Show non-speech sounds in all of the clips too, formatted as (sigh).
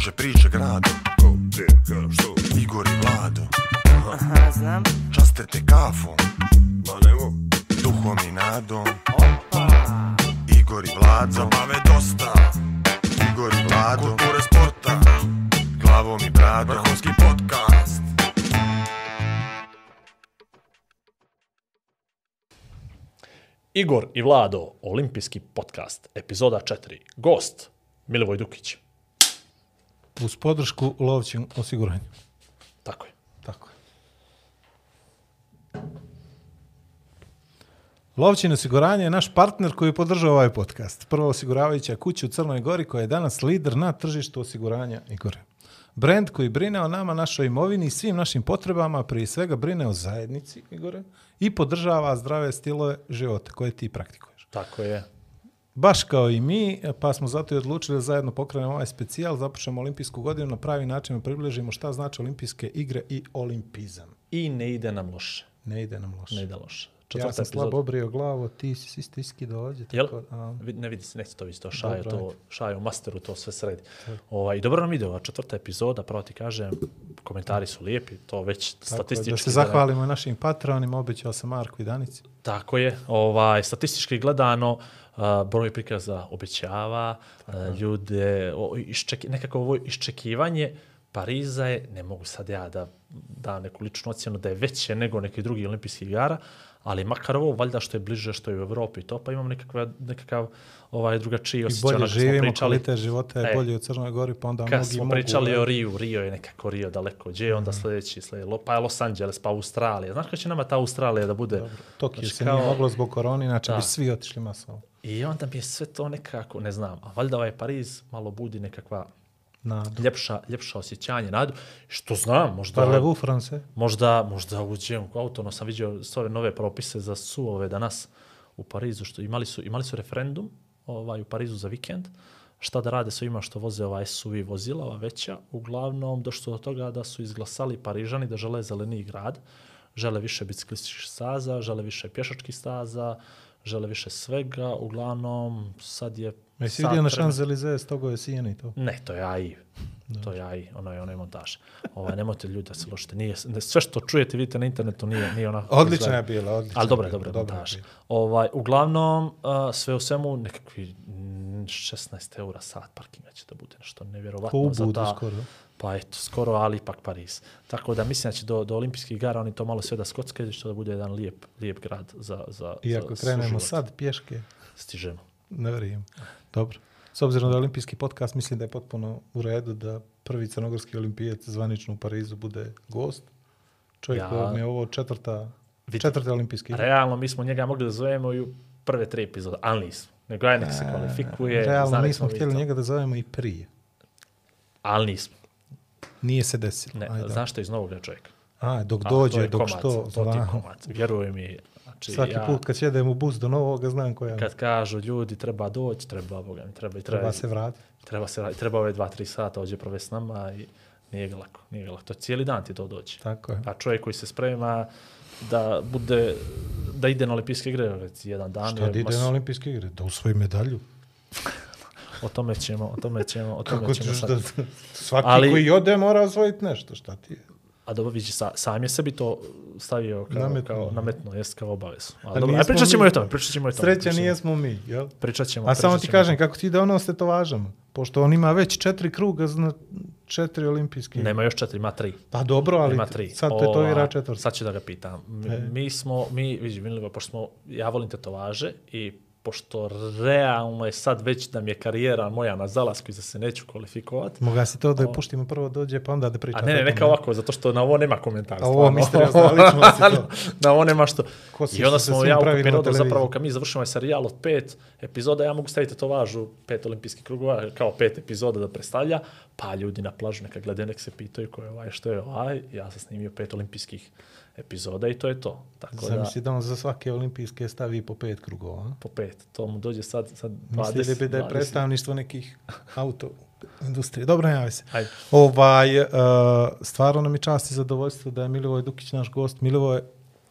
Kruže priče grado Ko, gdje, kada, što? Igor i Vlado. Aha, znam. Časte te kafom. Ma nemo, Duhom i nadom. Opa. Igor i Vlado. Zabave dosta. Igor i Vlado. Kulture sporta. Glavom i bradom. Vrhunski podcast. Igor i Vlado, olimpijski podcast, epizoda 4. Gost, Milivoj Dukić. Uz podršku lovćim osiguranju. Tako je. Tako je. Lovćin osiguranje je naš partner koji podržava ovaj podcast. Prva osiguravajuća kuća u Crnoj Gori koja je danas lider na tržištu osiguranja Igore. Brand koji brine o nama, našoj imovini i svim našim potrebama, prije svega brine o zajednici Igore i podržava zdrave stilove života koje ti praktikuješ. Tako je. Baš kao i mi, pa smo zato i odlučili da zajedno pokrenemo ovaj specijal, započnemo olimpijsku godinu na pravi način da približimo šta znači olimpijske igre i olimpizam. I ne ide nam loše. Ne ide nam loše. Ne ide loše. ja sam slabo obrio glavu, ti si isto iskido ovdje. Jel? Tako, a, Vi- Ne vidi se, neće to vidjeti, to šajo, Dobro, to, šajo u masteru, to sve sredi. Ovaj, dobro nam ide ova četvrta epizoda, pravo ti kažem, komentari su lijepi, to već tako, statistički... da se zahvalimo našim patronima, obećao sam Marku i Danici. Tako je, ovaj, statistički gledano, uh, broj prikaza obećava, ljude, o, iščeki, nekako ovo iščekivanje Pariza je, ne mogu sad ja da da neku ličnu ocjenu da je veće nego neki drugi olimpijski igara, ali makar ovo, valjda što je bliže, što je u Evropi i to, pa imam nekakva, nekakav ovaj, drugačiji I osjećaj. bolje onako smo živimo, pričali- kvalitet života je E. bolji u Crnoj Gori, pa onda Kad mnogi smo mogu... pričali o Riju, Rio je nekako Rio daleko, gdje je onda sljedeći, sljedeći, pa je Los Angeles, pa Australija. Znaš kada će nama ta Australija da bude? Dobro, Tokio Znači, se kao- nije moglo zbog koroni, inače Da. bi svi otišli masovo. I onda mi je sve to nekako, ne znam, a valjda ovaj Pariz malo budi nekakva Nadu. ljepša, ljepša osjećanje, nadu, što znam, možda, Parlez-vous français? možda, možda uđem u auto, no sam vidio sve ove nove propise za suove danas u Parizu, što imali su, imali su referendum ovaj, u Parizu za vikend, šta da rade sa ima što voze ova SUV vozila, ova veća, uglavnom došlo su do toga da su izglasali Parižani da žele zeleniji grad, žele više biciklističkih staza, žele više pješačkih staza, žele više svega, uglavnom sad je... Jesi vidio na vremena- Champs-Élysées stogove sijene i to? ne, to je AI. To je AI, ono je, ono je montaž. Ovaj, nemojte ljudi da se ložite. Nije, ne, sve što čujete, vidite na internetu, nije, nije onako. kako Odlična je bila, odlična Ali dobra je, je dobra je je montaža. bila. Ovaj, uglavnom, uh, sve u svemu, nekakvi mm, 16 eura sat parkinga će da bude nešto nevjerovatno. Ko u za ta- skoro. Pa eto, skoro, ali ipak Pariz. Tako da mislim da će do, do olimpijskih igara oni to malo sve da skockaju, što da bude jedan lijep, lijep grad za, za, I ako za krenemo suživot. sad pješke, Stižemo. ne vjerujem. Dobro. S obzirom da je olimpijski podcast, mislim da je potpuno u redu da prvi crnogorski olimpijac zvanično u Parizu bude gost. Čovjek Ja- ja. je ovo četvrta, Vidi. četvrte olimpijske. Realno, mi smo njega mogli da zovemo i u prve tri epizode, ali nismo. Nego aj nek se kvalifikuje. Realno mi htjeli to. njega da zovemo i prije. Ali nismo. Nije se desilo. Ne, Ajde. znaš što je iz novog čovjeka? A, dok A, dođe, dok komad, što, To ti komad. Vjeruj mi. Znači, Svaki ja, put kad sjedem u bus do novoga, znam koja kad kažu ljudi treba doći, treba, boga mi, treba, i treba, treba se vratiti. treba, se, raditi, treba ove dva, tri sata ovdje provesti s nama i nije ga lako. Nije ga lako. To je cijeli dan ti to doći. Tako je. A čovjek koji se sprema da bude, da ide na olimpijske igre, jedan dan. Šta da ide mas- na olimpijske igre? Da usvoji medalju. (laughs) O tome ćemo, o tome ćemo, o tome Kako ćemo sad. da... Svaki Ali- koji ode mora osvojiti nešto, šta ti je? A dobro, vidi, sa, sam je sebi to stavio kao, Nametnuo. kao nametno, jest kao obavezu. A, A dobro, a pričat ćemo mi- i o tome, pričat ćemo i o tome. Sreća pričat ćemo- nijesmo mi, jel? Pričat ćemo. A samo ti kažem, kako ti ide ono s tetovažama? Pošto on ima već četiri kruga, zna četiri olimpijske. Nema još četiri, ima tri. Pa dobro, ali Ima tri. sad tetovira četvrti. Sad ću da ga pitam. M- E. Mi smo, mi, vidi, Vinilivo, pošto smo, ja volim tetovaže i pošto realno je sad već da mi je karijera moja na zalasku i da se neću kvalifikovati. Moga si to da O. puštimo prvo dođe, pa onda da A pričate. ne, ne, neka ovako, zato što na ovo nema komentara. A ovo stvarno. misteriozna ličnost je to. na ovo nema što. Ko si I onda smo, ja u periodu zapravo, kad mi završimo ovaj serijal od pet epizoda, ja mogu staviti to važu pet olimpijskih krugova, kao pet epizoda da predstavlja, pa ljudi na plažu neka gledaju, nek se pitaju ko je ovaj, što je ovaj, ja sam snimio pet olimpijskih epizoda i to je to. Tako da, Zamisli da on za svake olimpijske stavi po pet krugova. po pet, to mu dođe sad, sad 20. Mislili bi da je 20. predstavništvo nekih auto industrije. Dobro, javi se. Ajde. Ovaj, uh, stvarno nam je čast i zadovoljstvo da je Milivoj Dukić naš gost. Milivoj,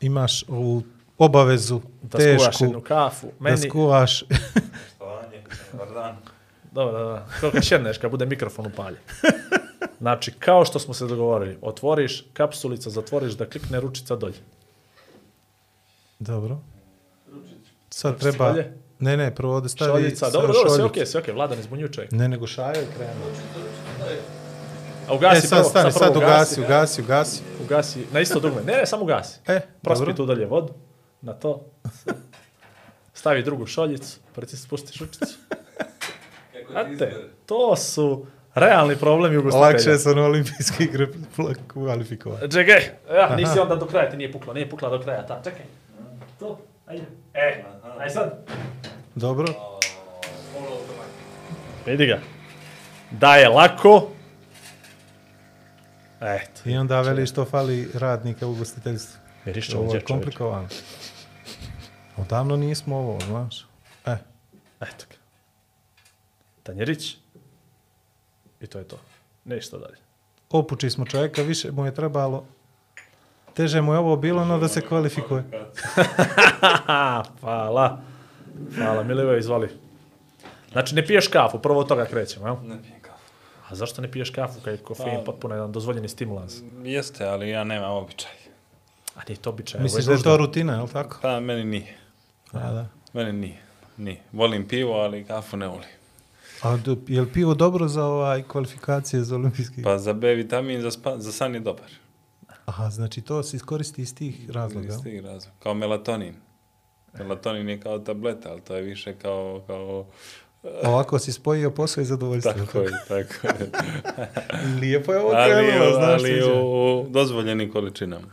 imaš ovu obavezu Da skuvaš tešku jednu kafu. da Meni, skuvaš. Štovanje, dobar dan. Dobro, da, da. Kao kad šedneš, kad bude mikrofon upaljen. (laughs) Znači, kao što smo se dogovorili, otvoriš kapsulica, zatvoriš da klikne ručica dolje. Dobro. Sad Ručica treba... dolje. Ne, ne, prvo ovdje stavi... Šoljica, dobro, dobro, sve okej, sve okej, Vlada ne zbunjuju čovjek. Ne, nego šaja i krenu. A ugasi E, sad prvo, stani, prvo sad ugasi, ugasi, ugasi. Ugasi, na isto dugme. Ne, ne, samo ugasi. E, Prospi dobro. tu dalje vodu, na to. Stavi drugu šoljicu, preci spusti šučicu. Znate, to su realni problemi ugostitelja. Lakše je sa na olimpijske igre kvalifikovati. Čekaj, ja, nisi onda do kraja, ti nije pukla, nije pukla do kraja, ta, čekaj. To, ajde. E, aj sad. Dobro. Vidi ga. Da je lako. Eto. I onda veli što fali radnika u ugostiteljstvu. Vidiš Ovo ovdje je komplikovano. Odavno nismo ovo, znaš. E, Eto ga. Tanjerić. I to je to. Ništa dalje. opuči smo čovjeka, više mu je trebalo. Teže mu je ovo bilo, no da se kvalifikuje. (laughs) Hvala. Hvala, Milivoje, izvoli. Znači, ne piješ kafu, prvo od toga krećemo, jel? Ne pijem kafu. A zašto ne piješ kafu kad je kofein Pa- potpuno jedan dozvoljeni stimulans? Jeste, ali ja nemam običaj. A nije to običaj. Misliš ovo da je to rutina, je li tako? Pa meni nije. A, da. Meni nije. Nije. Volim pivo, ali kafu ne volim. A do, je li pivo dobro za ovaj kvalifikacije za olimpijski? Pa za B vitamin, za, spa, za san je dobar. Aha, znači to se iskoristi iz tih razloga. Iz tih razloga. Kao melatonin. Melatonin je kao tableta, ali to je više kao... kao Ovako si spojio posao i zadovoljstvo. tako je, tako je. (laughs) Lijepo je ovo krenulo, znaš. ali u dozvoljenim količinama.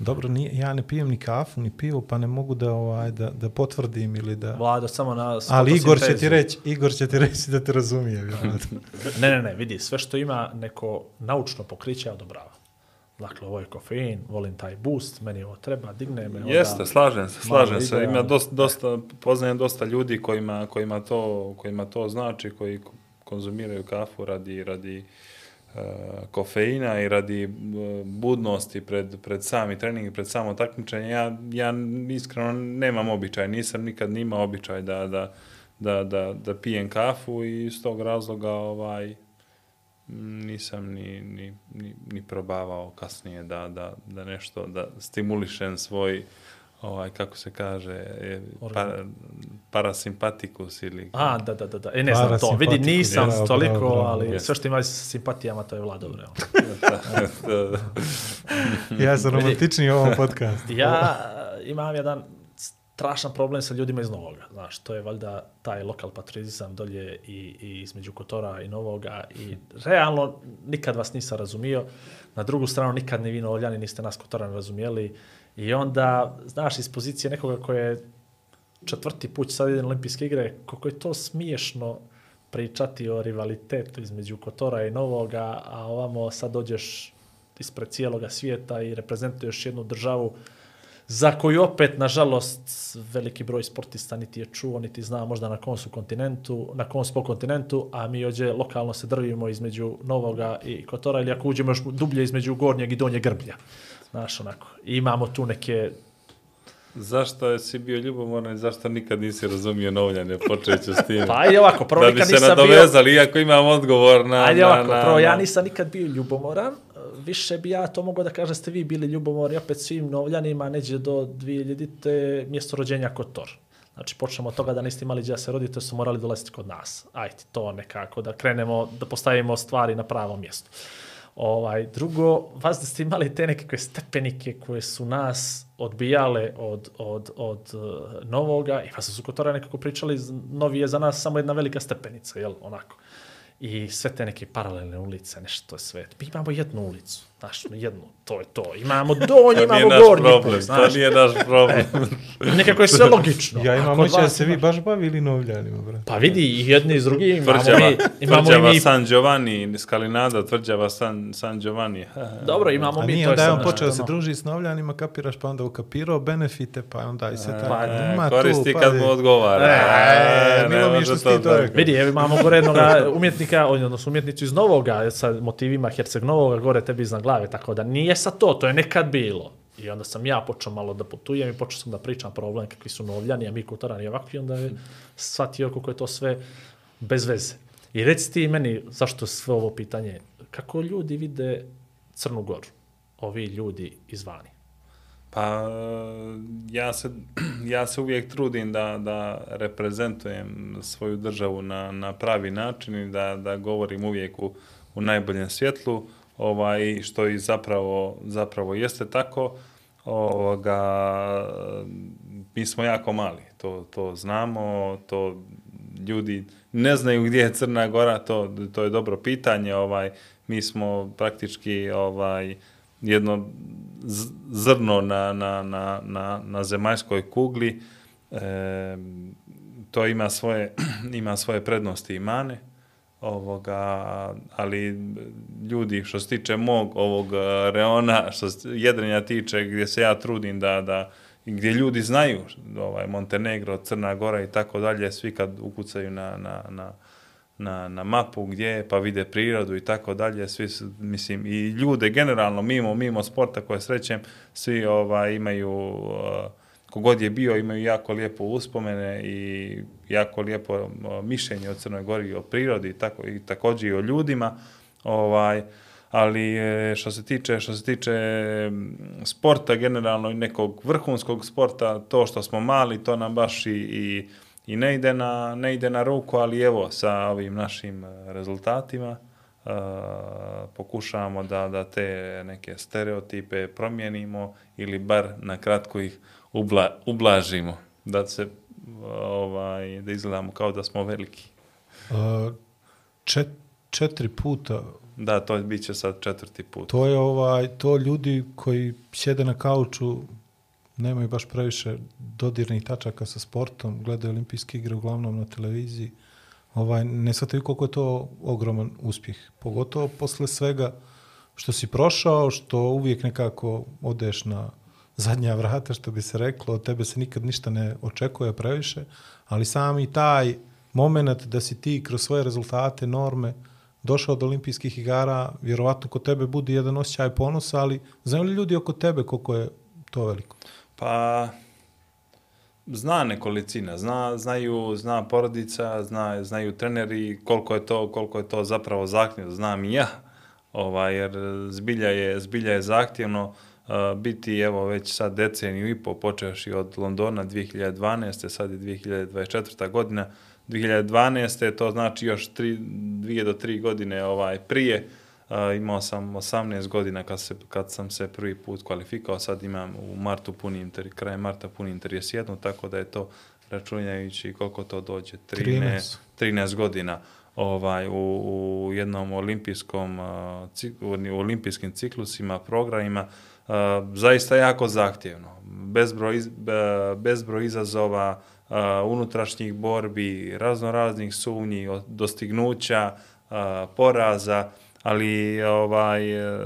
Dobro, nije, ja ne pijem ni kafu, ni pivo, pa ne mogu da, ovaj, da, da potvrdim ili da... Vlado, samo na Ali Igor će ti reći, Igor će ti reći da te razumije. vjerojatno. Ne, ne, ne, vidi, sve što ima neko naučno pokriće, ja odobravam. Dakle, ovo je kofein, volim taj boost, meni ovo treba, digne me. onda- Jeste, slažem se, slažem se. Ima ali- dosta, dosta, poznajem dosta ljudi kojima, kojima, to, kojima to znači, koji ko- konzumiraju kafu radi, radi uh, kofeina i radi uh, budnosti pred, pred sami trening i pred samo takmičenje. Ja, ja iskreno nemam običaj, nisam nikad ni imao običaj da, da, da, da, da pijem kafu i iz tog razloga ovaj, nisam ni, ni, ni, ni probavao kasnije da, da, da nešto, da stimulišem svoj ovaj, kako se kaže, e, Organ. pa, parasimpatikus ili... A, da, da, da, da. E, ne znam to. Vidi, nisam bravo, toliko, bravo, bravo. ali Jeste. sve što ima s simpatijama, to je Vlado, bre. (laughs) ja sam romantičniji u ovom podcastu. Ja imam jedan strašan problem sa ljudima iz Novoga. Znaš, to je valjda taj lokal patriotizam dolje i, i između Kotora i Novoga i realno nikad vas nisam razumio. Na drugu stranu nikad ni vi Novljani niste nas Kotorani razumijeli i onda, znaš, iz pozicije nekoga koje je četvrti put sad ide na olimpijske igre, koliko je to smiješno pričati o rivalitetu između Kotora i Novoga, a ovamo sad dođeš ispred cijeloga svijeta i reprezentuješ jednu državu za koju opet, nažalost, veliki broj sportista niti je čuo, niti zna možda na kom su kontinentu, na kom smo kontinentu, a mi ođe lokalno se drvimo između Novoga i Kotora, ili ako uđemo još dublje između Gornjeg i Donjeg Grblja. Znaš, onako. I imamo tu neke Zašto si bio ljubomoran i zašto nikad nisi razumio novljane, počet ću s tim. (laughs) Pa ajde ovako, prvo da bi nikad se nisam bio... nadovezali, iako imam odgovor na... Ajde na, ovako, na, prvo ja na- nisam nikad bio ljubomoran, više bi ja to mogao da kažem ste vi bili ljubomorni opet svim novljanima, neđe do 2000 mjesto rođenja Kotor. Znači, počnemo od toga da niste imali gdje da se rodite, su morali dolaziti kod nas. Ajde, to nekako, da krenemo, da postavimo stvari na pravo mjesto. Ovaj, drugo, vas da ste imali te nekakve stepenike koje su nas odbijale od, od, od uh, novoga i vas su Kotora nekako pričali, novi je za nas samo jedna velika stepenica, jel, onako. I sve te neke paralelne ulice, nešto je sve. Mi imamo jednu ulicu, znaš, jednu, to je to. Imamo donji, (laughs) To nije imamo naš gornji problem, put, znaš. to nije naš problem. Nekako je sve logično. Ja A imam kod oće da se vi baš bavili novljanima, brate. Pa vidi, i jedni i drugi imamo Tvrđava, mi, imamo i tvrđava mi, San Giovanni, Skalinada, tvrđava San, San Giovanni. (laughs) dobro, imamo A mi, nije to je onda je on počeo da se druži s novljanima, kapiraš, pa onda ukapirao benefite, pa onda i se tako. pa, E, ima tu, koristi pa kad mu odgovara. E, E, milo mi što si ti to rekao. Vidi, evo imamo gore (laughs) jednog umjetnika, odnosno umjetnicu iz Novoga, sa motivima Herceg Novoga, gore tebi iznad glave, tako da nije sa to, to je nekad bilo. I onda sam ja počeo malo da putujem i počeo sam da pričam problem kakvi su novljani, a mi kutorani i ovako, i onda je shvatio kako je to sve bez veze. I reci ti meni, zašto sve ovo pitanje, kako ljudi vide Crnu Goru, ovi ljudi izvani? Pa ja se, ja se uvijek trudim da, da reprezentujem svoju državu na, na pravi način i da, da govorim uvijek u, u najboljem svjetlu, ovaj, što i zapravo, zapravo jeste tako. Ovoga, mi smo jako mali, to, to znamo, to ljudi ne znaju gdje je Crna Gora, to, to je dobro pitanje. Ovaj, mi smo praktički ovaj, jedno zrno na, na, na, na, na zemaljskoj kugli. E, to ima svoje, (clears throat) ima svoje prednosti i mane. Ovoga, ali ljudi što se tiče mog ovog e, reona, što se jedrenja tiče gdje se ja trudim da, da gdje ljudi znaju ovaj Montenegro, Crna Gora i tako dalje, svi kad ukucaju na, na, na, na, na mapu gdje je, pa vide prirodu i tako dalje, svi mislim, i ljude generalno, mimo, mimo sporta koje srećem, svi ovaj, imaju, uh, kogod je bio, imaju jako lijepo uspomene i jako lijepo mišljenje o Crnoj Gori o prirodi tako, i također i o ljudima, ovaj, ali e, što se tiče što se tiče sporta generalno i nekog vrhunskog sporta to što smo mali to nam baš i, i, i ne ide na ne ide na ruku ali evo sa ovim našim e, rezultatima uh, pokušavamo da da te neke stereotipe promijenimo ili bar na kratko ih ubla, ublažimo da se ovaj da izgledamo kao da smo veliki. Uh, čet, četiri puta. Da to bit će sad četvrti put. To je ovaj, to ljudi koji sjede na kauču, nemaju baš previše dodirnih tačaka sa sportom, gledaju olimpijske igre uglavnom na televiziji, ovaj, ne shvataju koliko je to ogroman uspjeh. Pogotovo posle svega što si prošao, što uvijek nekako odeš na zadnja vrata, što bi se reklo, od tebe se nikad ništa ne očekuje previše, ali sami taj moment da si ti kroz svoje rezultate, norme, došao do olimpijskih igara, vjerovatno kod tebe budi jedan osjećaj ponosa, ali znaju li ljudi oko tebe koliko je to veliko? Pa zna nekolicina, zna, znaju, zna porodica, zna, znaju treneri koliko je to, koliko je to zapravo zahtjevno, znam i ja. Ovaj jer zbilja je zbilja je zahtjevno uh, biti evo već sad deceniju i po počevši od Londona 2012. sad je 2024. godina. 2012. to znači još 3 2 do 3 godine ovaj prije Uh, imao sam 18 godina kad, se, kad sam se prvi put kvalifikao, sad imam u martu punim, kraj marta punim 31, tako da je to računjajući koliko to dođe, 13, 13. 13 godina ovaj u, u jednom olimpijskom uh, u olimpijskim ciklusima, programima, uh, zaista jako zahtjevno. Bezbroj, bezbroj izazova, uh, unutrašnjih borbi, razno raznih sumnji, dostignuća, uh, poraza, ali ovaj e,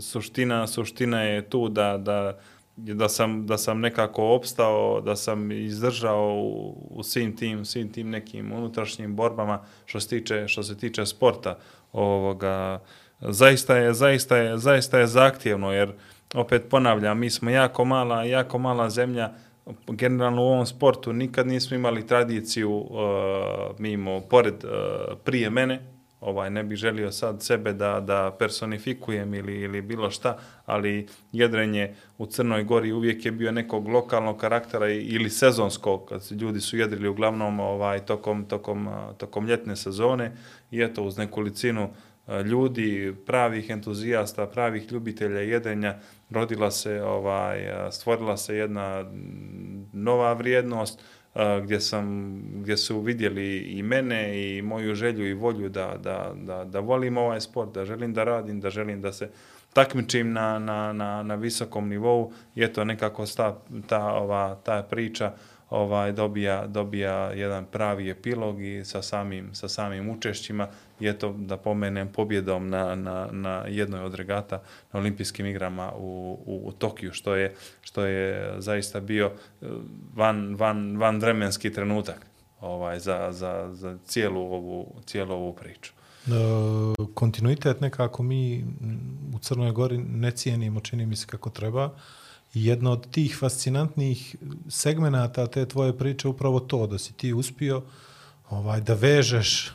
suština suština je tu da da da sam da sam nekako opstao, da sam izdržao u, u svim tim svim tim nekim unutrašnjim borbama što se tiče što se tiče sporta ovoga zaista je zaista je zaista je zahtjevno jer opet ponavljam mi smo jako mala jako mala zemlja generalno u ovom sportu nikad nismo imali tradiciju uh, mimo pored uh, prije mene ovaj ne bih želio sad sebe da da personifikujem ili ili bilo šta, ali jedrenje u Crnoj Gori uvijek je bio nekog lokalnog karaktera ili sezonskog, kad ljudi su jedrili uglavnom ovaj tokom tokom tokom ljetne sezone i eto uz nekolicinu ljudi, pravih entuzijasta, pravih ljubitelja jedenja, rodila se ovaj stvorila se jedna nova vrijednost gdje sam gdje su vidjeli i mene i moju želju i volju da da da da volim ovaj sport, da želim da radim, da želim da se takmičim na na na na visokom nivou. I eto nekako sta ta ova ta priča ovaj dobija dobija jedan pravi epilog i sa samim sa samim učešćima i eto da pomenem pobjedom na, na, na jednoj od regata na olimpijskim igrama u, u, u Tokiju što je što je zaista bio eh, van van van vremenski trenutak ovaj za, za, za cijelu ovu cijelu ovu priču. E, kontinuitet nekako mi u Crnoj Gori ne cijenimo, čini mi se kako treba. I od tih fascinantnih segmenata te tvoje priče upravo to, da si ti uspio ovaj, da vežeš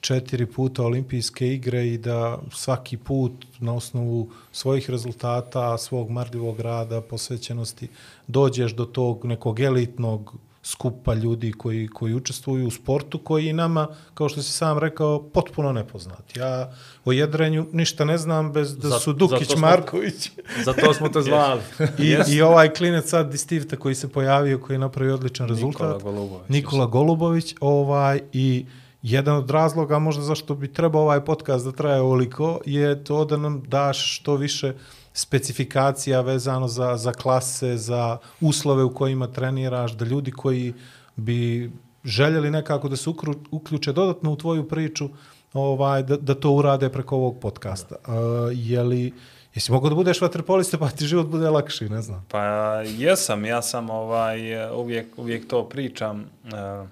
četiri puta olimpijske igre i da svaki put na osnovu svojih rezultata, svog marljivog rada, posvećenosti, dođeš do tog nekog elitnog skupa ljudi koji, koji učestvuju u sportu, koji je nama, kao što si sam rekao, potpuno nepoznat. Ja o jedrenju ništa ne znam bez da su Dukić, zato smo- Marković (laughs) Zato smo te zvali. (laughs) i, i ovaj klinec sad iz Stivta koji se pojavio, koji je napravio odličan rezultat. Nikola Golubović. Nikola Golubović, ovaj, i jedan od razloga možda zašto bi trebao ovaj podcast da traje ovoliko je to da nam daš što više specifikacija vezano za, za klase, za uslove u kojima treniraš, da ljudi koji bi željeli nekako da se ukru, uključe dodatno u tvoju priču, ovaj, da, da to urade preko ovog podcasta. Uh, je li, jesi mogao da budeš vaterpolista pa ti život bude lakši, ne znam. Pa jesam, ja sam ovaj, uvijek, uvijek to pričam. E,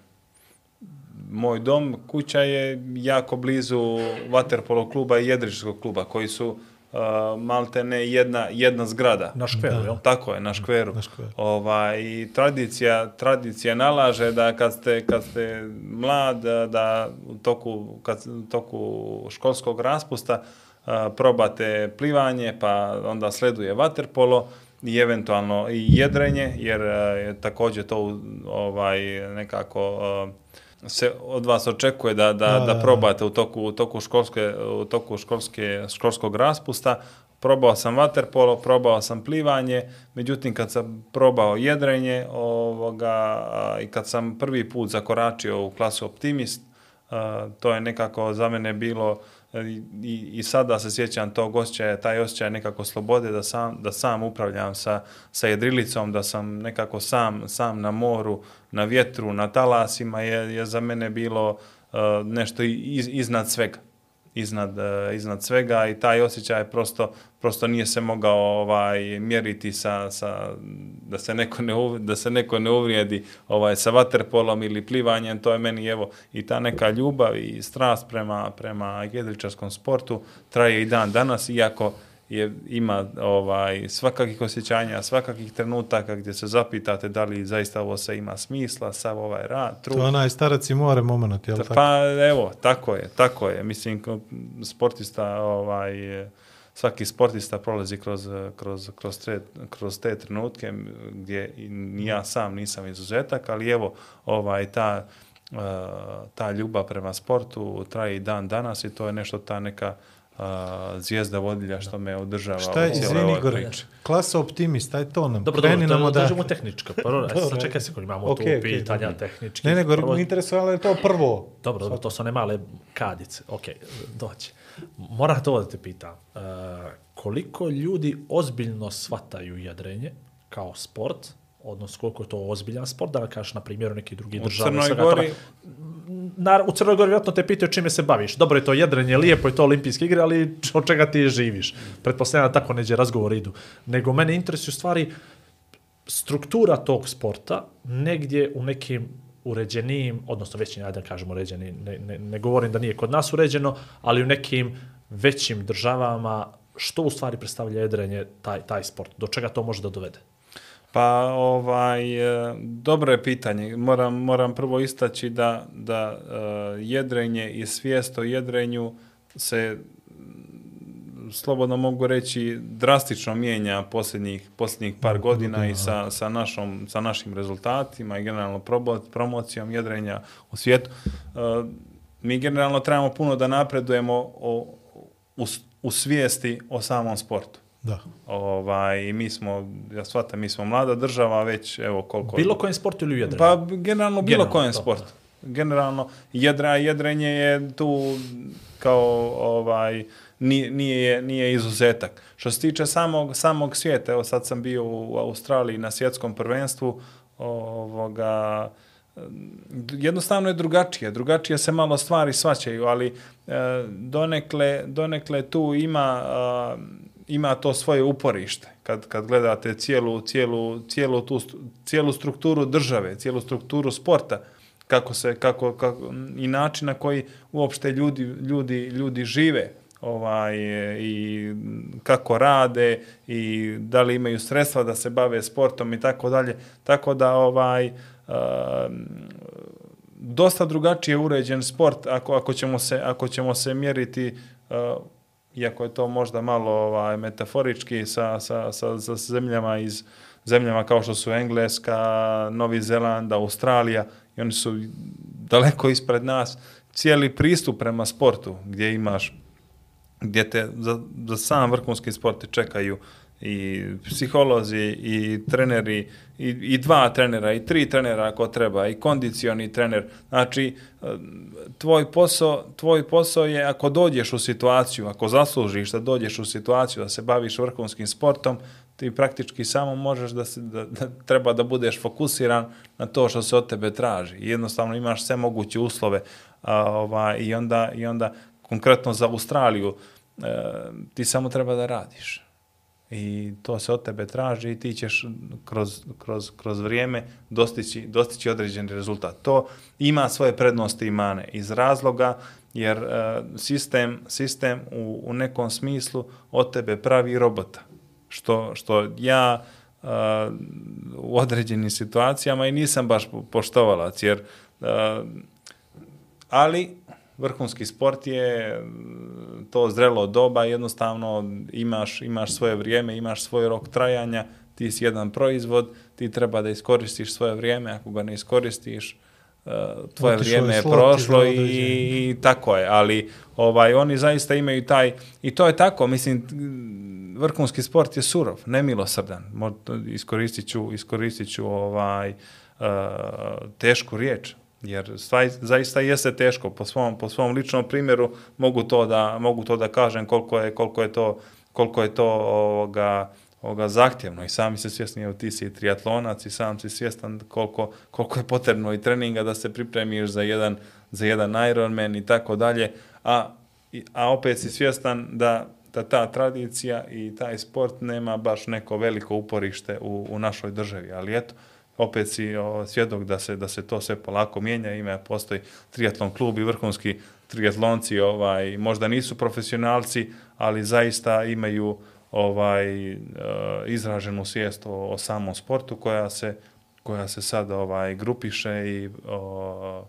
moj dom, kuća je jako blizu Vaterpolo kluba i Jedričkog kluba, koji su uh, malte ne jedna, jedna zgrada. Na škveru, jel? Tako je, na škveru. Na škveru. Ovaj, I tradicija, tradicija nalaže da kad ste, kad ste mlad, da, da u toku, kad, u toku školskog raspusta a, probate plivanje, pa onda sleduje vaterpolo i eventualno i jedrenje, jer a, je također to ovaj, nekako a, se od vas očekuje da, da, Da, da, da, da. probate u toku, u toku, školske, u toku školske, školskog raspusta. Probao sam vaterpolo, probao sam plivanje, međutim kad sam probao jedrenje ovoga, i kad sam prvi put zakoračio u klasu optimist, to je nekako za mene bilo i, i sada se sjećam tog osjećaja, taj osjećaj nekako slobode da sam, da sam upravljam sa, sa jedrilicom, da sam nekako sam, sam na moru, na vjetru, na talasima je, je za mene bilo uh, nešto iz, iznad svega iznad, e, iznad svega i taj osjećaj prosto, prosto nije se mogao ovaj mjeriti sa, sa da se neko ne da se neko ne uvrijedi ovaj sa vaterpolom ili plivanjem. To je meni evo i ta neka ljubav i strast prema prema jedričarskom sportu traje i dan danas iako je, ima ovaj svakakih osjećanja, svakakih trenutaka gdje se zapitate da li zaista ovo se ima smisla, sav ovaj rad, trud. To je onaj starac i more moment, jel tako? Pa evo, tako je, tako je. Mislim, sportista, ovaj, svaki sportista prolazi kroz, kroz, kroz, te, kroz te trenutke gdje ja sam nisam izuzetak, ali evo, ovaj, ta, e, ta ljubav prema sportu traje i dan danas i to je nešto ta neka e, zvijezda vodilja što me održava Šta je, izvini Igor, klasa optimist, aj to nam, Dobro, kreni dobro, nam da, odakle. dođemo tehnička. Prvo, (laughs) sad čekaj sekund, imamo Okej, tu pitanja dobro. tehnički. Ne, nego Prvo- mi interesovalo je to prvo. Dobro, dobro, to su one male kadice. Ok, doći. Moram to da te pitam. E, koliko ljudi ozbiljno shvataju jedrenje kao sport, odnosno koliko je to ozbiljan sport, da kažeš na primjeru neki drugi U države. Crnoj svega Gori. Na, u Crnoj Gori vjerojatno te pitaju čime se baviš. Dobro je to jedrenje, lijepo je to olimpijske igre, ali od čega ti živiš? Pretpostavljam da tako neđe razgovor idu. Nego mene interesuju stvari struktura tog sporta negdje u nekim uređenijim, odnosno većim, ajde da kažemo uređeni, ne, ne, ne govorim da nije kod nas uređeno, ali u nekim većim državama, što u stvari predstavlja jedrenje taj, taj sport? Do čega to može da dovede? Pa ovaj e, dobro je pitanje. Moram moram prvo istaći da da e, jedrenje i svijest o jedrenju se slobodno mogu reći drastično mijenja posljednjih posljednjih par godina i sa, sa našom sa našim rezultatima i generalno promocijom jedrenja u svijetu. E, mi generalno trebamo puno da napredujemo o, u, u svijesti o samom sportu. Da. Ovaj, i mi smo, ja shvatam, mi smo mlada država, već evo koliko... Bilo kojem sportu ili jedrenju? Pa generalno bilo Generalno, kojem to. sportu. Generalno, jedra, jedrenje je tu kao ovaj, nije, nije, nije izuzetak. Što se tiče samog, samog svijeta, evo sad sam bio u Australiji na svjetskom prvenstvu, ovoga, jednostavno je drugačije. Drugačije se malo stvari svaćaju, ali e, donekle, donekle tu ima, a, ima to svoje uporište. Kad, kad gledate cijelu, cijelu, cijelu, tu, cijelu strukturu države, cijelu strukturu sporta, kako se, kako, kako, i način na koji uopšte ljudi, ljudi, ljudi žive ovaj, i kako rade i da li imaju sredstva da se bave sportom i tako dalje. Tako da ovaj, dosta drugačije uređen sport ako, ako, ćemo, se, ako ćemo se mjeriti iako je to možda malo ovaj, metaforički sa, sa, sa, sa zemljama iz zemljama kao što su Engleska, Novi Zeland, Australija i oni su daleko ispred nas. Cijeli pristup prema sportu gdje imaš gdje te za, za sam vrhunski sport te čekaju i psiholozi i treneri i, i dva trenera i tri trenera ako treba i kondicioni trener. Znači e, tvoj posao tvoj posao je ako dođeš u situaciju ako zaslužiš da dođeš u situaciju da se baviš vrhunskim sportom ti praktički samo možeš da se da, da treba da budeš fokusiran na to što se od tebe traži. Jednostavno imaš sve moguće uslove a, ovaj i onda i onda konkretno za Australiju e, ti samo treba da radiš i to se od tebe traži i ti ćeš kroz, kroz, kroz vrijeme dostići, dostići određeni rezultat. To ima svoje prednosti i mane iz razloga jer uh, sistem, sistem u, u nekom smislu od tebe pravi robota. Što, što ja uh, u određenim situacijama i nisam baš poštovalac jer uh, ali vrhunski sport je to zrelo doba, jednostavno imaš, imaš svoje vrijeme, imaš svoj rok trajanja, ti si jedan proizvod, ti treba da iskoristiš svoje vrijeme, ako ga ne iskoristiš, uh, tvoje Otišao vrijeme je prošlo i i, tako je, ali ovaj oni zaista imaju taj i to je tako, mislim vrhunski sport je surov, nemilosrdan. Iskoristit ću, iskoristit ću ovaj uh, tešku riječ, jer svaj, zaista jeste teško. Po svom po svom ličnom primjeru mogu to da mogu to da kažem koliko je koliko je to koliko je to ovoga ovoga zahtjevno. I sami se svjesni evo ti si triatlonac i sam si svjestan koliko koliko je potrebno i treninga da se pripremiš za jedan za jedan Ironman i tako dalje. A a opet si svjestan da da ta tradicija i taj sport nema baš neko veliko uporište u, u našoj državi, ali eto, opet si o, svjedok da se da se to sve polako mijenja, ima postoji triatlon klub i vrhunski triatlonci, ovaj možda nisu profesionalci, ali zaista imaju ovaj e, izraženu svijest o, o samom sportu koja se koja se sad ovaj grupiše i o,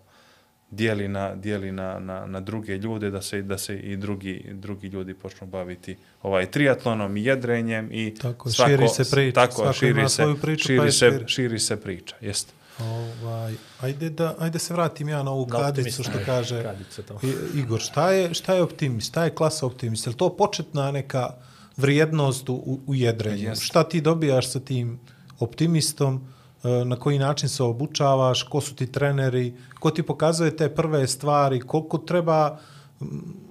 dijeli na dijeli na, na, na druge ljude da se da se i drugi drugi ljudi počnu baviti ovaj triatlonom i jedrenjem i Tako, širi se priča, tako svako širi ima se svoju priču, pa širi je se širi. se priča jeste Ovaj, ajde da ajde se vratim ja na ovu Na kadicu optimista. što kaže (laughs) Kadice to. I- Igor. Šta je šta je optimist? Šta je klasa optimist? Je li to početna neka vrijednost u, u- jedrenju? Jeste. Šta ti dobijaš sa tim optimistom? E, Na koji način se obučavaš? Ko su ti treneri? Ko ti pokazuje te prve stvari? Koliko treba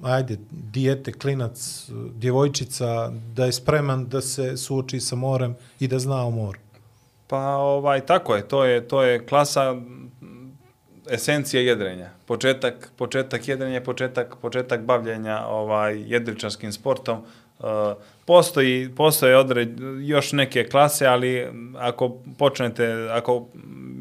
ajde, dijete, klinac, djevojčica, da je spreman da se suoči sa morem i da zna o moru? Pa ovaj tako je, to je to je klasa esencija jedrenja. Početak početak jedrenja, početak početak bavljenja ovaj jedričarskim sportom. Postoji postoje odred, još neke klase, ali ako počnete ako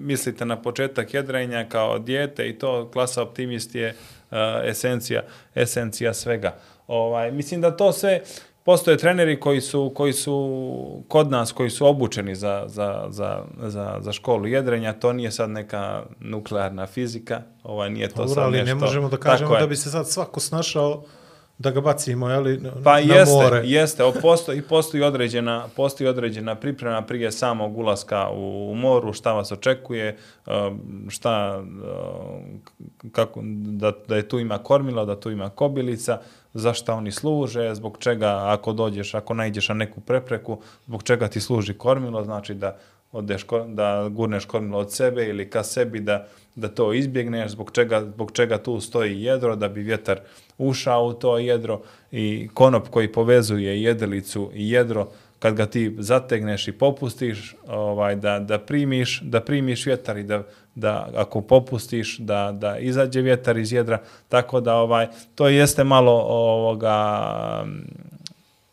mislite na početak jedrenja kao dijete i to klasa optimist je uh, esencija esencija svega. Ovaj mislim da to sve postoje treneri koji su, koji su kod nas, koji su obučeni za, za, za, za, za školu jedrenja, to nije sad neka nuklearna fizika, ovaj nije to Dobro, sad ali nešto. ne možemo da kažemo Tako da bi se sad svako snašao da ga bacimo jeli, na, Pa na jeste, more. jeste, o, postoji, postoji, određena, postoji određena priprema prije samog ulaska u, u moru, šta vas očekuje, um, šta, um, kako, da, da je tu ima kormilo, da tu ima kobilica, za šta oni služe, zbog čega ako dođeš, ako najđeš na neku prepreku, zbog čega ti služi kormilo, znači da odeš, da gurneš kormilo od sebe ili ka sebi, da, da to izbjegneš, zbog čega, zbog čega tu stoji jedro, da bi vjetar ušao u to jedro i konop koji povezuje jedelicu i jedro, kad ga ti zategneš i popustiš, ovaj da da primiš, da primiš vjetar i da da ako popustiš da da izađe vjetar iz jedra, tako da ovaj to jeste malo ovoga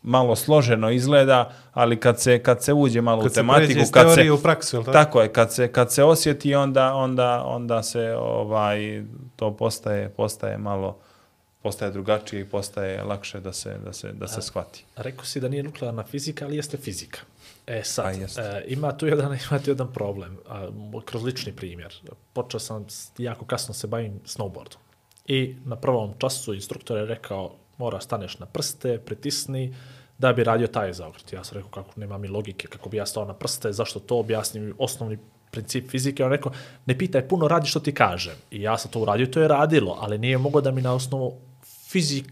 malo složeno izgleda, ali kad se kad se uđe malo Kad u se tematiku, iz kad se u praksu, tako? tako je, kad se kad se osjeti onda onda onda se ovaj to postaje postaje malo postaje drugačije i postaje lakše da se, da se, da se shvati. Rekao si da nije nuklearna fizika, ali jeste fizika. E sad, Pa e, ima, tu jedan, (laughs) ima tu jedan problem, a, kroz lični primjer. Počeo sam, jako kasno se bavim snowboardom. I na prvom času instruktor je rekao, mora staneš na prste, pritisni, da bi radio taj zaokret. Ja sam rekao, kako nema mi logike, kako bi ja stao na prste, zašto to objasnim osnovni princip fizike. On rekao, ne pitaj puno, radi što ti kažem. I ja sam to uradio, to je radilo, ali nije mogo da mi na osnovu fizik,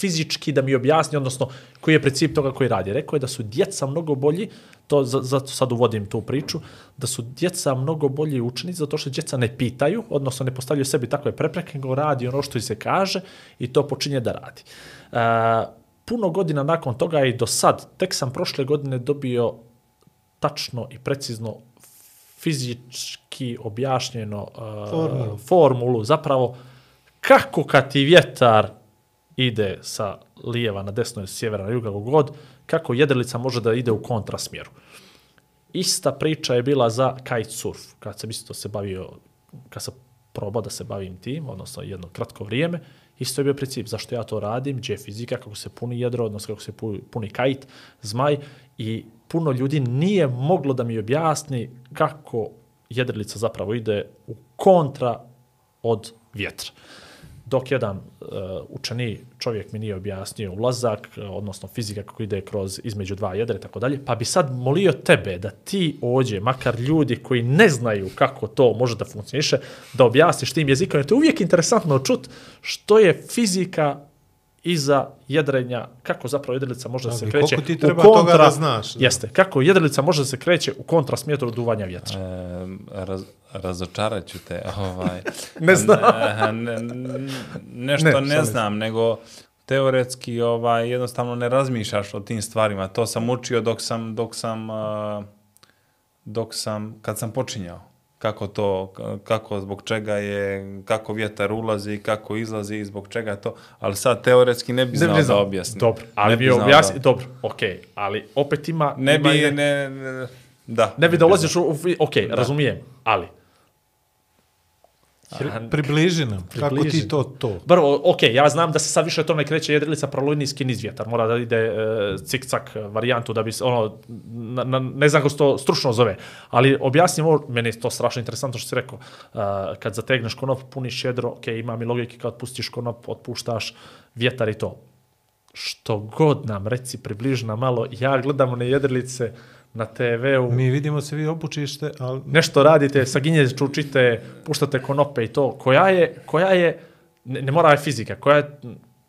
fizički da mi objasni, odnosno koji je princip toga koji radi. Rekao je da su djeca mnogo bolji, to za- zato sad uvodim tu priču, da su djeca mnogo bolji učenici zato što djeca ne pitaju, odnosno ne postavljaju sebi takve prepreke, nego radi ono što se kaže i to počinje da radi. E, puno godina nakon toga i do sad, tek sam prošle godine dobio tačno i precizno fizički objašnjeno uh, Formulu. formulu, zapravo kako kad ti vjetar ide sa lijeva na desno ili sjevera na kako god, kako jedrilica može da ide u kontrasmjeru. Ista priča je bila za kitesurf, kad sam isto se bavio, kad sam probao da se bavim tim, odnosno jedno kratko vrijeme, isto je bio princip zašto ja to radim, gdje je fizika, kako se puni jedro, odnosno kako se pu- puni kite, zmaj i puno ljudi nije moglo da mi objasni kako jedrilica zapravo ide u kontra od vjetra. Dok jedan uh, učeni čovjek mi nije objasnio ulazak, uh, odnosno fizika kako ide kroz između dva jedra i tako dalje, pa bi sad molio tebe da ti ođe, makar ljudi koji ne znaju kako to može da funkcioniše, da objasniš tim jezikom. Jer to je uvijek interesantno čut što je fizika iza jedrenja, kako zapravo jedrilica može da Da, se kreće koliko ti u treba toga da znaš, da. Jeste, kako jedrilica može da se kreće u kontra smjeru duvanja vjetra. E, raz, razočarat ću te. (laughs) Ovaj, Ne znam. Ne, ne, nešto Ne, ne, znam, nego teoretski ovaj, jednostavno ne razmišljaš o tim stvarima. To sam učio dok sam, dok sam, dok sam, kad sam počinjao. Kako to, kako, zbog čega je, kako vjetar ulazi, kako izlazi i zbog čega to. Ali sad teoretski ne bi znao da objasnim. Dobro, ali Ne bi bi znao objasni, da- dobro, okej, ali opet ima... Ne ima bi, i- ne, ne, da. Ne bi da ulaziš u... Ok, razumijem, ali... Približi nam. Kako Približi. ti to to? Prvo, ok, ja znam da se sad više tome kreće jedrilica prolojnijski niz vjetar. Mora da ide e, cik-cak varijantu da bi se, ono, na, na, ne znam kako se to stručno zove, ali objasnim ovo, meni je to strašno interesantno što si rekao. Uh, kad zategneš konop, puniš jedro, ok, ima mi logike kad pustiš konop, otpuštaš vjetar i to. Što god nam, reci, približi nam malo, ja gledam one jedrilice na TV-u, Mi vidimo se vi obučište, ali nešto radite, sa ginje čučite, puštate konope i to, koja je, koja je ne, ne mora je fizika, koja je,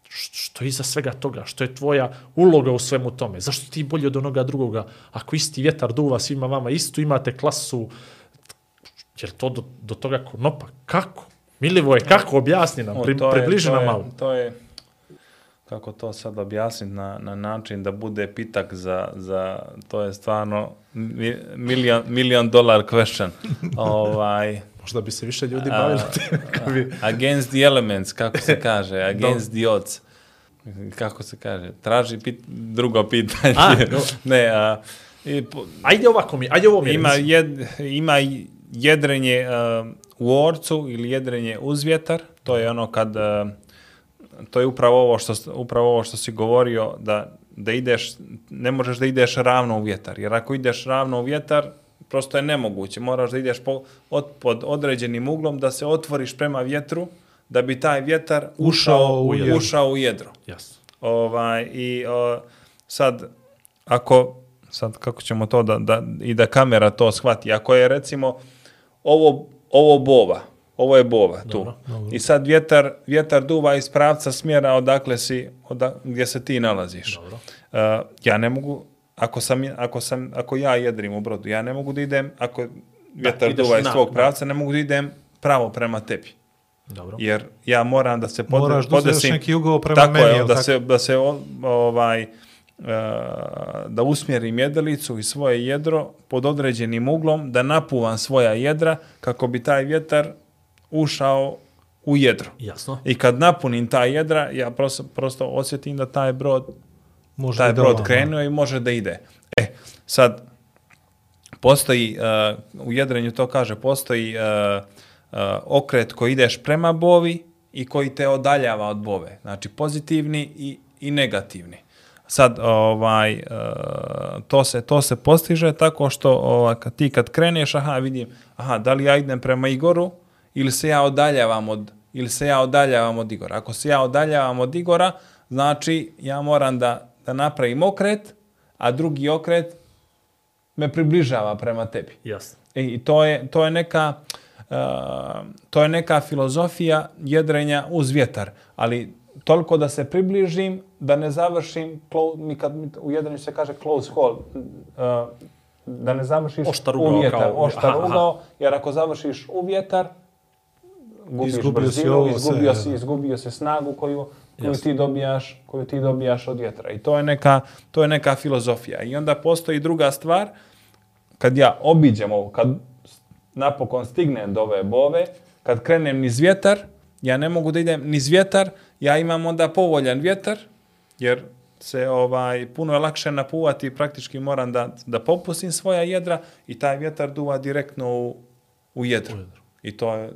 što je iza svega toga, što je tvoja uloga u svemu tome, zašto ti bolji od onoga drugoga, ako isti vjetar duva svima vama, istu imate klasu, je li to do, do toga konopa, kako? Milivo je, kako, objasni nam, pri, približi to nam je- malo. To je, kako to sad objasniti na, na način da bude pitak za, za to je stvarno mi- million, million dollar question. (laughs) ovaj, Možda bi se više ljudi bavili tim, kad bi- against the elements, kako se kaže, (laughs) against the odds. Kako se kaže? Traži pit, drugo pitanje. A, (laughs) dobro. ne, a, i, po- Ajde ovako mi, ajde ovo mi. ima, jed, ima jedrenje uh, u orcu ili jedrenje uz vjetar. To je ono kad uh, to je upravo ovo što upravo ovo što si govorio da da ideš ne možeš da ideš ravno u vjetar jer ako ideš ravno u vjetar prosto je nemoguće moraš da ideš po, od, pod određenim uglom da se otvoriš prema vjetru da bi taj vjetar Ušao u jedro. ušao u jedro Jasno. ovaj, i o, sad, ako, sad kako ćemo to da, da, i da kamera to shvati, ako je recimo ovo, ovo bova, ovo je bova tu, i sad vjetar, vjetar duva iz pravca smjera odakle si, oda, gdje se ti nalaziš. Dobro. Uh, ja ne mogu, ako, sam, ako, sam, ako ja jedrim u brodu, ja ne mogu da idem, ako vjetar ideš duva iz tvog da. pravca, ne mogu da idem pravo prema tebi. Dobro. Jer ja moram da se pod, Moraš da podesim- neki ugao prema tako meni, je, da tako? se, da se o- ovaj, e, da usmjerim jedrilicu i svoje jedro pod određenim uglom, da napuvam svoja jedra kako bi taj vjetar ušao u jedro. Jasno. I kad napunim taj jedra, ja prosto, prosto osjetim da taj brod može taj da brod lama. krenuo i može da ide. E, sad, postoji, uh, u jedrenju to kaže, postoji uh, uh, okret koji ideš prema bovi i koji te odaljava od bove. Znači pozitivni i, i negativni. Sad, ovaj, to, se, to se postiže tako što ovaj, kad ti kad kreneš, aha, vidim, aha, da li ja idem prema Igoru ili se ja odaljavam od, ili se ja odaljavam od Igora. Ako se ja odaljavam od Igora, znači ja moram da, da napravim okret, a drugi okret me približava prema tebi. Jasno. E, I to je, to je neka uh, to je neka filozofija jedrenja uz vjetar, ali toliko da se približim, da ne završim, mi kad u jedrenju se kaže close hole, uh, da ne završiš Oštar u ugao, vjetar, kao- oštar aha, aha. ugao, jer ako završiš u vjetar, gubiš Izgubio si brzinu, ovo sve, izgubio, ja. si, izgubio se snagu koju, koju ti dobijaš, koju ti dobijaš od vjetra. I to je neka, to je neka filozofija. I onda postoji druga stvar, kad ja obiđem ovo, kad napokon stignem do ove bove, kad krenem niz vjetar, ja ne mogu da idem niz vjetar, ja imam onda povoljan vjetar, jer se ovaj puno je lakše napuvati, praktički moram da, da popustim svoja jedra i taj vjetar duva direktno u, u jedro. I to je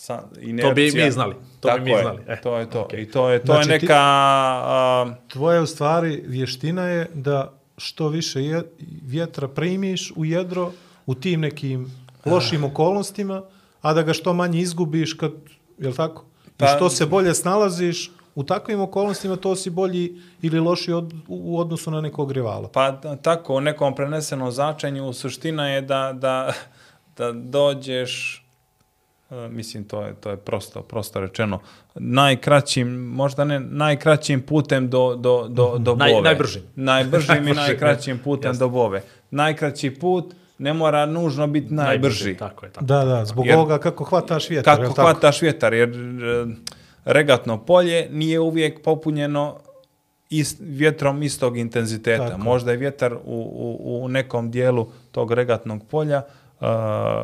sa, inercija. To bi mi znali. To bi Tako mi je, znali. E, to je to. okej. I to je, to Znači je ti- neka... a, Tvoja u stvari vještina je da što više je, vjetra primiš u jedro u tim nekim lošim okolnostima, a da ga što manje izgubiš kad, jel tako? I Pa- što se bolje snalaziš u takvim okolnostima, to si bolji ili loši od, u odnosu na nekog rivala. Pa tako, u nekom prenesenom značenju suština je da, da, da dođeš, mislim, to je, to je prosto, prosto rečeno, najkraćim, možda ne najkraćim putem do, do, do, do Naj- bove. najbržim. Najbržim i (laughs) najkraćim putem jasno. do bove. Najkraći put ne mora nužno biti najbrži. Tako je, tako. Da, da, zbog Jer- ovoga kako hvataš vjetar, Kako tako? hvataš vjetar, jer e, regatno polje nije uvijek popunjeno ist, vjetrom istog intenziteta. Tako. Možda je vjetar u, u, u nekom dijelu tog regatnog polja uh,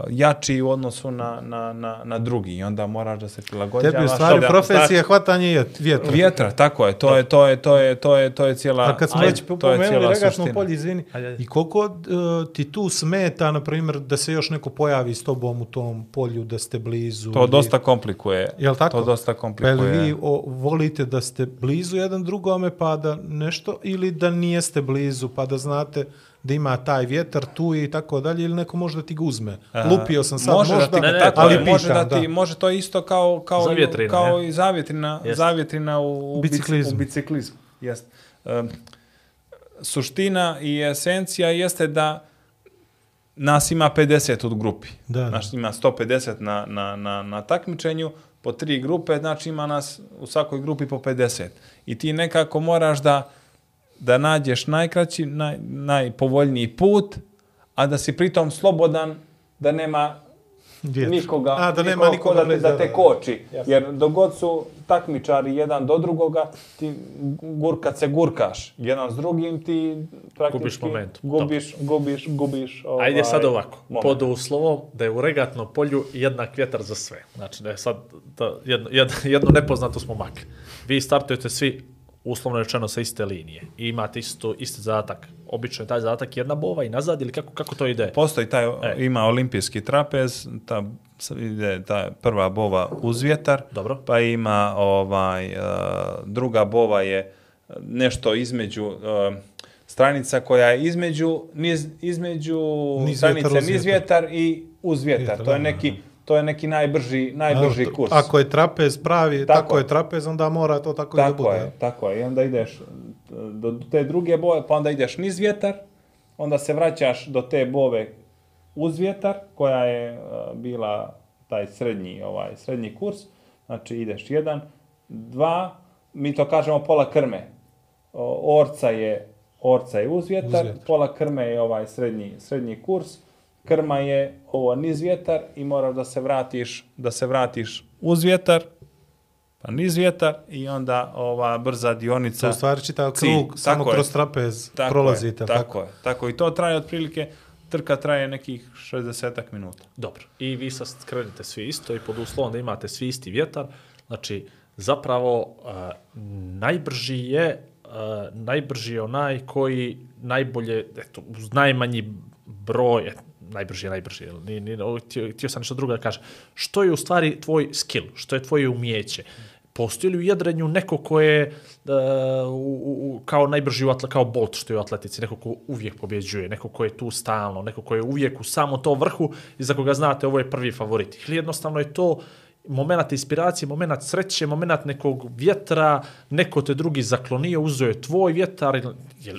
jači u odnosu na, na, na, na drugi i onda moraš da se prilagođavaš. Tebi u stvari da- profesija hvatanje jet- vjetra. Vjetra, tako je, to je, to je, to je, to je, to je cijela, A kad smo već pomenuli regatno polje, izvini, Ajde, ajde. i koliko uh, ti tu smeta, na primjer, da se još neko pojavi s tobom u tom polju, da ste blizu? To ili- dosta komplikuje. Jel tako? To dosta Pa komplikuje. jel vi o, volite da ste blizu jedan drugome pa da nešto, ili da nijeste blizu pa da znate da ima taj vjetar tu i tako dalje, ili neko može da ti ga uzme. Lupio sam sad, može možda, da ti, Ne, ne, tako ali je, pitam, može da ti, da. može to isto kao kao Zavjetrina, kao je. i zavjetrina, Jest. zavjetrina u, u Biciklizmu. U biciklizmu. Jest. Um, suština i esencija jeste da nas ima 50 u grupi. Da, da. Znači ima 150 na, na, na, na takmičenju, po tri grupe, znači ima nas u svakoj grupi po 50. I ti nekako moraš da da nađeš najkraći, naj, najpovoljniji put, a da si pritom slobodan, da nema Vjetar. nikoga, A, da nema nikoga nikoga da, te, da da, te da. koči. Jer dogod su takmičari jedan do drugoga, ti gurkat se gurkaš. Jedan s drugim ti praktički Gubiš momentum. Gubiš, gubiš, gubiš. Ovaj, Ajde sad ovako, moment. pod uslovom da je u regatnom polju jednak vjetar za sve. Znači da je sad da jedno, jedno, jedno nepoznato smo makli. Vi startujete svi uslovno rečeno sa iste linije i imate isto, isti zadatak. Obično je taj zadatak jedna bova i nazad ili kako, kako to ide? Postoji taj, E. ima olimpijski trapez, ta, ide ta prva bova uz vjetar, Dobro. pa ima ovaj, uh, druga bova je nešto između uh, stranica koja je između, niz, između Niz stranice vjetar, niz vjetar. i uz vjetar. Vjetar, to je da, neki, da. To je neki najbrži, najbrži Ako- kurs. Ako je trapez pravi, tako, Tako je trapez, onda mora to tako, i da Tako bude. je, tako je. I onda ideš do te druge boje, pa onda ideš niz vjetar, onda se vraćaš do te bove uz vjetar, koja je uh, bila taj srednji, ovaj, srednji kurs. Znači ideš jedan, dva, mi to kažemo pola krme. Orca je orca je uz vjetar, Uz vjetar. pola krme je ovaj srednji, srednji kurs. Krma je ovo niz vjetar i moraš da se vratiš, da se vratiš uz vjetar, pa niz vjetar i onda ova brza dionica. To u stvari čitav Cilj. krug, samo Tako je. kroz trapez Tako prolazite. Je, tako, je, tako i to traje otprilike, trka traje nekih 60 minuta. Dobro. I vi sad krenete svi isto i pod uslovom da imate svi isti vjetar. Znači, zapravo uh, najbrži je uh, najbrži je onaj koji najbolje, eto, uz najmanji broj, et, najbrži najbrži. jel? Ni, ni, htio, htio sam nešto drugo da kažem. Što je u stvari tvoj skill? Što je tvoje umjeće? Postoji li u jedrenju neko ko je uh, u, u, kao najbrži u atle, kao Bolt što je u atletici, neko ko uvijek pobjeđuje, neko ko je tu stalno, neko ko je uvijek u samo to vrhu i za koga znate ovo je prvi favorit. Ili jednostavno je to moment inspiracije, moment sreće, moment nekog vjetra, neko te drugi zaklonio, uzeo je tvoj vjetar, jel,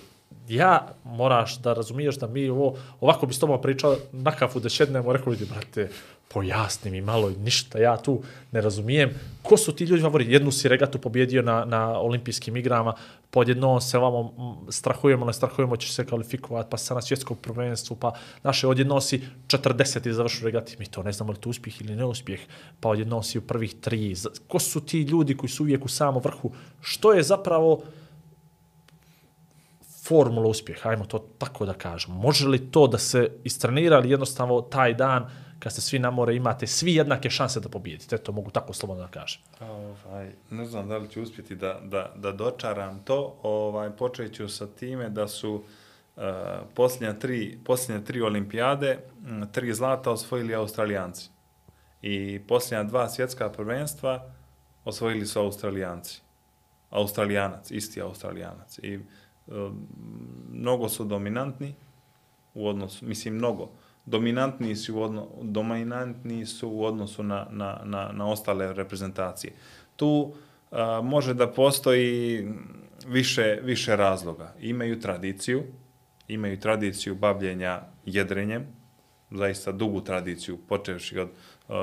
ja moraš da razumiješ da mi ovo, ovako bi s tobom pričao na kafu da šednemo, rekao vidi, brate, pojasni mi malo, ništa, ja tu ne razumijem. Ko su ti ljudi favoriti? Jednu si regatu pobjedio na, na olimpijskim igrama, podjedno se ovamo mm, strahujemo, ne strahujemo, će se kvalifikovati, pa se na svjetskom prvenstvu, pa naše odjedno si 40 i završu regati, mi to ne znamo li to uspjeh ili neuspjeh, pa odjedno si u prvih tri. Ko su ti ljudi koji su uvijek u samom vrhu? Što je zapravo formula uspjeha, ajmo to tako da kažem. Može li to da se istrenira ili jednostavno taj dan kad ste svi na more imate svi jednake šanse da pobijedite? Eto, mogu tako slobodno da kažem. Ovaj, ne znam da li ću uspjeti da, da, da dočaram to. Ovaj, počet ću sa time da su uh, posljednja, tri, posljednje tri olimpijade, m, tri zlata osvojili australijanci. I posljednja dva svjetska prvenstva osvojili su australijanci. Australijanac, isti australijanac. I mnogo su dominantni u odnosu, mislim mnogo, dominantni su u, odno, dominantni su u odnosu na, na, na, na ostale reprezentacije. Tu a, može da postoji više, više razloga. Imaju tradiciju, imaju tradiciju bavljenja jedrenjem, zaista dugu tradiciju, počevši od uh,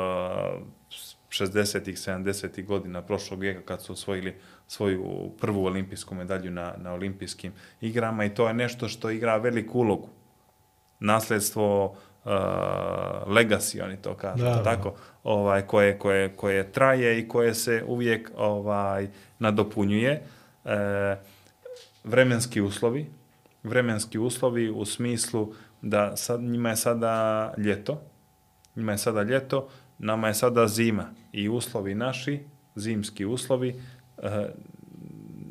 60-ih, 70-ih godina prošlog vijeka kad su osvojili svoju prvu olimpijsku medalju na, na olimpijskim igrama i to je nešto što igra veliku ulogu. Nasledstvo uh, legacy, oni to kažu, Da, da, da. tako, ovaj, koje, koje, koje traje i koje se uvijek ovaj nadopunjuje. E, vremenski uslovi, vremenski uslovi u smislu da sad, njima je sada ljeto, njima je sada ljeto, nama je sada zima i uslovi naši, zimski uslovi,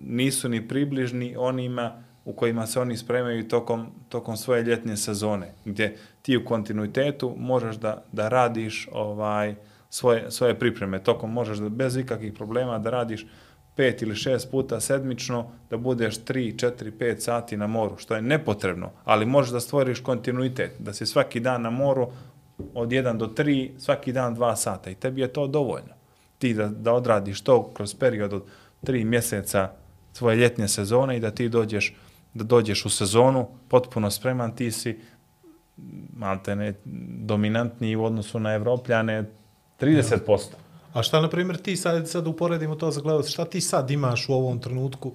nisu ni približni onima u kojima se oni spremaju tokom, tokom svoje ljetne sezone, gdje ti u kontinuitetu možeš da, da radiš ovaj svoje, svoje pripreme. Tokom možeš da bez ikakvih problema da radiš pet ili šest puta sedmično, da budeš 3, 4, 5 sati na moru, što je nepotrebno, ali možeš da stvoriš kontinuitet, da si svaki dan na moru od 1 do 3, svaki dan 2 sata i tebi je to dovoljno. Ti da, da odradiš to kroz period od 3 mjeseca svoje ljetne sezone i da ti dođeš da dođeš u sezonu potpuno spreman, ti si malte ne, dominantniji u odnosu na Evropljane 30%. A šta, na primjer, ti sad, sad uporedimo to za gledaoc, šta ti sad imaš u ovom trenutku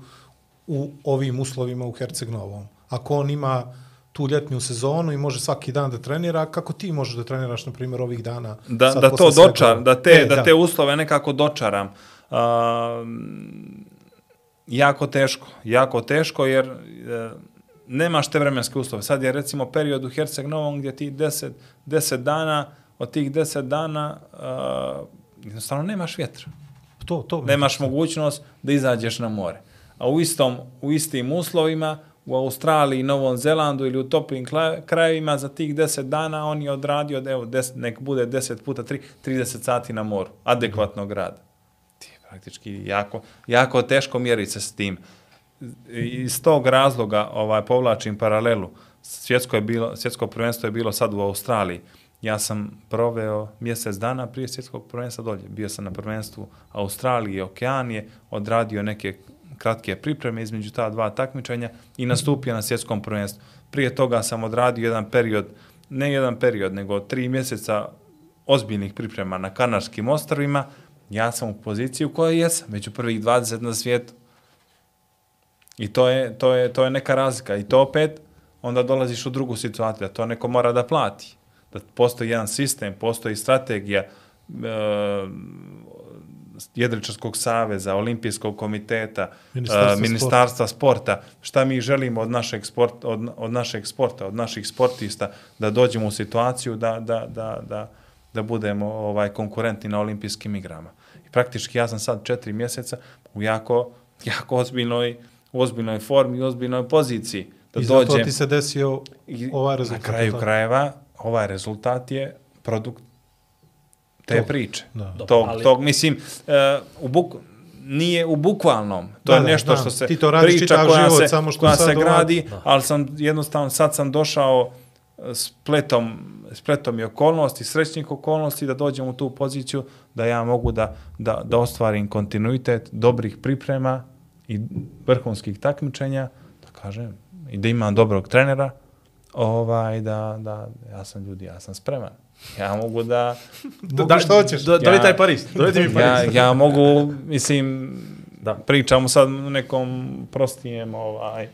u ovim uslovima u Herceg Novom? Ako on ima tu ljetnju sezonu i može svaki dan da trenira, kako ti možeš da treniraš, na primjer, ovih dana? da, da to svega? dočar, da te, E, da. te uslove nekako dočaram. Uh, jako teško, jako teško jer e, nemaš te vremenske uslove. Sad je recimo period u Herceg Novom gdje ti 10, 10 dana, od tih 10 dana uh, jednostavno nemaš vjetra. To, to. Nemaš mogućnost da izađeš na more. A u istom, u istim uslovima, u Australiji, Novom Zelandu ili u toplim krajevima za tih 10 dana on je odradio, evo, 10, nek bude 10 puta 3, 30 sati na moru, adekvatnog rada. Praktički jako, jako teško mjeriti se s tim. Iz tog razloga ovaj, povlačim paralelu. Svjetsko, je bilo, svjetsko prvenstvo je bilo sad u Australiji. Ja sam proveo mjesec dana prije svjetskog prvenstva dolje. Bio sam na prvenstvu Australije i Okeanije, odradio neke kratke pripreme između ta dva takmičenja i nastupio na svjetskom prvenstvu. Prije toga sam odradio jedan period, ne jedan period, nego tri mjeseca ozbiljnih priprema na Kanarskim ostrovima. Ja sam u poziciji u kojoj jesam, među prvih 20 na svijetu. I to je, to je, to je neka razlika. I to opet, onda dolaziš u drugu situaciju, da to neko mora da plati. Da postoji jedan sistem, postoji strategija e, Jedričarskog saveza, Olimpijskog komiteta, Ministarstva e, ministarstva sporta. Šta mi želimo od našeg, sport, od, od našeg sporta, od naših sportista, da dođemo u situaciju da, da, da, da, da budemo ovaj konkurentni na olimpijskim igrama. I praktički ja sam sad četiri mjeseca u jako, jako ozbiljnoj, u ozbiljnoj formi i ozbiljnoj poziciji. Da I zato dođem, ti se desio I ovaj Na rezultat. kraju tako? krajeva, ovaj rezultat je produkt te To. priče. Da. Tog, ali- tog, mislim, e, u buk, nije u bukvalnom. To Da, je da, nešto znam. što se Ti to radiš priča koja život, se, samo što koja sad se gradi, Da. ali sam jednostavno, sad sam došao spletom, spletom i okolnosti, srećnih okolnosti da dođem u tu poziciju da ja mogu da, da, da ostvarim kontinuitet dobrih priprema i vrhunskih takmičenja, da kažem, i da imam dobrog trenera, ovaj, da, da, ja sam ljudi, ja sam spreman. Ja mogu da, (laughs) Mogu što hoćeš. Do, dovedi Ja- taj Pariz. Dovedi mi ja, Pariz. ja mogu, mislim, Da. pričamo sad nekom prostijem, ovaj,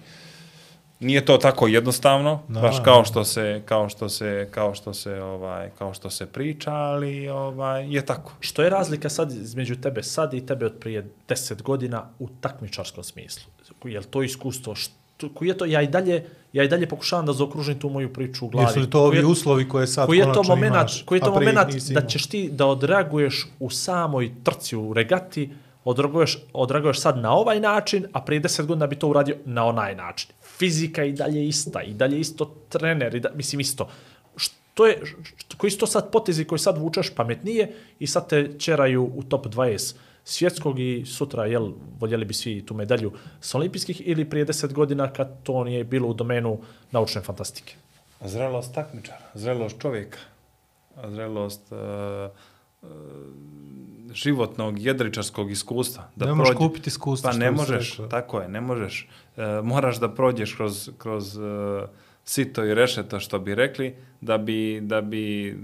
nije to tako jednostavno, Da, baš kao što se, kao što se, kao što se, ovaj, kao što se priča, ali ovaj, je tako. Što je razlika sad između tebe sad i tebe od prije 10 godina u takmičarskom smislu? Je li to iskustvo? Što, koji je to? Ja i dalje, ja i dalje pokušavam da zaokružim tu moju priču u glavi. Jesu li to ovi Koji je- uslovi koje sad koji je to moment, imaš, koji je to nisi da ćeš ti da odreaguješ u samoj trci u regati, odreaguješ, odreaguješ sad na ovaj način, a prije 10 godina bi to uradio na onaj način. Fizika i dalje ista, i dalje isto trener, i da, mislim isto. Što je, što, koji su to sad potezi koji sad vučeš pametnije i sad te čeraju u top 20 svjetskog i sutra, jel, voljeli bi svi tu medalju s olimpijskih ili prije 10 godina kad to nije bilo u domenu naučne fantastike. Zrelost takmičara, zrelost čovjeka, zrelost uh, životnog, jedričarskog iskustva. Da Ne možeš kupiti iskustvo, Pa ne možeš, reklo. tako je, ne možeš. E, moraš da prođeš kroz, kroz uh, sito i rešeto, što bi rekli, da bi, da bi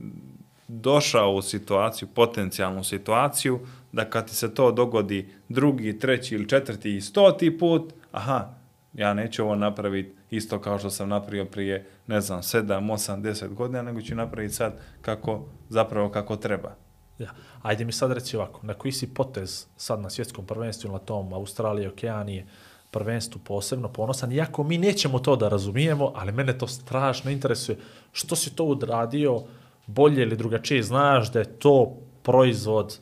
došao u situaciju, potencijalnu situaciju, da kad ti se to dogodi drugi, treći ili četvrti i stoti put, aha, ja neću ovo napraviti isto kao što sam napravio prije, ne znam, sedam, osam, deset godina, nego ću napraviti sad kako, zapravo kako treba. Ja. Ajde mi sad reci ovako, na koji si potez sad na svjetskom prvenstvu na tom Australije, Okeanije, prvenstvu posebno ponosan, iako mi nećemo to da razumijemo, ali mene to strašno interesuje. Što si to odradio bolje ili drugačije? Znaš da je to proizvod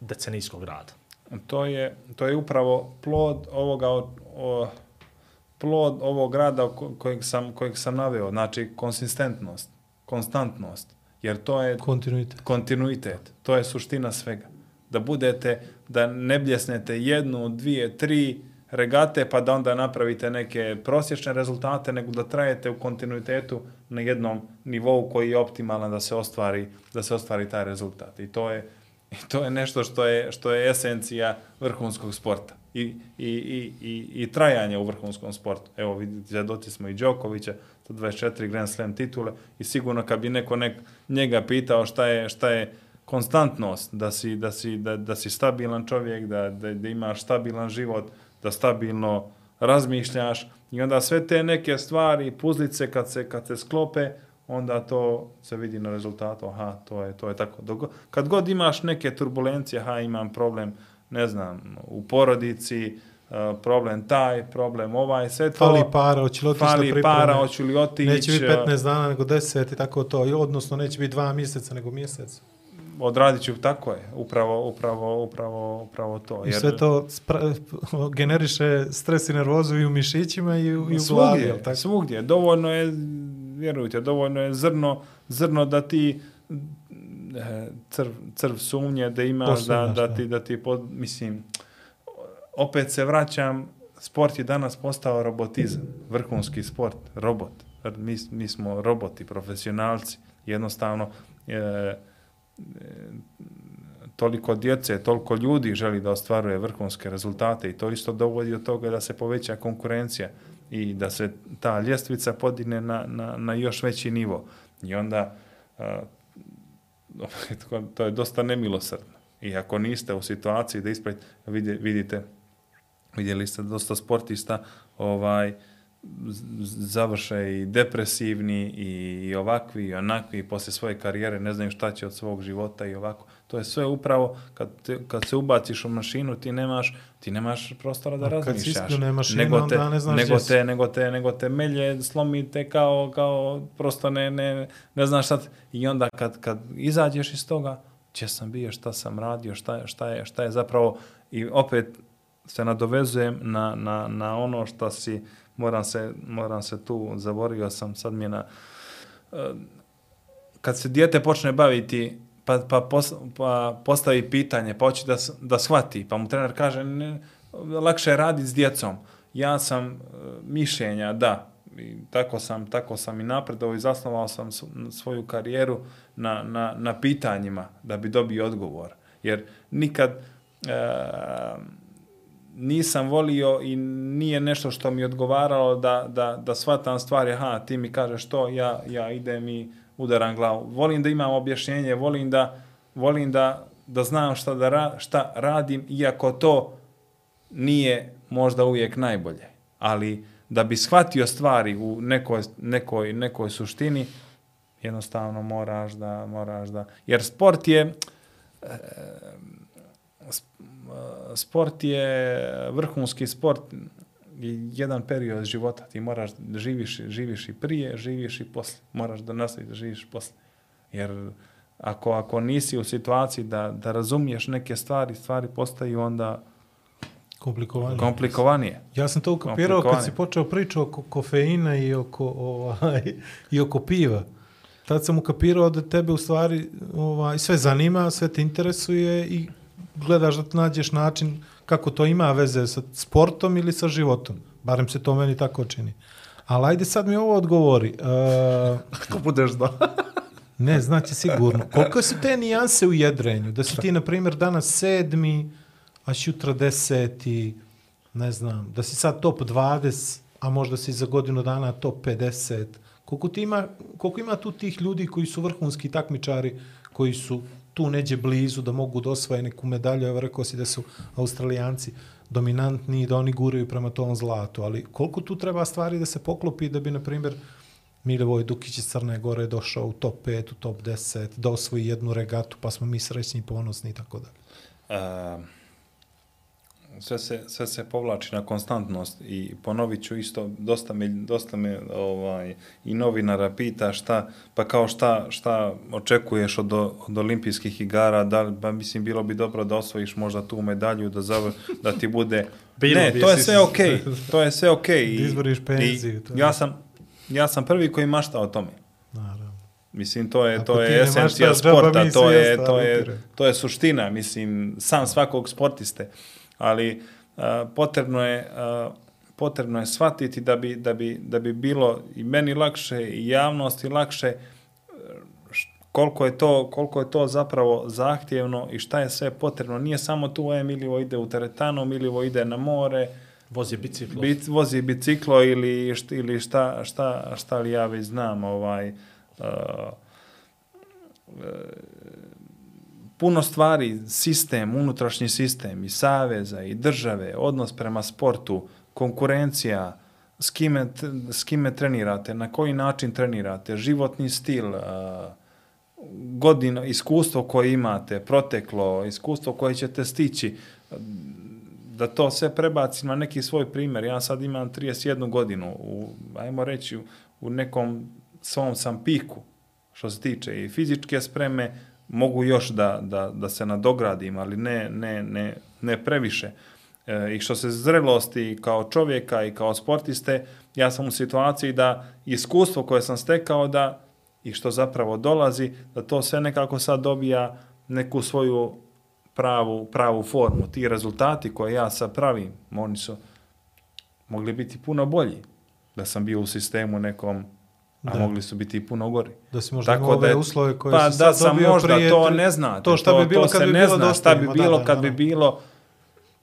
decenijskog rada. To je, to je upravo plod ovoga o, o, plod ovog rada ko- kojeg sam, kojeg sam naveo, znači konsistentnost, konstantnost, jer to je Kontinuitet. kontinuitet, to je suština svega. Da budete, da ne bljesnete jednu, dvije, tri regate, pa da onda napravite neke prosječne rezultate, nego da trajete u kontinuitetu na jednom nivou koji je optimalan da se ostvari, da se ostvari taj rezultat. I to je, i to je nešto što je, što je esencija vrhunskog sporta. I, i, i, i, i trajanje u vrhunskom sportu. Evo, vidite, zadoci smo i Đokovića, to 24 Grand Slam titule i sigurno kad bi neko nek, njega pitao šta je, šta je konstantnost, da si, da si, da, da si stabilan čovjek, da, da, da imaš stabilan život, da stabilno razmišljaš i onda sve te neke stvari, puzlice kad se, kad se sklope, onda to se vidi na rezultatu, aha, to je, to je tako. Kad god imaš neke turbulencije, aha, imam problem, ne znam, u porodici, uh, problem taj, problem ovaj, sve to... Fali para, hoće li otići na Fali pripreme? para, hoću li otići... Neće biti 15 dana, nego 10 i tako to. I odnosno, neće biti dva mjeseca, nego mjesec. Odradit ću, tako je, upravo, upravo, upravo, upravo to. I sve to spra- generiše stres i nervozu i u mišićima i u, i u glavi. svugdje, jel tako? svugdje. Dovoljno je, vjerujte, dovoljno je zrno, zrno da ti e, crv, crv sumnje da imaš, da, da, da. ti, da ti, pod, mislim, opet se vraćam, sport je danas postao robotizam, vrhunski sport, robot. Mi, mi smo roboti, profesionalci, jednostavno, e, toliko djece, toliko ljudi želi da ostvaruje vrhunske rezultate i to isto dovodi do toga da se poveća konkurencija i da se ta ljestvica podigne na, na, na još veći nivo. I onda a, (laughs) to je dosta nemilosrdno. I ako niste u situaciji da ispravite, vidite, vidjeli ste dosta sportista ovaj završe i depresivni i, i ovakvi i onakvi i poslije svoje karijere ne znaju šta će od svog života i ovako. To je sve upravo kad, te, kad se ubaciš u mašinu ti nemaš ti nemaš prostora da A kad si razmišljaš. isključena mašina, nego te, onda ne znaš nego si. te, nego te, nego te melje slomite kao, kao prosto ne, ne, ne znaš šta. I onda kad, kad izađeš iz toga, gdje sam bio, šta sam radio, šta, šta, je, šta je zapravo i opet se nadovezujem na, na, na ono što si, moram se, moram se tu, zaboravio sam, sad mi je na, kad se dijete počne baviti pa, pa, pos, pa postavi pitanje, pa hoće da, da shvati, pa mu trener kaže ne, lakše je raditi s djecom. Ja sam e, mišljenja, da, i tako sam, tako sam i napredovao i zasnovao sam svoju karijeru na, na, na pitanjima da bi dobio odgovor. Jer nikad e, nisam volio i nije nešto što mi odgovaralo da, da, da shvatam stvari, aha, ti mi kažeš to, ja, ja idem i udaram glavu. Volim da imam objašnjenje, volim da, volim da, da znam šta, da ra, šta radim, iako to nije možda uvijek najbolje. Ali da bi shvatio stvari u nekoj, nekoj, nekoj suštini, jednostavno moraš da, moraš da... Jer sport je, sport je vrhunski sport jedan period života. Ti moraš da živiš, živiš i prije, živiš i posle. Moraš da nastaviš da živiš posle. Jer ako, ako nisi u situaciji da, da razumiješ neke stvari, stvari postaju onda Komplikovanije. komplikovanije. Ja sam to ukapirao kad si počeo priču oko kofeina i oko, ovaj, i oko piva. Tad sam ukapirao da tebe u stvari ovaj, sve zanima, sve te interesuje i gledaš da nađeš način kako to ima veze sa sportom ili sa životom. Barem se to meni tako čini. Ali ajde sad mi ovo odgovori. Uh, (laughs) Ako budeš do... (laughs) Ne, znači sigurno. Koliko su te nijanse u jedrenju? Da si ti, na primjer, danas sedmi, a sutra deseti, ne znam, da si sad top 20, a možda si za godinu dana top 50. Koliko, ti ima, koliko ima tu tih ljudi koji su vrhunski takmičari, koji su tu neđe blizu da mogu da osvoje neku medalju, evo rekao si da su australijanci dominantni i da oni guraju prema tom zlatu, ali koliko tu treba stvari da se poklopi da bi, na primjer, Milivoj Dukić iz Crne Gore došao u top 5, u top 10, da osvoji jednu regatu, pa smo mi srećni i ponosni i tako dalje. Sve se, sve se povlači na konstantnost i ponovit ću isto, dosta me, dosta me ovaj, i novinara pita šta, pa kao šta, šta očekuješ od, od olimpijskih igara, da, pa mislim bilo bi dobro da osvojiš možda tu medalju, da, zavr, da ti bude... (laughs) Bilo ne, bi, to je sve okej, to je sve okej. (laughs) Da izboriš penziju, I Ja sam, ja sam prvi koji mašta o tome. Naravno. Mislim, to je, Ako to je esencija sporta, to je, to, je, to je suština, mislim, sam svakog sportiste. Ali a, potrebno je a, potrebno je shvatiti da bi, da, bi, da bi bilo i meni lakše i javnosti lakše e, š- koliko je to koliko je to zapravo zahtjevno i šta je sve potrebno. Nije samo tu e Milivo ide u teretanu, Milivo ide na more, Vozi biciklo. Bit, vozi biciklo ili, št, ili šta, šta, šta li ja već znam, ovaj, uh, puno stvari, sistem, unutrašnji sistem i saveza i države, odnos prema sportu, konkurencija, s kime, s kime trenirate, na koji način trenirate, životni stil, godina, iskustvo koje imate, proteklo, iskustvo koje ćete stići, da to sve prebacim na neki svoj primjer. Ja sad imam 31 godinu, u, ajmo reći, u nekom svom sam piku, što se tiče i fizičke spreme, mogu još da, da, da se nadogradim, ali ne, ne, ne, ne previše. E, I što se zrelosti kao čovjeka i kao sportiste, ja sam u situaciji da iskustvo koje sam stekao da i što zapravo dolazi, da to sve nekako sad dobija neku svoju pravu, pravu formu. Ti rezultati koje ja sad pravim, oni su mogli biti puno bolji da sam bio u sistemu nekom, a Da. mogli su biti i puno gori. Da si možda Tako ove da je- uslove koje pa si da sad dobio možda prije to ne znate. To šta bi bilo to kad se bi ne bilo zna, šta bi ima, bilo da, da, kad bi bilo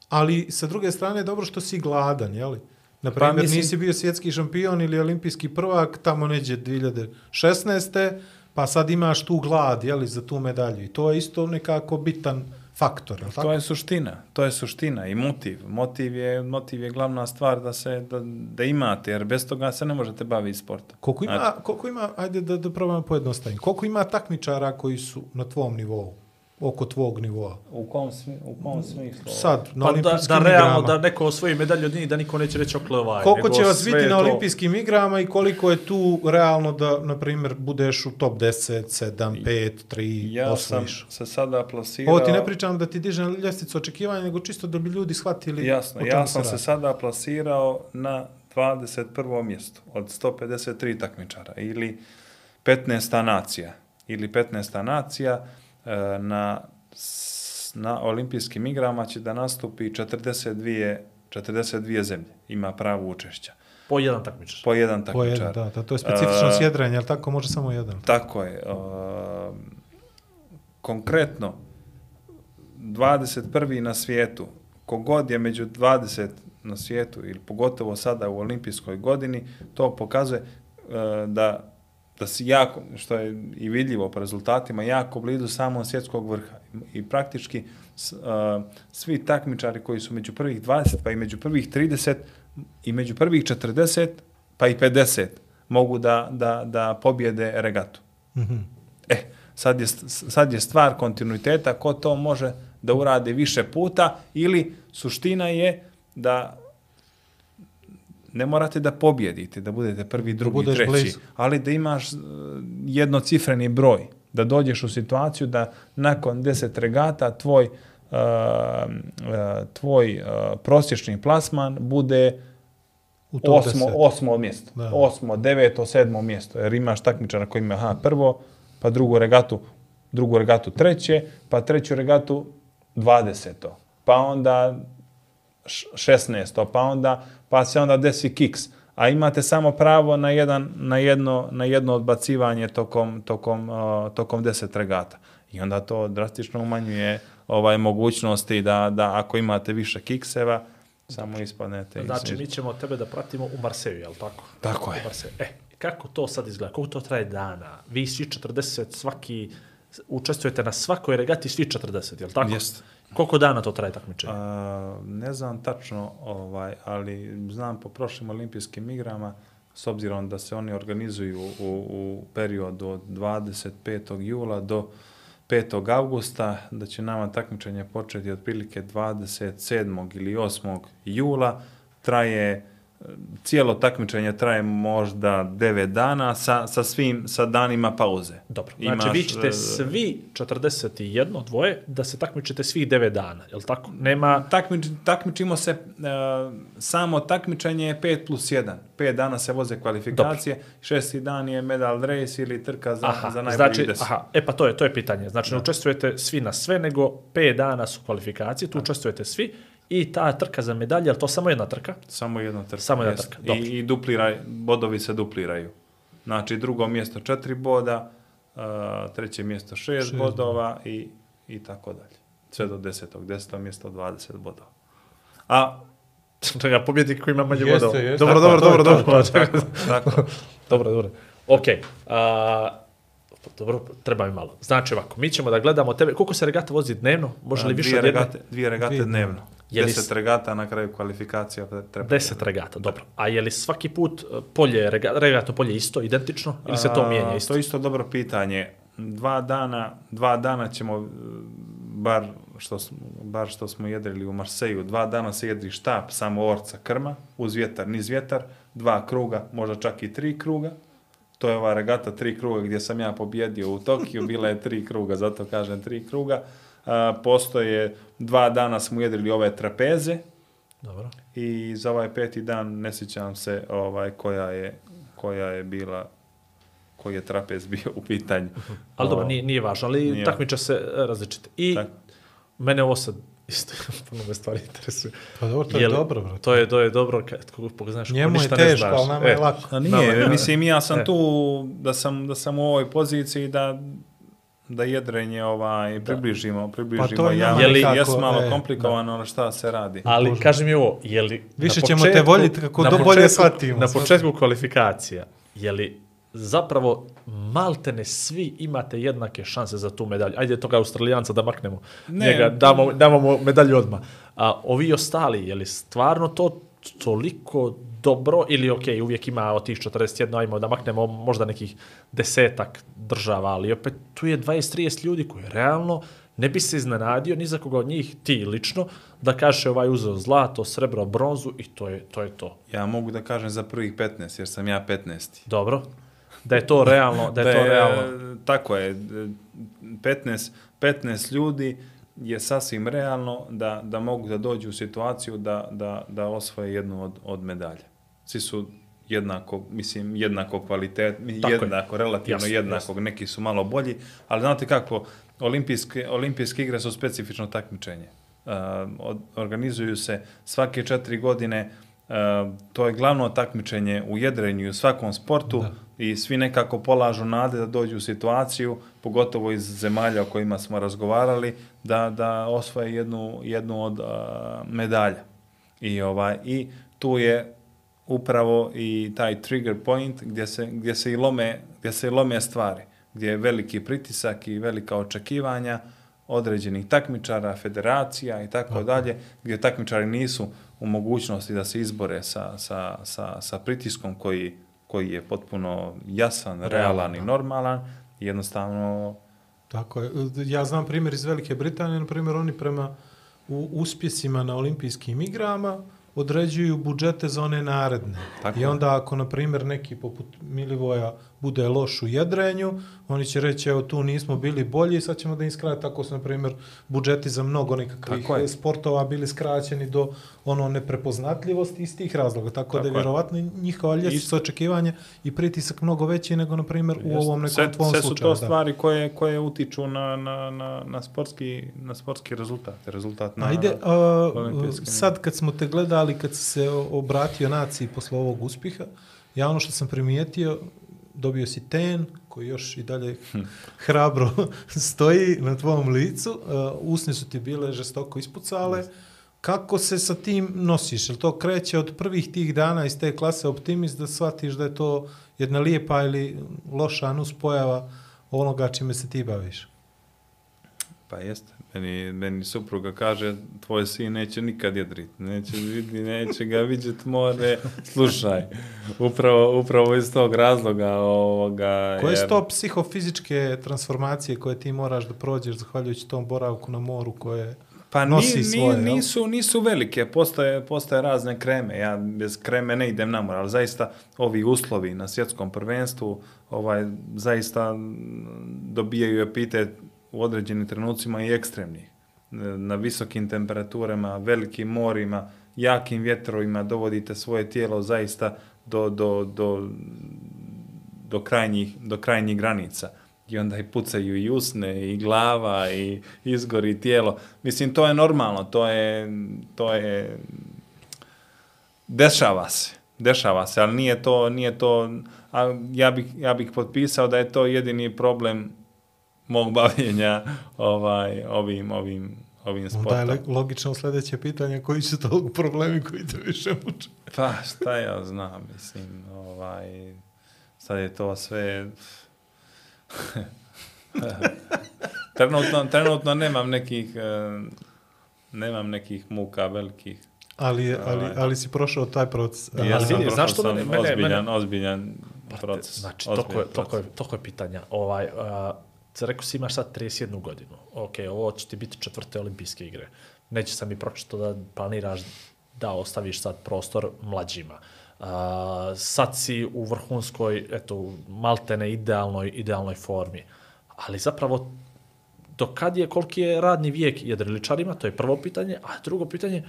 Ali sa druge strane je dobro što si gladan, jeli? Na primjer, Pa mislim- nisi bio svjetski šampion ili olimpijski prvak tamo neđe 2016. Pa sad imaš tu glad, jeli, za tu medalju. I to je isto nekako bitan faktor, jel tako? To je suština, to je suština i motiv. Motiv je, motiv je glavna stvar da se da, da imate, jer bez toga se ne možete baviti sportom. Koliko ima, Znači, koliko ima, ajde da, da probamo pojednostaviti, koliko ima takmičara koji su na tvom nivou, oko tvog nivoa? u kom, smi, u kom smislu? Sad, na Pa da, olimpijskim da realno igrama. da neko osvoji medalju od njih, da niko neće reći okle ovaj. Koliko će vas biti na to- olimpijskim igrama i koliko je tu realno da, na primjer, budeš u top 10, 7, 5, 3, Ja sam osvojiš? se sada plasirao... Ovo ti ne pričam da ti diže na ljestvicu očekivanja, nego čisto da bi ljudi shvatili Jasno, o ja sam se radi. sada plasirao na 21. mjestu od 153 takmičara ili 15. nacija ili 15. nacija na, s- na olimpijskim igrama će da nastupi 42, 42 zemlje. Ima pravo učešća. Po jedan takmičar. Po jedan Po jedan, takmičar. da, da, to je specifično A, sjedranje, ali tako može samo jedan. Tako je. Uh, konkretno, 21. na svijetu, kogod je među 20 na svijetu, ili pogotovo sada u olimpijskoj godini, to pokazuje uh, da da si jako, što je i vidljivo po rezultatima, jako blizu samog svjetskog vrha. I praktički s- uh, svi takmičari koji su među prvih 20, pa i među prvih 30, i među prvih 40, pa i 50, mogu da, da, da pobjede regatu. Mhm. E, sad je, sad je stvar kontinuiteta, ko to može da uradi više puta ili suština je da ne morate da pobjedite, da budete prvi, drugi, budeš treći, blizu. ali da imaš e, jednocifreni broj, da dođeš u situaciju da nakon 10 regata tvoj uh, tvoj uh, prosječni plasman bude U osmo, 10. osmo mjesto. Da. Osmo, deveto, sedmo mjesto. Jer imaš takmičara koji ima aha, prvo, pa drugu regatu, drugu regatu treće, pa treću regatu dvadeseto. Pa onda š- šesnesto, pa onda pa se onda desi kiks. A imate samo pravo na, jedan, na, jedno, na jedno odbacivanje tokom, tokom, uh, tokom deset regata. I onda to drastično umanjuje ovaj mogućnosti da, da ako imate više kikseva, samo ispadnete. iz- Znači, mi ćemo tebe da pratimo u Marseju, je li tako? Tako je. U Marseju. E, kako to sad izgleda? Koliko to traje dana? Vi svi 40, svaki, učestvujete na svakoj regati svi 40, je li tako? Jest. Koliko dana to traje takmičenje? A, ne znam tačno, ovaj, ali znam po prošlim olimpijskim igrama, s obzirom da se oni organizuju u, u periodu od 25. jula do 5. augusta, da će nama takmičenje početi otprilike 27. ili 8. jula, traje cijelo takmičenje traje možda 9 dana sa, sa svim sa danima pauze. Dobro, znači Imaš, vi ćete e, svi 41, dvoje, da se takmičite svih 9 dana, je li tako? Nema... Takmič, takmičimo se, e, samo takmičenje je 5 plus 1. 5 dana se voze kvalifikacije, Dobro. šesti dan je medal race ili trka za, Aha, za najbolji znači, deset. aha, e pa to je, to je pitanje. Znači, ne učestvujete svi na sve, nego 5 dana su kvalifikacije, tu učestvujete svi i ta trka za medalje, je li to samo jedna trka? Samo jedna trka. Samo jedna jest. trka, dobro. I, I dupliraj, bodovi se dupliraju. Znači, drugo mjesto 4 boda, uh, treće mjesto 6 bodova i, i tako dalje. Sve do desetog. Deseto mjesto 20 bodova. A (laughs) Čega, pobjednik koji ima manje jeste. Dobro, Tako, dobro, to dobro, dobro. Čekaj. tako, (laughs) Dobro, dobro. Ok. A, dobro, treba mi malo. Znači ovako, mi ćemo da gledamo tebe. Koliko se regata vozi dnevno? Može li više dvije od jedne? regate, dvije regate Dvije dnevno. Je li Deset regata na kraju kvalifikacija. Treba. Deset regata, dobro. A je li svaki put e, polje, rega, regato polje isto, identično? Ili se to A, mijenja isto? To je isto dobro pitanje. Dva dana, dva dana ćemo, e, bar što, smo, bar što smo jedrili u Marseju, dva dana se jedri štap, samo orca krma, uz vjetar, niz vjetar, dva kruga, možda čak i tri kruga. To je ova regata tri kruga gdje sam ja pobjedio u Tokiju, bila je tri kruga, zato kažem tri kruga. A, postoje, dva dana smo jedrili ove trapeze, Dobro. i za ovaj peti dan ne sjećam se ovaj koja je koja je bila koji je trapez bio u pitanju. Ali dobro, O, nije, nije važno, ali Nije. takmiče se različite. I Tak. mene ovo sad isto (laughs) puno me stvari interesuje. Pa dobro, to je Jel- dobro, brate. To je, to je dobro kad koga pogledaš ko Njemu je ništa ne teško, znaš. ali nama je lako. A Nama nije, je- mislim ja sam E. tu da sam da sam u ovoj poziciji da da jedrenje ovaj približimo, približimo Pa to je nama Je li nekako, jesu malo e, komplikovano, ali šta se radi? Ali kaži mi ovo, je li... Više na ćemo te voljeti kako do bolje početku- shvatimo. Na početku kvalifikacija, je li zapravo maltene svi imate jednake šanse za tu medalju. Ajde toga Australijanca da maknemo. Ne. Njega, damo, damo mu medalju odmah. A ovi ostali, je li stvarno to toliko dobro ili ok, uvijek ima od tih 41, ajmo da maknemo možda nekih desetak država, ali opet tu je 20-30 ljudi koji realno ne bi se iznenadio ni za koga od njih, ti lično, da kaže ovaj uzeo zlato, srebro, bronzu i to je to. Je to. Ja mogu da kažem za prvih 15 jer sam ja 15. Dobro. Da je to realno, da je to realno. Tako je. 15, 15 ljudi je sasvim realno da, da mogu da dođu u situaciju da, da, da osvoje jednu od, od medalja. Svi su jednako, mislim, jednako kvalitet, Tako je. jednako, relativno Jasno, jednakog, neki su malo bolji, ali znate kako, olimpijske, olimpijske igre su specifično takmičenje. Uh, od- organizuju se svake četiri godine, uh, to je glavno takmičenje u jedrenju i u svakom sportu i svi nekako polažu nade da dođu u situaciju, pogotovo iz zemalja o kojima smo razgovarali, da, da osvoje jednu, jednu od uh, medalja. I, ovaj, I tu je upravo i taj trigger point gdje se, gdje se, i, lome, gdje se i lome stvari, gdje je veliki pritisak i velika očekivanja određenih takmičara, federacija i tako dalje, gdje takmičari nisu u mogućnosti da se izbore sa, sa, sa, sa pritiskom koji, koji je potpuno jasan, realan i normalan, i jednostavno Tako je. Ja znam primjer iz Velike Britanije, na primjer oni prema u, uspjesima na olimpijskim igrama određuju budžete za one naredne. Tako I onda ako, na primjer, neki poput Milivoja bude loš u jedrenju, oni će reći, evo tu nismo bili bolji, sad ćemo da im skrati. Tako su, na primjer, budžeti za mnogo nekakvih sportova bili skraćeni do ono neprepoznatljivosti iz tih razloga. Tako, da Tako je je. vjerovatno njihova ljestvica očekivanja i pritisak mnogo veći nego, na primjer, u ovom nekom sve, tvom sve su slučaju. to da. stvari koje, koje utiču na, na, na, na, sportski, na sportski rezultat. Rezultat na, Ajde, a, sad kad smo te gledali, kad si se obratio naciji posle ovog uspjeha, ja ono što sam primijetio, dobio si ten, koji još i dalje (laughs) hrabro (laughs) stoji na tvom licu, a, usne su ti bile žestoko ispucale, Kako se sa tim nosiš? Jel to kreće od prvih tih dana iz te klase optimist da shvatiš da je to jedna lijepa ili loša nuspojava onoga čime se ti baviš? Pa jeste. Meni, meni supruga kaže, tvoj sin neće nikad jedriti, neće, vidi, neće ga vidjeti more. Slušaj, upravo, upravo iz tog razloga ovoga... Koje su to psihofizičke transformacije koje ti moraš da prođeš zahvaljujući tom boravku na moru koje Pa nosi ni, svoje, ni, nisu, nisu velike, postoje, postoje razne kreme. Ja bez kreme ne idem na more, ali zaista ovi uslovi na svjetskom prvenstvu ovaj, zaista dobijaju epitet u određenim trenucima i ekstremnih. Na visokim temperaturama, velikim morima, jakim vjetrovima dovodite svoje tijelo zaista do, do, do, do, krajnjih, do krajnjih granica. I onda i pucaju i usne, i glava, i izgori tijelo. Mislim, to je normalno, to je, to je, dešava se, dešava se, ali nije to, nije to, a ja bih, ja bih potpisao da je to jedini problem mog bavljenja ovaj, ovim, ovim, ovim onda sportom. je le- logično sljedeće pitanje koji su to problemi koji te više muče. Pa, šta ja znam, mislim, ovaj, sad je to sve... (laughs) trenutno, trenutno nemam nekih, eh, nemam nekih muka velikih. Ali, je- ali, Ovaj. ali si prošao taj proces. Ja Ali sam vidi, prošao znaš što sam mene- mene- ozbiljan, mene- ozbiljan proces. Znači, toko je, toko, je, toko je pitanja. Ovaj, uh, rekao si imaš sad 31 godinu. Ok, ovo će ti biti četvrte olimpijske igre. Neće sam mi pročito da planiraš da ostaviš sad prostor mlađima. Uh, sad si u vrhunskoj, eto, maltene idealnoj, idealnoj formi. Ali zapravo, do kad je, koliki je radni vijek jedriličarima, to je prvo pitanje, a drugo pitanje,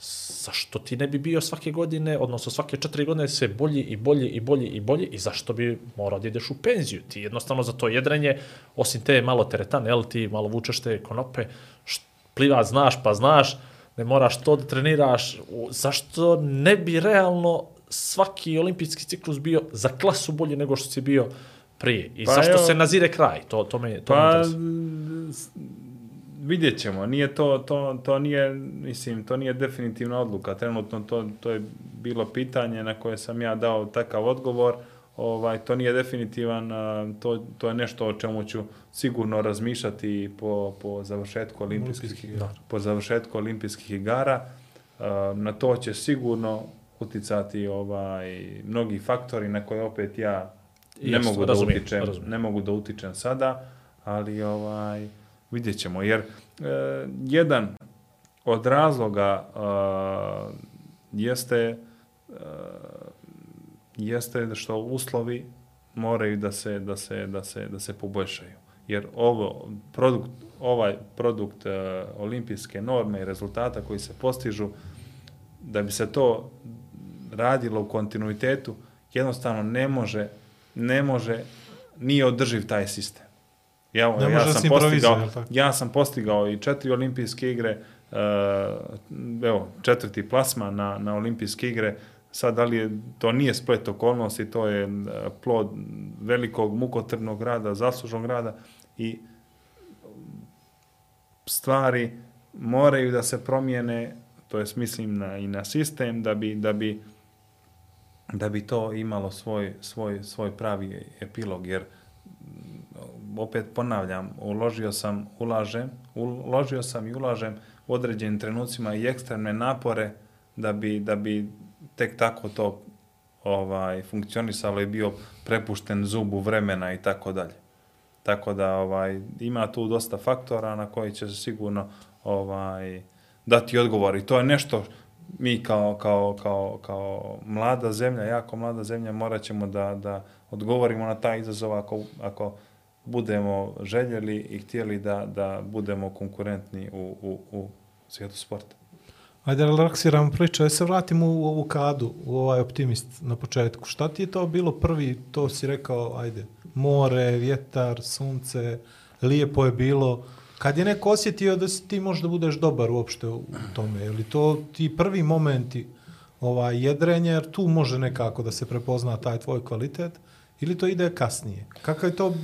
zašto ti ne bi bio svake godine, odnosno svake četiri godine sve bolji i bolji i bolji i bolji i zašto bi morao da ideš u penziju? Ti jednostavno za to jedrenje, osim te malo teretane, jel ti malo vučeš te konope, št, plivat znaš pa znaš, ne moraš to da treniraš, zašto ne bi realno svaki olimpijski ciklus bio za klasu bolji nego što si bio prije? I Pa zašto evo- se nazire kraj? To, to me, to me Pa, interesuje. Vidjet ćemo. Nije to, to, to nije, mislim, to nije definitivna odluka. Trenutno to, to je bilo pitanje na koje sam ja dao takav odgovor. Ovaj, to nije definitivan, to, to je nešto o čemu ću sigurno razmišljati po, po završetku olimpijskih, po završetku olimpijskih igara. Na to će sigurno uticati ovaj mnogi faktori na koje opet ja ne Jasno, mogu da razumijem, utičem, razumijem. ne mogu da utičem sada, ali ovaj vidjet ćemo, jer e, jedan od razloga e, jeste e, jeste što uslovi moraju da se da se da se da se poboljšaju. Jer ovo produkt ovaj produkt e, olimpijske norme i rezultata koji se postižu da bi se to radilo u kontinuitetu jednostavno ne može, ne može, nije održiv taj sistem. Ja, Ne ja da sam postigao, ja sam postigao i četiri olimpijske igre, uh, evo, četvrti plasma na, na olimpijske igre, sad da li je, to nije splet okolnosti, to je uh, plod velikog mukotrpnog rada, zaslužnog rada i stvari moraju da se promijene, to jest mislim na, i na sistem, da bi, da bi, da bi to imalo svoj, svoj, svoj pravi epilog, jer mm, opet ponavljam, uložio sam, ulažem, uložio sam i ulažem u određenim trenucima i ekstremne napore da bi, da bi tek tako to ovaj funkcionisalo i bio prepušten zubu vremena i tako dalje. Tako da ovaj ima tu dosta faktora na koji će se sigurno ovaj dati odgovor i to je nešto mi kao, kao, kao, kao mlada zemlja, jako mlada zemlja, morat ćemo da, da odgovorimo na taj izazov ako, ako budemo željeli i htjeli da, da budemo konkurentni u, u, u svijetu sporta. Ajde, relaksiramo priču. Ajde se vratimo u ovu kadu, u ovaj optimist na početku. Šta ti je to bilo prvi, to si rekao, ajde, more, vjetar, sunce, lijepo je bilo. Kad je neko osjetio da si ti možda budeš dobar uopšte u tome, je li to ti prvi momenti ovaj, jedrenja, jer tu može nekako da se prepozna taj tvoj kvalitet, ili to ide kasnije? Kakav je to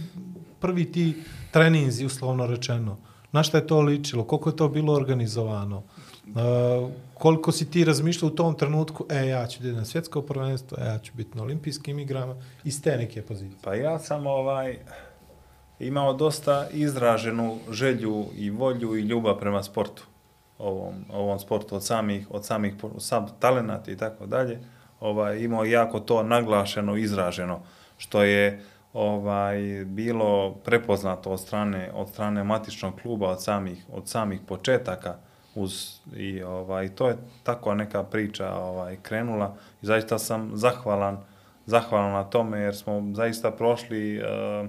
prvi ti treninzi, uslovno rečeno? Na šta je to ličilo? Koliko je to bilo organizovano? Uh, koliko si ti razmišljao u tom trenutku, e, ja ću biti na svjetsko prvenstvo, e, ja ću biti na olimpijskim igrama, iz te neke pozicije. Pa ja sam ovaj imao dosta izraženu želju i volju i ljubav prema sportu. Ovom, ovom sportu od samih, od samih sam talenata i tako dalje. Ovaj, imao jako to naglašeno, izraženo, što je ovaj bilo prepoznato od strane od strane matičnog kluba od samih od samih početaka uz i ovaj to je tako neka priča ovaj krenula. I zaista sam zahvalan zahvalan na tome jer smo zaista prošli uh,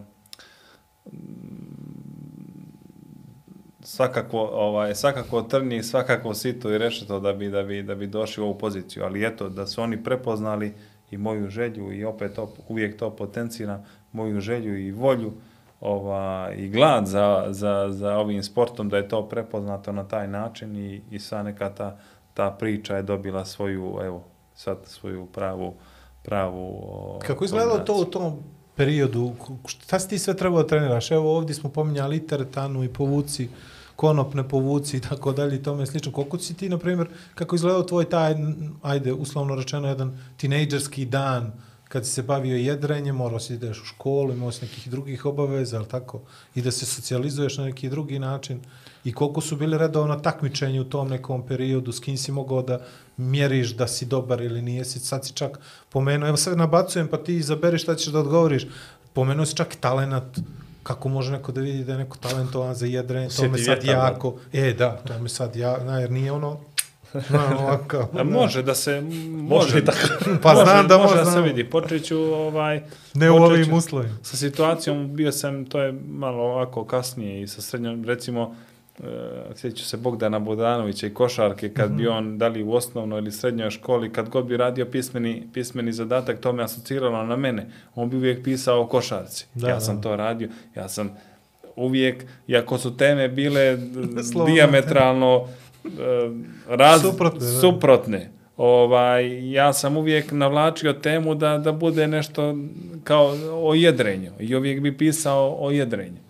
svakako ovaj svakako trnji svakako sito i rešeto da bi da bi da bi došli u ovu poziciju. Ali eto da su oni prepoznali i moju želju i opet to, uvijek to potenciram moju želju i volju ova, i glad za, za, za ovim sportom, da je to prepoznato na taj način i, i sva neka ta, ta priča je dobila svoju, evo, sad svoju pravu, pravu o, Kako izgledalo to u tom periodu? Šta si ti sve trebao da treniraš? Evo ovdje smo pominjali teretanu i povuci, konopne povuci i tako dalje i tome slično. Koliko si ti, na primjer, kako izgledao tvoj taj, ajde, uslovno rečeno, jedan tinejdžerski dan kad si se bavio jedrenjem, morao si da ideš u školu, imao si nekih drugih obaveza, ali tako, i da se socijalizuješ na neki drugi način. I koliko su bili redovno takmičenje u tom nekom periodu, s kim si mogao da mjeriš da si dobar ili nije si, sad si čak pomenuo, evo sad nabacujem pa ti izaberiš šta ćeš da odgovoriš, pomenuo si čak talenat, kako može neko da vidi da je neko talentovan za jedrenje, to me sad da. jako, e da, to me sad ja, na, jer nije ono, na, ovako, A može da se može i tako. (laughs) Pa može, znam da može može, da se vidi. Počeću ovaj ne u ovim uslovima. sa situacijom bio sam to je malo ovako kasnije i sa srednjom recimo uh, sjeću se Bogdana Bodanovića i košarke kad bi on da li u osnovnoj ili srednjoj školi kad god bi radio pismeni pismeni zadatak to me asociralo na mene on bi uvijek pisao o košarci Da, ja da. sam to radio ja sam uvijek iako su teme bile (laughs) diametralno raz, Suprotne, da. suprotne ovaj, ja sam uvijek navlačio temu da, da bude nešto kao o jedrenju i uvijek bi pisao o jedrenju.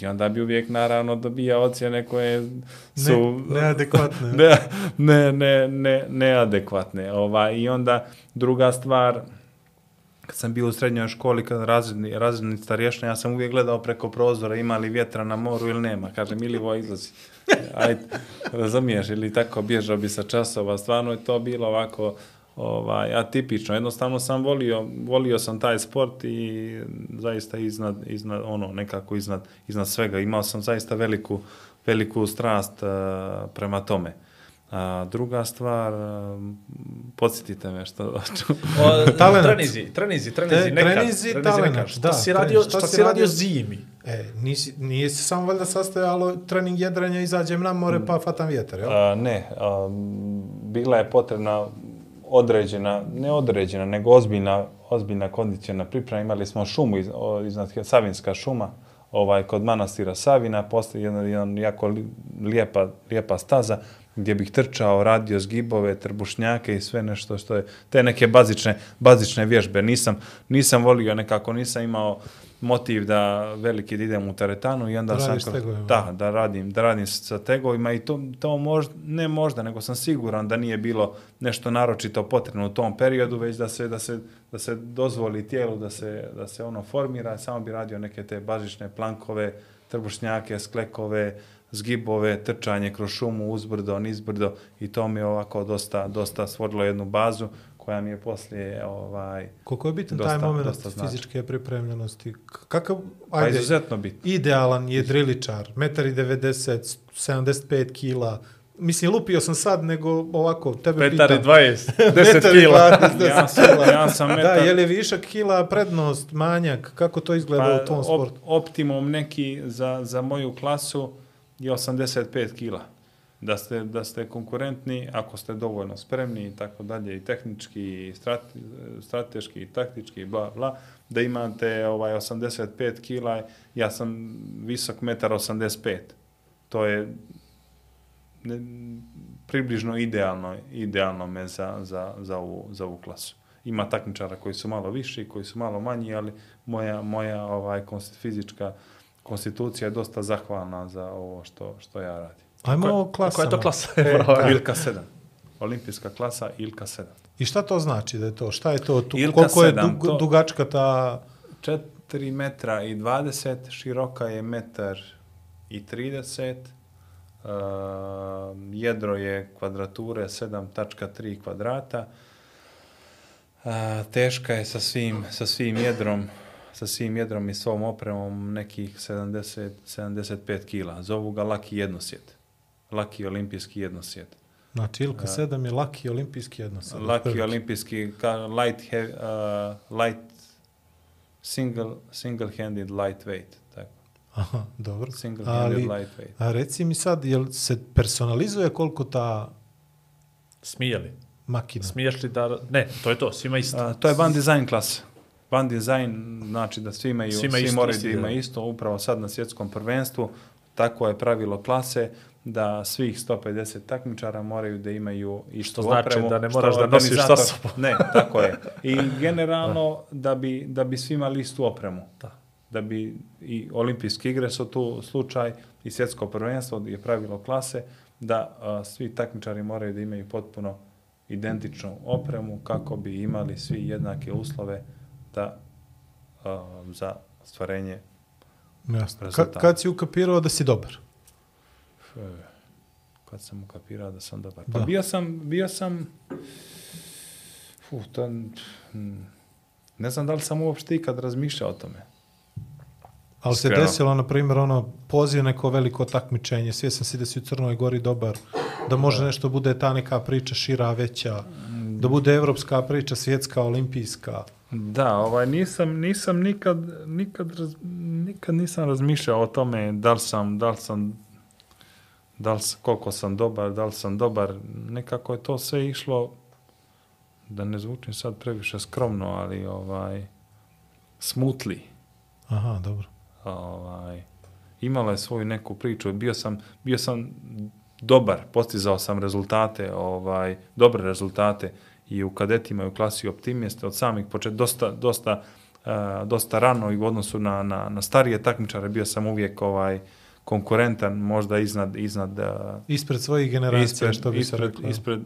I onda bi uvijek naravno dobija ocjene koje su Ne, neadekvatne. (laughs) ne, ne, ne, ne, neadekvatne. Ovaj, I onda druga stvar, kad sam bio u srednjoj školi, kad razredni, razredni starješna, ja sam uvijek gledao preko prozora ima li vjetra na moru ili nema. Kaže, Milivo izlazi. Ajde, razumiješ, ili tako bježao bi sa časova. Stvarno je to bilo ovako ovaj, atipično. Jednostavno sam volio, volio sam taj sport i zaista iznad, iznad ono, nekako iznad, iznad svega. Imao sam zaista veliku, veliku strast uh, prema tome. A druga stvar, podsjetite me što... O, trenizi, trenizi, trenizi, Te- nekad. trenizi, talenat, nekad. Šta da, si radio, treniz, šta šta si radio- zimi? E, nisi, nije se samo valjda sastojalo trening jedrenja, izađem na more pa fatam vjetar, jel? A, ne, a, bila je potrebna određena, ne određena, nego ozbiljna, ozbiljna kondiciona priprema. Imali smo šumu iz, iznad Savinska šuma, ovaj, kod manastira Savina, postoji jedna, jedan jako li- lijepa, lijepa staza gdje bih trčao, radio zgibove, trbušnjake i sve nešto što je, te neke bazične, bazične vježbe. Nisam, nisam volio nekako, nisam imao motiv da veliki da idem u teretanu i onda Da sam da, da radim, da radim sa tegovima i to, to možda, ne možda, nego sam siguran da nije bilo nešto naročito potrebno u tom periodu, već da se, da se, da se dozvoli tijelu da se, da se ono formira, samo bi radio neke te bazične plankove, trbušnjake, sklekove, zgibove, trčanje kroz šumu, uzbrdo, nizbrdo i to mi je ovako dosta, dosta stvorilo jednu bazu koja mi je poslije ovaj, Koliko je bitan Dosta- taj moment fizičke pripremljenosti? Kakav, pa ajde, izuzetno bitno. idealan je driličar, 1,90 75 kila. Mislim, lupio sam sad, nego ovako, tebe Petar pitam. 20, 10 (laughs) Metar i kila. 20, 10 (laughs) Ja sam, ja sam Da, metar, je li višak kila prednost, manjak, kako to izgleda u tom Pa, op, sportu? optimum neki za, za moju klasu je 85 kila. Da ste, da ste konkurentni, ako ste dovoljno spremni i tako dalje, i tehnički, i strate, strateški, i taktički, i bla, bla, da imate ovaj 85 kila, ja sam visok 1,85 m. To je ne, približno idealno, idealno me za, za, za, ovu, za ovu klasu. Ima takmičara koji su malo viši, koji su malo manji, ali moja, moja ovaj, fizička konstitucija je dosta zahvalna za ovo što, što ja radim. Ajmo o Koja klasama. je to klasa? E, (laughs) da. Ilka 7. Olimpijska klasa Ilka 7. I šta to znači da je to? Šta je to? Tu, Ilka koliko je sedam, dug, to- dugačka ta... 4 metra i 20, široka je metar i 30, uh, jedro je kvadrature 7.3 kvadrata, uh, teška je sa svim, sa svim jedrom sa svim jedrom i svom opremom nekih 70, 75 kila. Zovu ga laki jednosjet. Laki olimpijski jednosjet. Znači, Ilka 7 je laki olimpijski jednosad. Laki olimpijski ka- light, he, uh, light single, single-handed lightweight. Tako. Aha, dobro. Single-handed Ali, lightweight. a reci mi sad, jel se personalizuje koliko ta Smije li? makina? Smiješ li da... Ne, to je to, svima isto. A, to je van design klasa. Van design znači da svi imaju, Svima svi isto, moraju da imaju design. isto, upravo sad na svjetskom prvenstvu, tako je pravilo klase da svih 150 takmičara moraju da imaju istu Što znači opremu, da ne što moraš da nosiš sa sobom. Ne, tako je. I (laughs) generalno da bi, da bi svi imali istu opremu. Da. Da bi i olimpijske igre su tu slučaj i svjetsko prvenstvo je pravilo klase da a, svi takmičari moraju da imaju potpuno identičnu opremu kako bi imali svi jednake uslove da a, za stvarenje Jasno. Ka, rezultata. kad si ukapirao da si dobar? E, kad sam ukapirao da sam dobar. Pa Da. bio sam, bio sam fu, to, mm, ne znam da li sam uopšte ikad razmišljao o tome. Ali se Iskreno. desilo, na primjer, ono, poziv neko veliko takmičenje, svjesam si da si u Crnoj Gori dobar, da može nešto bude ta neka priča šira, veća, da bude evropska priča, svjetska, olimpijska. Da, ovaj nisam nisam nikad nikad raz, nikad nisam razmišljao o tome da li sam da li sam da li koliko sam dobar, da li sam dobar, nekako je to sve išlo da ne zvučim sad previše skromno, ali ovaj smutli. Aha, dobro. Ovaj imala je svoju neku priču, bio sam bio sam dobar, postizao sam rezultate, ovaj dobre rezultate i u kadetima i u klasi optimiste od samih početka dosta dosta uh, dosta rano i u odnosu na, na, na starije takmičare bio sam uvijek ovaj konkurentan, možda iznad iznad uh, Ispred svojih generacija, što bi se ispred, reklo. ispred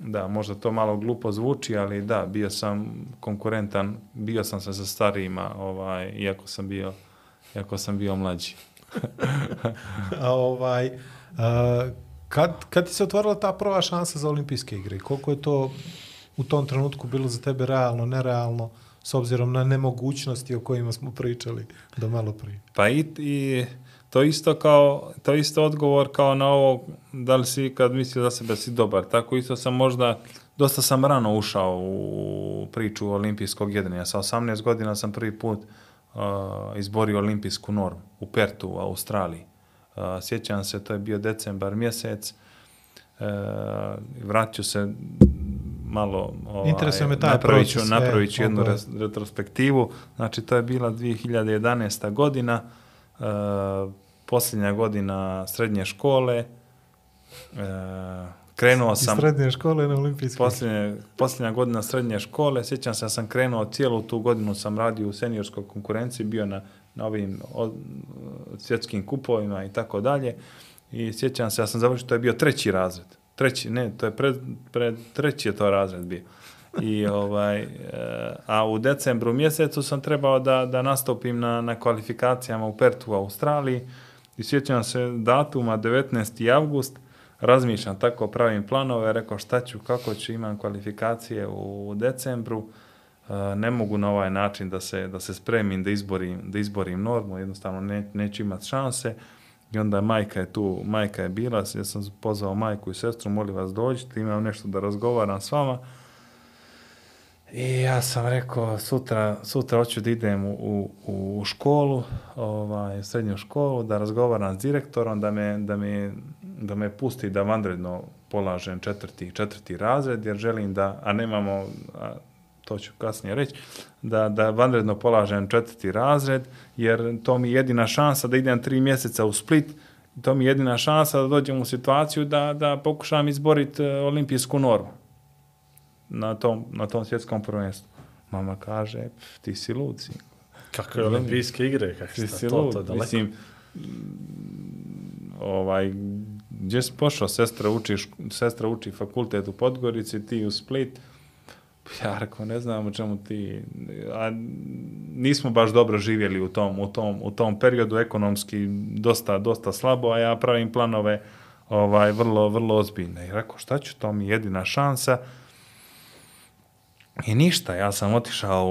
da, možda to malo glupo zvuči, ali da, bio sam konkurentan, bio sam se sa starijima, ovaj, iako sam bio, iako sam bio mlađi. (laughs) A, ovaj, a, kad, kad ti se otvorila ta prva šansa za olimpijske igre? Koliko je to u tom trenutku bilo za tebe realno, nerealno, s obzirom na nemogućnosti o kojima smo pričali do malo prije? Pa i, i to isto kao, to isto odgovor kao na ovo da li si kad mislio za sebe da si dobar. Tako isto sam možda, dosta sam rano ušao u priču olimpijskog jedrenja. Sa 18 godina sam prvi put uh, izborio olimpijsku normu u Pertu u Australiji. Uh, sjećam se, to je bio decembar mjesec. Uh, vraću se malo ovaj, Interesuje me taj napravit ću, proces, napravit e, ću jednu obavezno. res- retrospektivu. Znači, to je bila 2011. godina, e, posljednja godina srednje škole. E, krenuo Iz sam... srednje škole na olimpijski. Posljednje, posljednja godina srednje škole, sjećam se da sam krenuo cijelu tu godinu, sam radio u seniorskoj konkurenciji, bio na, na ovim od, svjetskim kupovima i tako dalje. I sjećam se, ja sam završio, to je bio treći razred. Treći, ne, to je pred, pred treći je to razred bio. I (laughs) ovaj, e, a u decembru mjesecu sam trebao da, da nastupim na, na kvalifikacijama u Pertu u Australiji i sjećam se datuma 19. avgust, razmišljam tako, pravim planove, rekao šta ću, kako ću, imam kvalifikacije u decembru, e, ne mogu na ovaj način da se, da se spremim, da izborim, da izborim normu, jednostavno ne, neću imati šanse. I onda majka je tu, majka je bila, ja sam pozvao majku i sestru, molim vas dođite, imam nešto da razgovaram s vama. I ja sam rekao, sutra, sutra hoću da idem u, u, školu, ovaj, srednju školu, da razgovaram s direktorom, da me, da me, da me pusti da vanredno polažem četvrti, četvrti razred, jer želim da, a nemamo, a, to ću kasnije reći, da, da vanredno polažem četvrti razred, jer to mi je jedina šansa da idem tri mjeseca u Split, to mi je jedina šansa da dođem u situaciju da, da pokušam izboriti e, olimpijsku normu na tom, na tom svjetskom prvenstvu. Mama kaže, "Pf, ti si lud, sin. Kako je olimpijske igre, kako Ti si to, lud. to daleko. Mislim, ovaj, gdje si pošao, sestra uči, šk- sestra uči fakultet u Podgorici, ti u Split, ja rekao, ne znam o čemu ti, a nismo baš dobro živjeli u tom, u tom, u tom periodu, ekonomski dosta, dosta slabo, a ja pravim planove ovaj, vrlo, vrlo ozbiljne. I rekao, šta ću, to mi je jedina šansa. I ništa, ja sam otišao,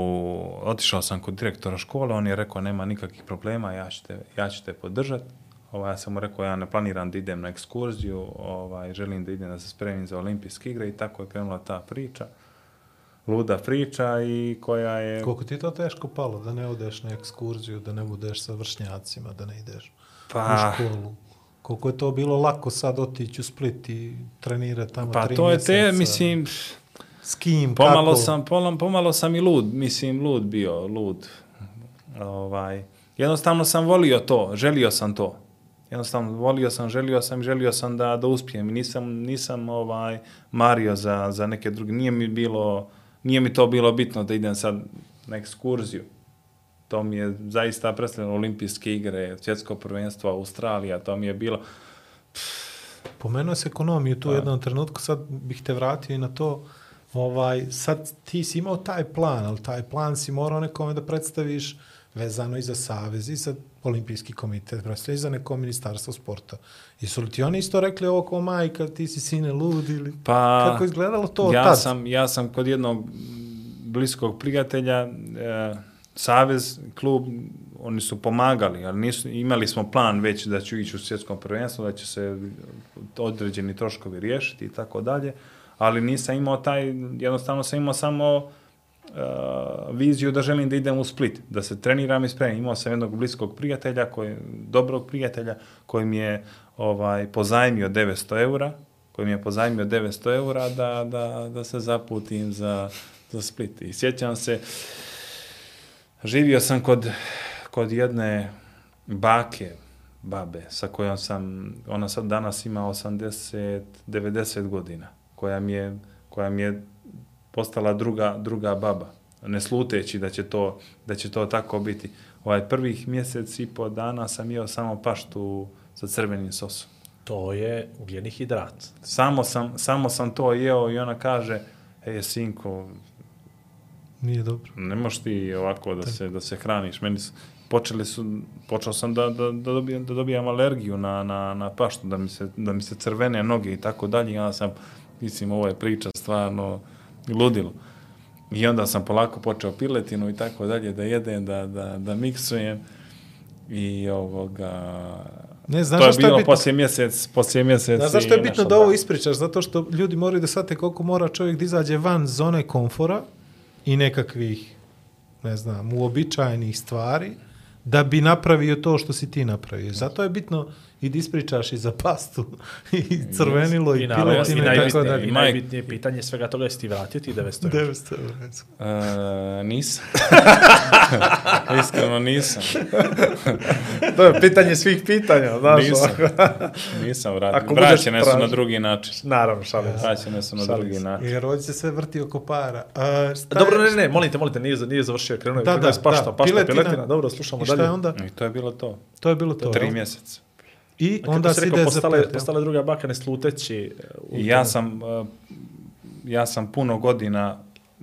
otišao sam kod direktora škole, on je rekao, nema nikakvih problema, ja ću te, ja ću te podržati. Ovaj, ja sam mu rekao, ja ne planiram da idem na ekskurziju, ovaj, želim da idem da se spremim za olimpijske igre i tako je krenula ta priča. Luda priča i koja je... Koliko ti to teško palo da ne odeš na ekskurziju, da ne budeš sa vršnjacima, da ne ideš Pa, u školu? Koliko je to bilo lako sad otići u Split i trenirati tamo pa tri to je mjeseca? te, mislim, S kim, pomalo kako? sam, pomalo, pomalo sam i lud, mislim, lud bio, lud. Ovaj, jednostavno sam volio to, želio sam to. Jednostavno volio sam, želio sam, želio sam da da uspijem. Nisam nisam ovaj mario za za neke druge. Nije mi bilo nije mi to bilo bitno da idem sad na ekskurziju. To mi je zaista predstavljeno olimpijske igre, svjetsko prvenstvo Australija, to mi je bilo Pomenuo se ekonomiju Pa. tu u jednom trenutku, sad bih te vratio i na to. Ovaj, sad ti si imao taj plan, ali taj plan si morao nekome da predstaviš vezano i za Savez i za olimpijski komitet, predstavljaš za neko ministarstvo sporta. Jesu li ti oni isto rekli ovo kao majka, ti si sine lud ili Pa, kako izgledalo to ja tad? Sam, ja sam kod jednog bliskog prijatelja, e, Savez, klub, oni su pomagali, ali nisu, imali smo plan već da ću ići u svjetskom prvenstvu, da će se određeni troškovi riješiti i tako dalje, ali nisam imao taj, jednostavno sam imao samo viziju da želim da idem u Split, da se treniram i spremim. Imao sam jednog bliskog prijatelja, koji, dobrog prijatelja, koji mi je ovaj, pozajmio 900 eura, koji mi je pozajmio 900 eura da, da, da se zaputim za, za Split. I sjećam se, živio sam kod, kod jedne bake, babe, sa kojom sam, ona sad danas ima 80, 90 godina, koja mi je, koja mi je postala druga, druga baba, ne sluteći da će to, da će to tako biti. Ovaj prvih mjesec i po dana sam jeo samo paštu sa crvenim sosom. To je ugljeni hidrat. Samo sam, samo sam to jeo i ona kaže, ej, sinko, Nije dobro. ne možeš ti ovako da se, da se hraniš. Meni su, počeli su, počeo sam da, da, da, dobijam, da dobijam alergiju na, na, na paštu, da mi, se, da mi se crvene noge i tako dalje. Onda sam, mislim, ovo je priča stvarno ludilo. I onda sam polako počeo piletinu i tako dalje, da jedem, da, da, da miksujem. I ovoga... Ne, znaš to je zašto je bilo bitno? poslije mjesec, poslije mjesec. Znaš zašto je bitno da ovo ispričaš? Zato što ljudi moraju da shvate koliko mora čovjek da izađe van zone komfora i nekakvih, ne znam, uobičajenih stvari, da bi napravio to što si ti napravio. Zato je bitno i da ispričaš i za pastu, (laughs) i crvenilo, i, I, naravno, i, tako dalje. i najbitnije pitanje svega toga je si ti vratio ti 900 eura. 900 eura. E, nisam. (laughs) Iskreno nisam. (laughs) To je pitanje svih pitanja, znaš. Nisam. Nisam vratio. Ako Vraćene su na drugi način. Naravno, šalim se. Vraćene su na Šalim drugi način. Jer ovdje se sve vrti oko para. A, šta Dobro, ne, ne, molim te, molim te, nije, nije završio, krenuo je, Da, krenuo da, je s pašta, da, pašta, piletina. piletina, dobro, slušamo I šta dalje. je onda? I to je bilo to. To je bilo to, Tri mjeseca. I Kako onda si si rekao, ide za postale, pet, jel? postale druga baka ne sluteći. u I ja tome. sam, uh, ja sam puno godina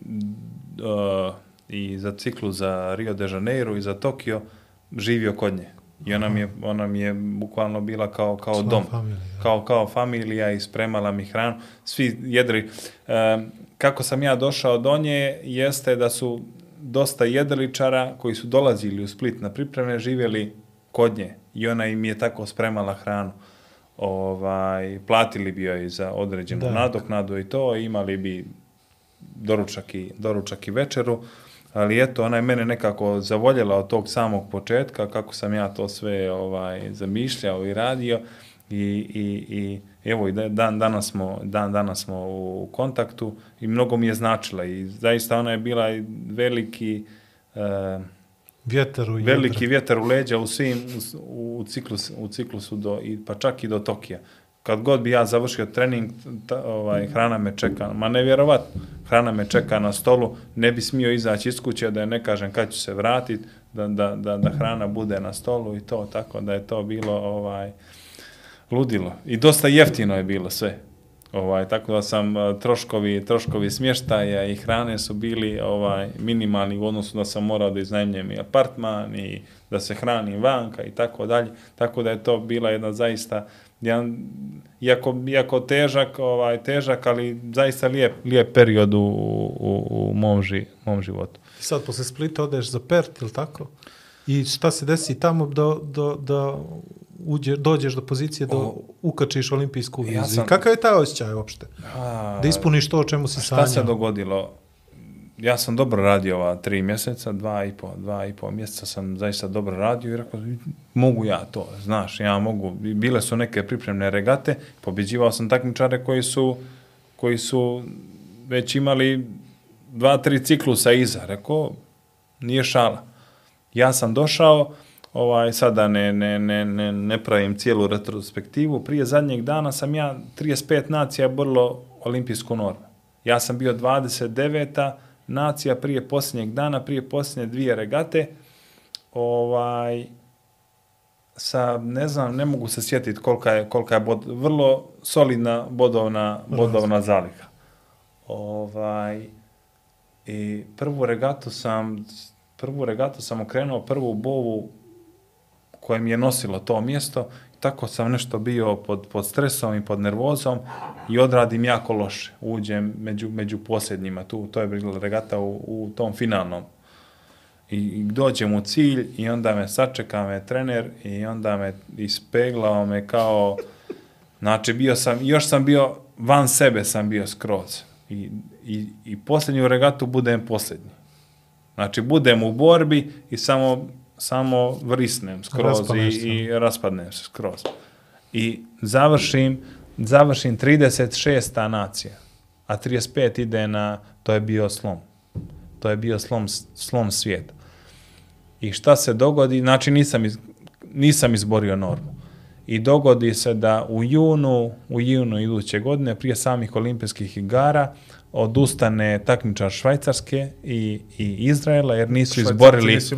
uh, i za ciklu za Rio de Janeiro i za Tokio živio kod nje. I ona mi je, ona mi je bukvalno bila kao, kao Član dom. familije, da. kao, kao familija i spremala mi hranu. Svi jedri. E, kako sam ja došao do nje jeste da su dosta jedriličara koji su dolazili u Split na pripreme živjeli kod nje i ona im je tako spremala hranu. Ovaj, platili bi joj za određenu Da. nadoknadu i to, imali bi doručak i, doručak i večeru, ali eto, ona je mene nekako zavoljela od tog samog početka, kako sam ja to sve ovaj zamišljao i radio i, i, i evo i da- dan danas smo dan danas smo u kontaktu i mnogo mi je značila i zaista ona je bila veliki e, Vjetar u veliki jedra. vjetar u leđa u svim u, u ciklus u ciklusu do i pa čak i do Tokija. Kad god bi ja završio trening, ta, ovaj hrana me čeka, ma nevjerovatno. Hrana me čeka na stolu, ne bi smio izaći iz kuće da je ne kažem kad ću se vratiti, da, da, da, da hrana bude na stolu i to, tako da je to bilo ovaj ludilo. I dosta jeftino je bilo sve. Ovaj, tako da sam a, troškovi, troškovi smještaja i hrane su bili ovaj minimalni u odnosu da sam morao da iznajmljujem i apartman i da se hranim vanka i tako dalje. Tako da je to bila jedna zaista jedan, iako, iako težak, ovaj, težak, ali zaista lijep, lijep period u, u, u mom, ži, mom životu. Sad posle Splita odeš za Pert, ili tako? I šta se desi tamo do, do, da uđe, dođeš do pozicije da O, ukačiš olimpijsku ja viziju? sam- Kakav je taj osjećaj uopšte? A, Da ispuniš to o čemu si Šta se sanjao? dogodilo? Ja sam dobro radio ova tri mjeseca, dva i po, dva i po mjeseca sam zaista dobro radio i rekao, mogu ja to, znaš, ja mogu. Bile su neke pripremne regate, pobjeđivao sam takmičare koji su, koji su već imali dva, tri ciklusa iza. Rekao, nije šala. Ja sam došao, ovaj, sada ne, ne, ne, ne, ne pravim cijelu retrospektivu, prije zadnjeg dana sam ja 35 nacija borilo olimpijsku normu. Ja sam bio 29. nacija prije posljednjeg dana, prije posljednje dvije regate, ovaj, sa, ne znam, ne mogu se sjetiti kolika je, kolika je bod, vrlo solidna bodovna, bodovna zaliha. Ovaj, I prvu regatu sam, prvu regatu sam okrenuo prvu bovu koja mi je nosilo to mjesto. Tako sam nešto bio pod, pod stresom i pod nervozom i odradim jako loše. Uđem među, među posljednjima. Tu, to je bila regata u, u tom finalnom. I, I dođem u cilj i onda me sačeka me trener i onda me ispeglao me kao... Znači, bio sam, još sam bio, van sebe sam bio skroz. I, i, i posljednju regatu budem posljednji. Znači, budem u borbi i samo, samo vrisnem skroz i, Raspadneš se. i raspadnem se skroz. I završim, završim 36. nacija, a 35 ide na, to je bio slom. To je bio slom, slom svijeta. I šta se dogodi? Znači, nisam, iz, nisam izborio normu. I dogodi se da u junu, u junu iduće godine, prije samih olimpijskih igara, odustane takmičar Švajcarske i, i Izraela, jer nisu izborili nisu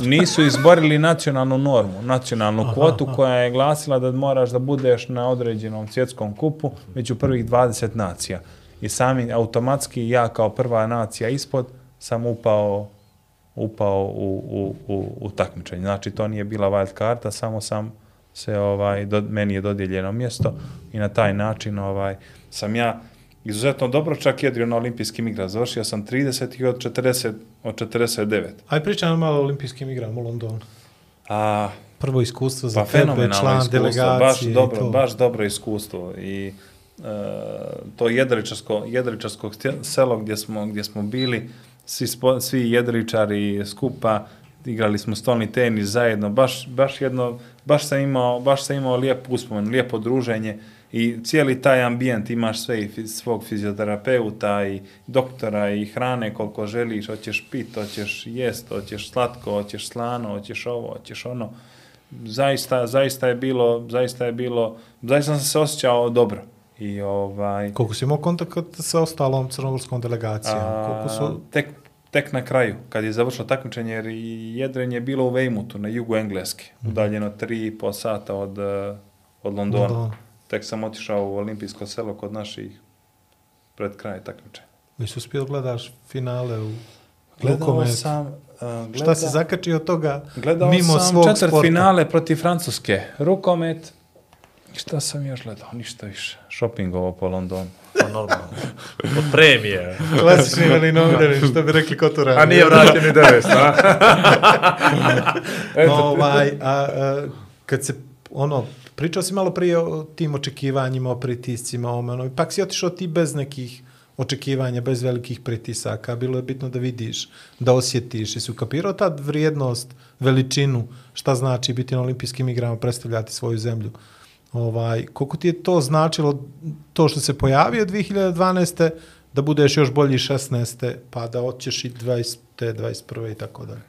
nisu izborili nacionalnu normu, nacionalnu kvotu koja je glasila da moraš da budeš na određenom svjetskom kupu među prvih 20 nacija. I sami automatski ja kao prva nacija ispod sam upao upao u, u, u, u takmičenje. Znači to nije bila wild karta, samo sam se ovaj do, meni je dodijeljeno mjesto i na taj način ovaj sam ja izuzetno dobro čak jedrio na olimpijskim igrama. Završio sam 30 i od 40 od 49. Aj pričaj nam malo o olimpijskim igrama u Londonu. A Prvo iskustvo za Pa tebe, član iskustvo, baš delegacije i dobro, to. baš dobro iskustvo i e, to jedričarsko, jedričarsko selo gdje smo, gdje smo bili, svi, spo, svi jedričari skupa, igrali smo stolni tenis zajedno, baš, baš jedno, baš sam imao, baš sam imao lijep uspomen, lijepo druženje i cijeli taj ambijent imaš sve i svog fizioterapeuta i doktora i hrane koliko želiš, hoćeš pit, hoćeš jest, hoćeš slatko, hoćeš slano, hoćeš ovo, hoćeš ono. Zaista, zaista je bilo, zaista je bilo, zaista sam se osjećao dobro. I ovaj, Koliko si imao kontakt sa ostalom crnogorskom delegacijom? Koliko su... tek, tek na kraju, kad je završilo takmičenje, jer jedrenje je bilo u Weymoutu, na jugu Engleske, udaljeno tri i po sata od, eh, od Londona. Londona. Tek sam otišao u olimpijsko selo kod naših pred kraj takmičenja. Jesi uspio da gledaš finale u Gledao sam, uh, gleda, Šta si zakačio od toga gledao mimo sam svog četvrt sporta? finale protiv Francuske, rukomet, šta sam još gledao? Ništa više. Shoppingovo po Londonu. Pa normalno. Od premije. Klasični velinomirani, što bi rekli Koturani. A nije vratio ni 9, a? (laughs) No, ovaj, a, a, kad se, ono, pričao si malo prije o tim očekivanjima, o pritiscima, o ono, ipak si otišao ti bez nekih očekivanja, bez velikih pritisaka. Bilo je bitno da vidiš, da osjetiš. Jesi ukapirao tad vrijednost, veličinu, šta znači biti na olimpijskim igrama, predstavljati svoju zemlju? Ovaj, koliko ti je to značilo, to što se pojavio 2012. da budeš još bolji 16. pa da hoćeš i 20. 21. i tako dalje.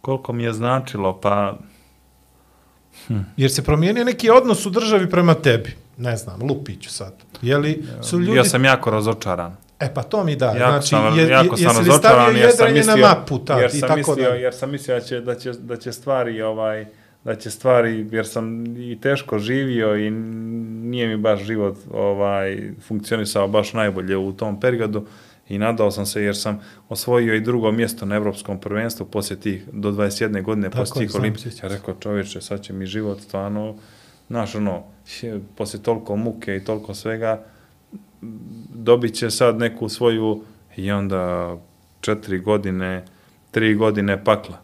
Koliko mi je značilo, pa Jer se promijenio neki odnos u državi prema tebi. Ne znam, lupiću sad. Je li su ljudi... ja sam jako razočaran. E pa to mi da. Jako znači, sam, je, jako je, sam razočaran jer sam mislio, na mapu tad, jer i sam tako mislio, dalje? jer sam mislio da će, da će, da će stvari ovaj da će stvari, jer sam i teško živio i nije mi baš život ovaj funkcionisao baš najbolje u tom periodu i nadao sam se jer sam osvojio i drugo mjesto na evropskom prvenstvu poslije tih do 21. godine Tako poslije je, tih olimpijskih. Ja rekao čovječe, sad će mi život stvarno znaš ono, poslije toliko muke i toliko svega dobit će sad neku svoju i onda četiri godine, tri godine pakla.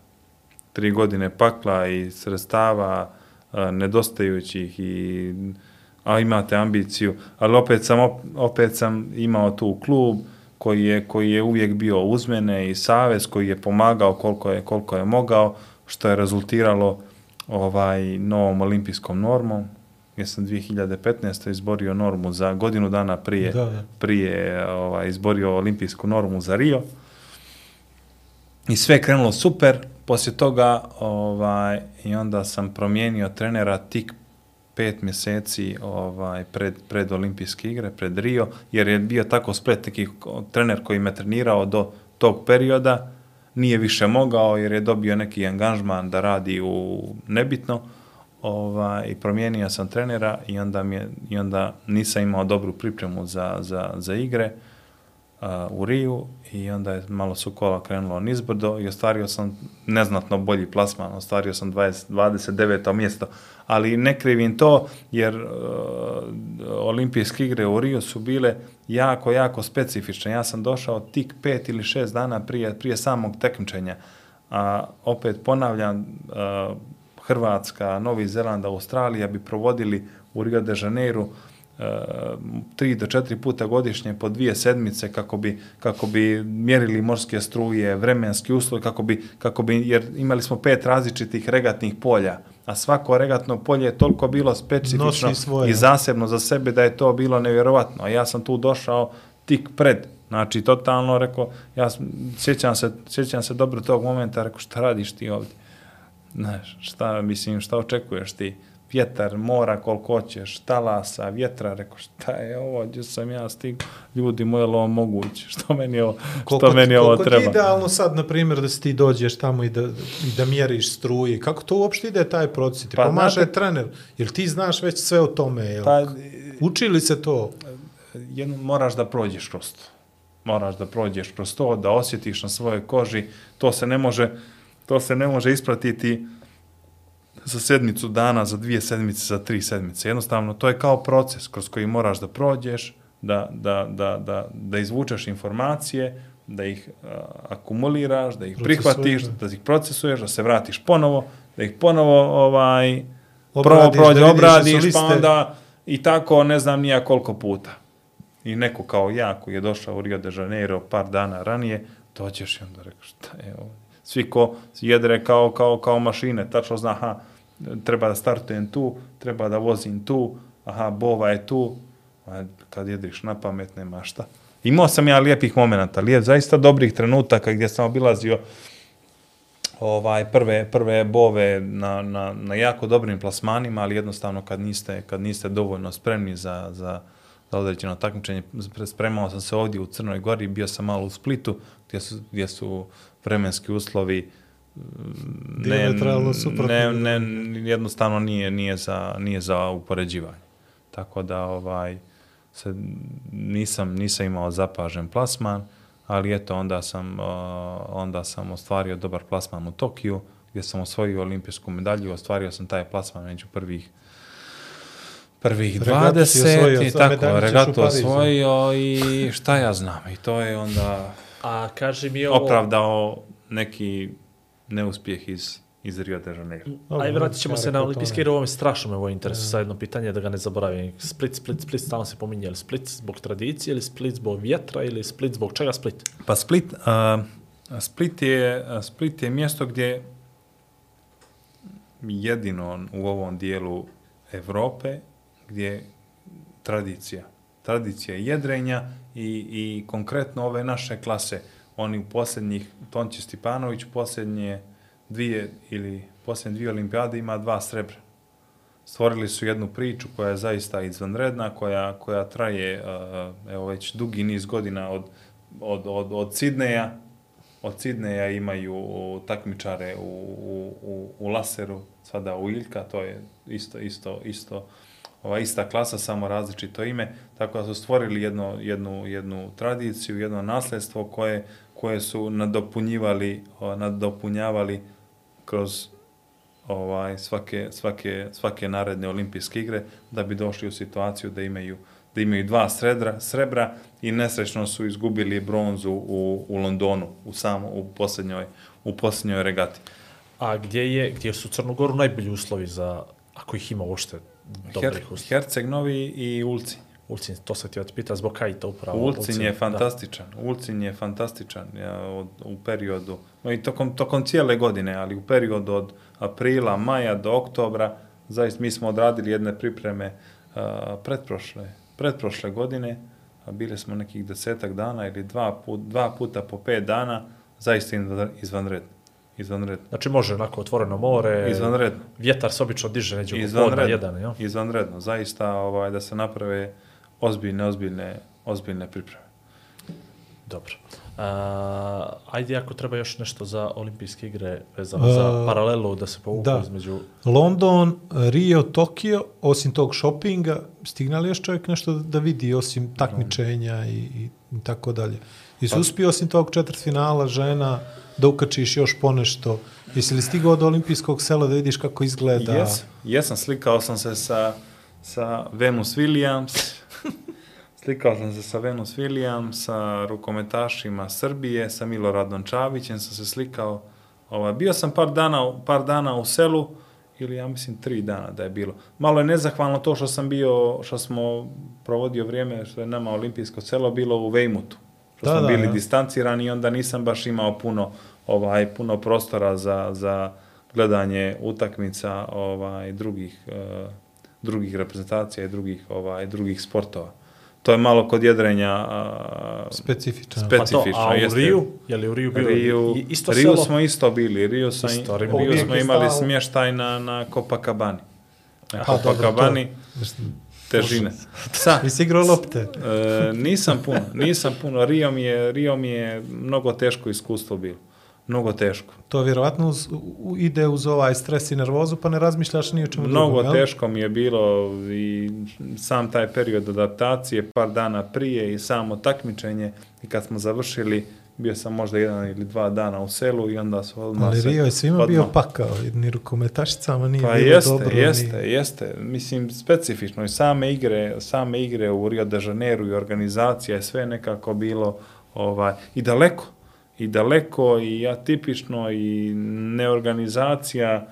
Tri godine pakla i sredstava a, nedostajućih i a imate ambiciju, ali opet sam op- opet sam imao tu klub koji je koji je uvijek bio uz mene i savez koji je pomagao koliko je koliko je mogao, što je rezultiralo ovaj novom olimpijskom normom. Ja sam 2015. izborio normu za godinu dana prije Da, da. prije ovaj, izborio olimpijsku normu za Rio. I sve je krenulo super. Poslije toga ovaj, i onda sam promijenio trenera tik pet mjeseci ovaj, pred, pred olimpijske igre, pred Rio, jer je bio tako splet neki trener koji me trenirao do tog perioda, nije više mogao jer je dobio neki angažman da radi u nebitno, ovaj, i promijenio sam trenera i onda, mi je, i onda nisam imao dobru pripremu za, za, za igre uh, u Riju i onda je malo su kola krenulo nizbrdo i ostvario sam neznatno bolji plasman, ostvario sam 20, 29. mjesto, ali ne krivim to jer uh, olimpijske igre u Riju su bile jako, jako specifične. Ja sam došao tik pet ili šest dana prije, prije samog tekmičenja, a opet ponavljam, uh, Hrvatska, Novi Zeland, Australija bi provodili u Rio de Janeiro uh, tri do četiri puta godišnje po dvije sedmice kako bi, kako bi mjerili morske struje, vremenski uslov, kako bi, kako bi, jer imali smo pet različitih regatnih polja, a svako regatno polje je toliko bilo specifično i zasebno za sebe da je to bilo nevjerovatno. A ja sam tu došao tik pred, znači totalno rekao, ja sjećam se, sjećam se dobro tog momenta, rekao šta radiš ti ovdje? Znaš, šta, mislim, šta očekuješ ti? Vjetar, mora koliko hoćeš, talasa, vjetra, rekao, šta je ovo, gdje sam ja stigao, ljudi moje, je li ovo moguće, (laughs) što meni ovo, što meni ti- ovo koliko treba? ti je idealno sad, na primjer, da si ti dođeš tamo i da, i da mjeriš struje? Kako to uopšte ide taj proces? Ti Pa, pomaže znate- trener. Jel ti znaš već sve o tome? Jel? Pa, Uči li se to? jedno, moraš da prođeš kroz to. Moraš da prođeš kroz to, da osjetiš na svojoj koži. To se ne može, to se ne može ispratiti za sedmicu dana, za dvije sedmice, za tri sedmice. Jednostavno, to je kao proces kroz koji moraš da prođeš, da, da, da, da, da izvučeš informacije, da ih a, akumuliraš, da ih prihvatiš, da. da ih procesuješ, da se vratiš ponovo, da ih ponovo ovaj, prvo Obradiš, prođe, da jesu li obradiš, pa onda i tako ne znam nija koliko puta. i neko kao ja koji je došao u Rio de Janeiro par dana ranije, dođeš i onda rekao šta je ovo? Svi ko jedre kao, kao, kao mašine, tačno zna, aha, treba da startujem tu, treba da vozim tu, aha, bova je tu, a kad jedriš na pamet, nema šta. Imao sam ja lijepih momenata, lijep, zaista dobrih trenutaka gdje sam obilazio ovaj prve prve bove na, na, na jako dobrim plasmanima, ali jednostavno kad niste kad niste dovoljno spremni za za za određeno takmičenje, spremao sam se ovdje u Crnoj Gori, bio sam malo u Splitu, gdje su, gdje su vremenski uslovi mm, ne, suprotni. ne, ne, jednostavno nije, nije, za, nije za upoređivanje. Tako da ovaj se nisam nisam imao zapažen plasman, ali eto onda sam onda sam ostvario dobar plasman u Tokiju gdje sam osvojio olimpijsku medalju, ostvario sam taj plasman među prvih prvih Regatu si 20 osvojio, i tako, regatu osvojio i šta ja znam i to je onda A kaži mi ovo... opravdao neki neuspjeh iz, iz Rio de Janeiro. Ajde, vratit ćemo se na ne. igre, ovo me strašno me ovo interesuje, sad jedno pitanje da ga ne zaboravim. Split, Split, Split, stalno se pominje, ili Split zbog tradicije, ili Split zbog vjetra, ili Split zbog čega Split? Pa Split, a, Split, je, Split je mjesto gdje jedino u ovom dijelu Evrope gdje tradicija, tradicija jedrenja i, i konkretno ove naše klase, oni u posljednjih, Tonči Stipanović posljednje dvije ili posljednje dvije olimpijade ima dva srebra. Stvorili su jednu priču koja je zaista izvanredna, koja, koja traje uh, evo već dugi niz godina od, od, od, od Sidneja, od Sidneja imaju takmičare u, u, u, u laseru, sada u Iljka, to je isto, isto, isto, ova ista klasa, samo različito ime, tako da su stvorili jedno, jednu, jednu tradiciju, jedno nasljedstvo koje, koje su nadopunjivali, nadopunjavali kroz ovaj svake svake svake naredne olimpijske igre da bi došli u situaciju da imaju da imaju dva srebra, srebra i nesrećno su izgubili bronzu u, u Londonu u samo u posljednjoj u posljednjoj regati. A gdje, je, gdje su Crnogoru najbolji uslovi za, ako ih ima uopšte, Her, dobrih uslova? Herceg Novi i Ulcinj. Ulcin, to sam ti otpita, zbog kaj to upravo? Ulcinj je da. fantastičan. Ulcinj je fantastičan ja, od, u periodu, no i tokom, tokom cijele godine, ali u periodu od aprila, maja do oktobra, zaista mi smo odradili jedne pripreme uh, pretprošle, pretprošle godine, a bili smo nekih desetak dana ili dva, put, dva puta po pet dana, zaista izvan- izvanredno. Izvanredno. Znači može onako otvoreno more, Izvanredno. vjetar se obično diže podna Izvanredno. jedan, jel? Izvanredno. Zaista ovaj, da se naprave ozbiljne, ozbiljne, ozbiljne pripreme. Dobro. A, ajde ako treba još nešto za olimpijske igre vezano za A, paralelu da se povuku da. između... London, Rio, Tokio, osim tog shoppinga, stigne li još čovjek nešto da vidi, osim takmičenja i, i tako dalje? I su uspio osim tog četvrtfinala žena da ukačiš još ponešto? Jesi li stigao do olimpijskog sela da vidiš kako izgleda? Jes, jesam, slikao sam se sa, sa Venus Williams, slikao sam se sa Venus Williams, sa rukometašima Srbije, sa Miloradom Čavićem sam se slikao. Ovaj, bio sam par dana, par dana u selu, ili ja mislim tri dana da je bilo. Malo je nezahvalno to što sam bio, što smo provodio vrijeme, što je nama olimpijsko selo bilo u Vejmutu. Što Da, smo da, bili ja. distancirani i onda nisam baš imao puno ovaj puno prostora za, za gledanje utakmica ovaj drugih uh, drugih reprezentacija i drugih ovaj drugih sportova. To je malo kod jedrenja uh, Specifično. Spe- Pa to, specifično, a u jeste. Riju? Je li u Riju bio Riju, i- isto Riju selo? smo isto bili. Riju, sam, Isto, Riju. Riju smo imali smještaj na, na Copacabani. Na Aha, dobro, Copacabani to. težine. (laughs) Sa, Jesi igrao lopte? E, nisam puno, nisam puno. Rio mi je, Rio mi je mnogo teško iskustvo bilo. Mnogo teško. To vjerovatno uz, u, ide uz ovaj stres i nervozu, pa ne razmišljaš ni o čemu Mnogo drugom, jel? teško mi je bilo i sam taj period adaptacije, par dana prije i samo takmičenje. I kad smo završili, bio sam možda jedan ili dva dana u selu i onda su odmah Ali Rio je svima odmah- bio pakao, ni rukometašicama nije Pa bilo jeste, dobro. jeste, ni... jeste. Mislim, specifično i same igre, same igre u Rio de Janeiro i organizacija je sve nekako bilo ovaj, i daleko. I daleko i atipično i neorganizacija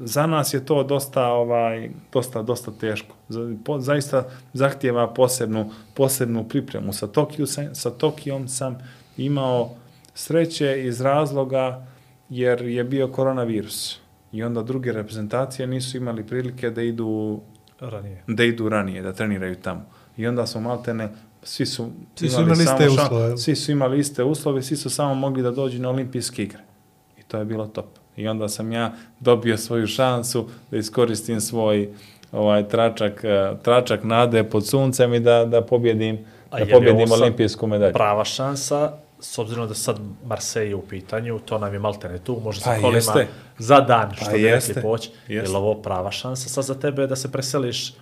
za nas je to dosta ovaj dosta dosta teško. Za- po- Zaista zahtijeva posebnu posebnu pripremu. Sa Tokiju sam, sa Tokijom sam imao sreće iz razloga jer je bio koronavirus. I onda druge reprezentacije nisu imali prilike da idu Ranije. da idu ranije, da treniraju tamo. I onda smo maltene, svi su, Svi su imali samo iste uslove. Svi su imali iste uslove, svi su samo mogli da dođu na olimpijske igre. I to je bilo top. I onda sam ja dobio svoju šansu da iskoristim svoj ovaj tračak, eh, tračak nade pod suncem i da, da pobjedim, A da pobjedim olimpijsku medalju. Prava šansa, s obzirom da sad Marseille u pitanju, to nam je maltene tu, može Pa kolima jeste. za dan, što Pa bi jeste. rekli poći. Je li ovo prava šansa sad za tebe da se preseliš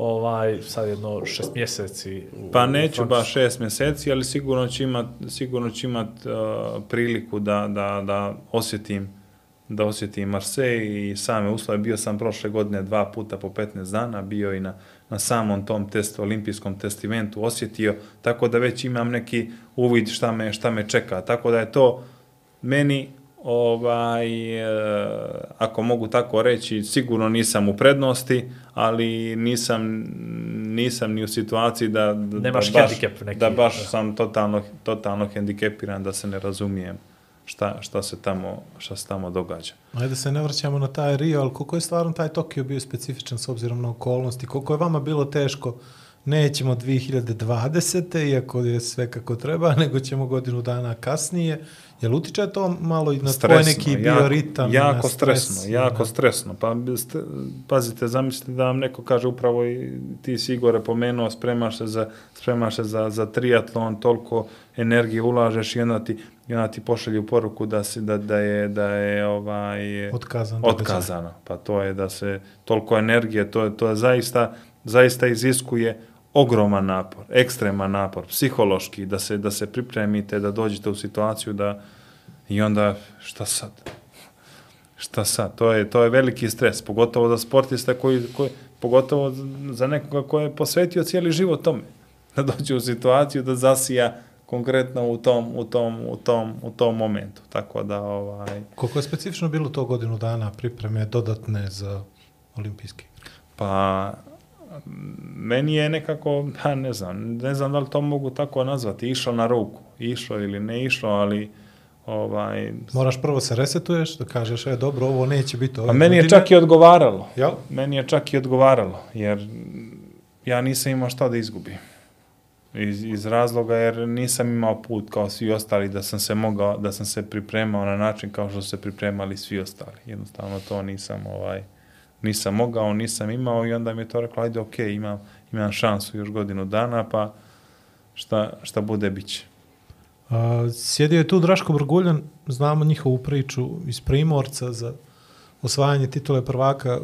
ovaj, sad jedno šest mjeseci u, Pa neću baš šest mjeseci, ali sigurno ću imat, sigurno ću imat uh, priliku da, da, da osjetim da osjetim Marseille i same uslove. Bio sam prošle godine dva puta po 15 dana, bio i na, na samom tom testu, olimpijskom testimentu osjetio, tako da već imam neki uvid šta me, šta me čeka. Tako da je to meni ovaj, e, ako mogu tako reći, sigurno nisam u prednosti, ali nisam, nisam ni u situaciji da, da, Nemaš da baš, neki. da baš sam totalno, totalno hendikepiran, da se ne razumijem šta, šta, se tamo, šta se tamo događa. Ajde se ne vraćamo na taj Rio, ali koliko je stvarno taj Tokio bio specifičan s obzirom na okolnosti? Koliko je vama bilo teško? Nećemo 2020. iako je sve kako treba, (laughs) nego ćemo godinu dana kasnije. Jel utiče to malo i na tvoj neki bioritam? jako, jako stres, stresno, jako na- stresno. Pa ste, pazite, zamislite da vam neko kaže upravo i ti si Igore pomenuo, spremaš se za, spremaš se za, za triatlon, toliko energije ulažeš i onda ti, i onda ti pošalju poruku da, si, da, da je, da je ovaj, Otkazan događaj. otkazano. Pa to je da se toliko energije, to to je zaista, zaista iziskuje ogroman napor, ekstreman napor, psihološki, da se, da se pripremite, da dođete u situaciju da i onda šta sad? Šta sad? To je, to je veliki stres, pogotovo za sportiste koji, koji pogotovo za nekoga ko je posvetio cijeli život tome. Da dođe u situaciju da zasija konkretno u tom, u tom, u tom, u tom momentu. Tako da, ovaj, Koliko je specifično bilo to godinu dana pripreme dodatne za olimpijski? Pa meni je nekako, pa ne znam, ne znam da li to mogu tako nazvati, išlo na ruku, išlo ili ne išlo, ali ovaj, Moraš prvo se resetuješ, da kažeš, e, dobro, ovo neće biti ove pa meni je čak i odgovaralo. Jel? Meni je čak i odgovaralo, jer ja nisam imao šta da izgubim. Iz, iz razloga jer nisam imao put kao svi ostali da sam se mogao, da sam se pripremao na način kao što su se pripremali svi ostali. Jednostavno to nisam ovaj nisam mogao, nisam imao i onda mi je to rekla, ajde, ok, imam, imam šansu još godinu dana, pa šta, šta bude, bit će. Sjedio je tu Draško Brguljan, znamo njihovu priču iz Primorca za osvajanje titule prvaka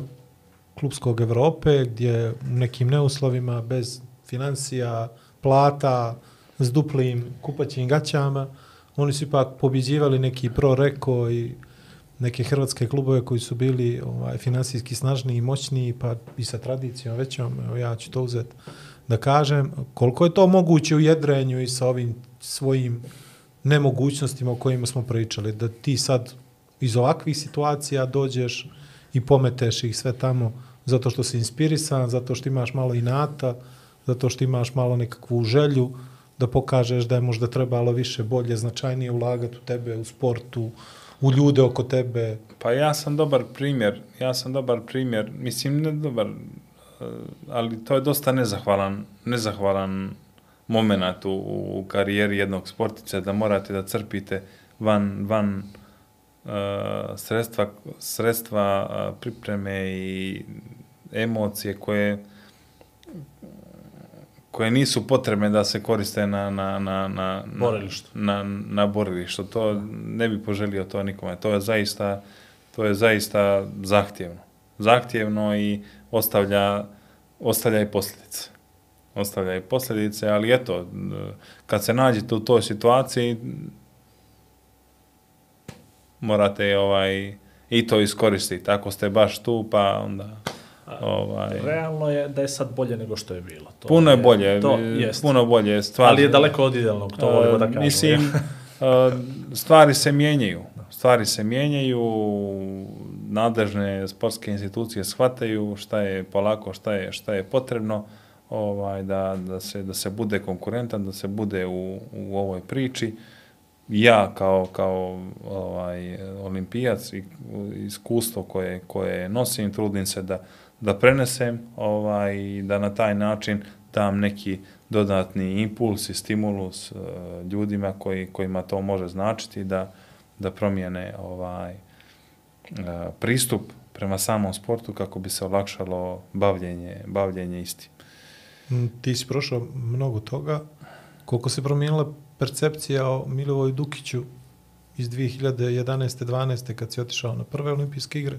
klubskog Evrope, gdje u nekim neuslovima, bez financija, plata, s duplim kupaćim gaćama, oni su ipak pobjeđivali neki Pro Reko i neke hrvatske klubove koji su bili ovaj, finansijski snažniji i moćniji, pa i sa tradicijom većom, ja ću to uzeti da kažem, koliko je to moguće u jedrenju i sa ovim svojim nemogućnostima o kojima smo pričali, da ti sad iz ovakvih situacija dođeš i pometeš ih sve tamo zato što si inspirisan, zato što imaš malo inata, zato što imaš malo nekakvu želju da pokažeš da je možda trebalo više, bolje, značajnije ulagati u tebe, u sportu, u ljude oko tebe. Pa ja sam dobar primjer, ja sam dobar primjer, mislim ne dobar, eh, ali to je dosta nezahvalan, nezahvalan moment u, u karijeri jednog sportice, da morate da crpite van, van uh, sredstva, sredstva uh, pripreme i emocije koje koje nisu potrebne da se koriste na, na, na, na, Borilištu. Na, na borilištu. To ne bi poželio to nikome. To je zaista, to je zaista zahtjevno. Zahtjevno i ostavlja, ostavlja i posljedice. Ostavlja i posljedice, ali eto, kad se nađete u toj situaciji, morate ovaj, i to iskoristiti. Ako ste baš tu, pa onda... Ovaj, Realno je da je sad bolje nego što je bilo. To puno je bolje, To e, jest. puno bolje. Stvar, Ali je daleko od idealnog, to volimo da kažemo. Mislim, e, stvari se mijenjaju. Stvari se mijenjaju, nadležne sportske institucije shvataju šta je polako, šta je, šta je potrebno, ovaj, da, da, se, da se bude konkurentan, da se bude u, u ovoj priči. Ja kao, kao ovaj, olimpijac i iskustvo koje, koje nosim, trudim se da, da prenesem ovaj, i da na taj način dam neki dodatni impuls i stimulus uh, ljudima koji, kojima to može značiti da, da promijene ovaj, uh, pristup prema samom sportu kako bi se olakšalo bavljenje, bavljenje istim. Mm, Ti si prošao mnogo toga. Koliko se promijenila percepcija o Milivoju Dukiću iz 2011. 12. kad si otišao na prve olimpijske igre,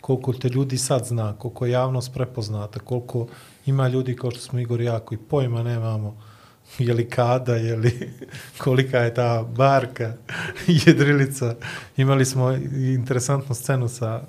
koliko te ljudi sad zna, koliko je javnost prepoznata, koliko ima ljudi kao što smo Igor i ja koji pojma nemamo je li kada, je li (laughs) kolika je ta barka, (laughs) jedrilica. Imali smo interesantnu scenu sa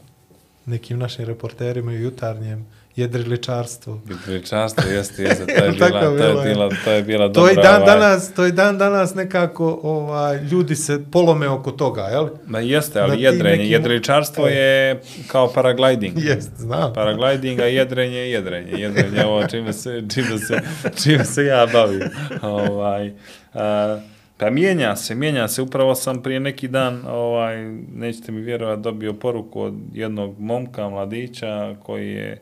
nekim našim reporterima i jutarnjem jedriličarstvu. Jedriličarstvo jeste, jeste, (laughs) to je bila, to je bila, to je bila To dobra... i dan ovaj, danas, to i dan danas nekako ovaj ljudi se polome oko toga, je li? Ma jeste, ali tim jedrenje. nekim- Jedriličarstvo je kao paragliding. Jest, znam. Paragliding, a jedrenje je jedrenje. Jedrenje je ovo čime se, čime se, čime se ja bavim. Ovaj, a, pa mijenja se, mijenja se. Upravo sam prije neki dan, ovaj, nećete mi vjerovati, dobio poruku od jednog momka, mladića, koji je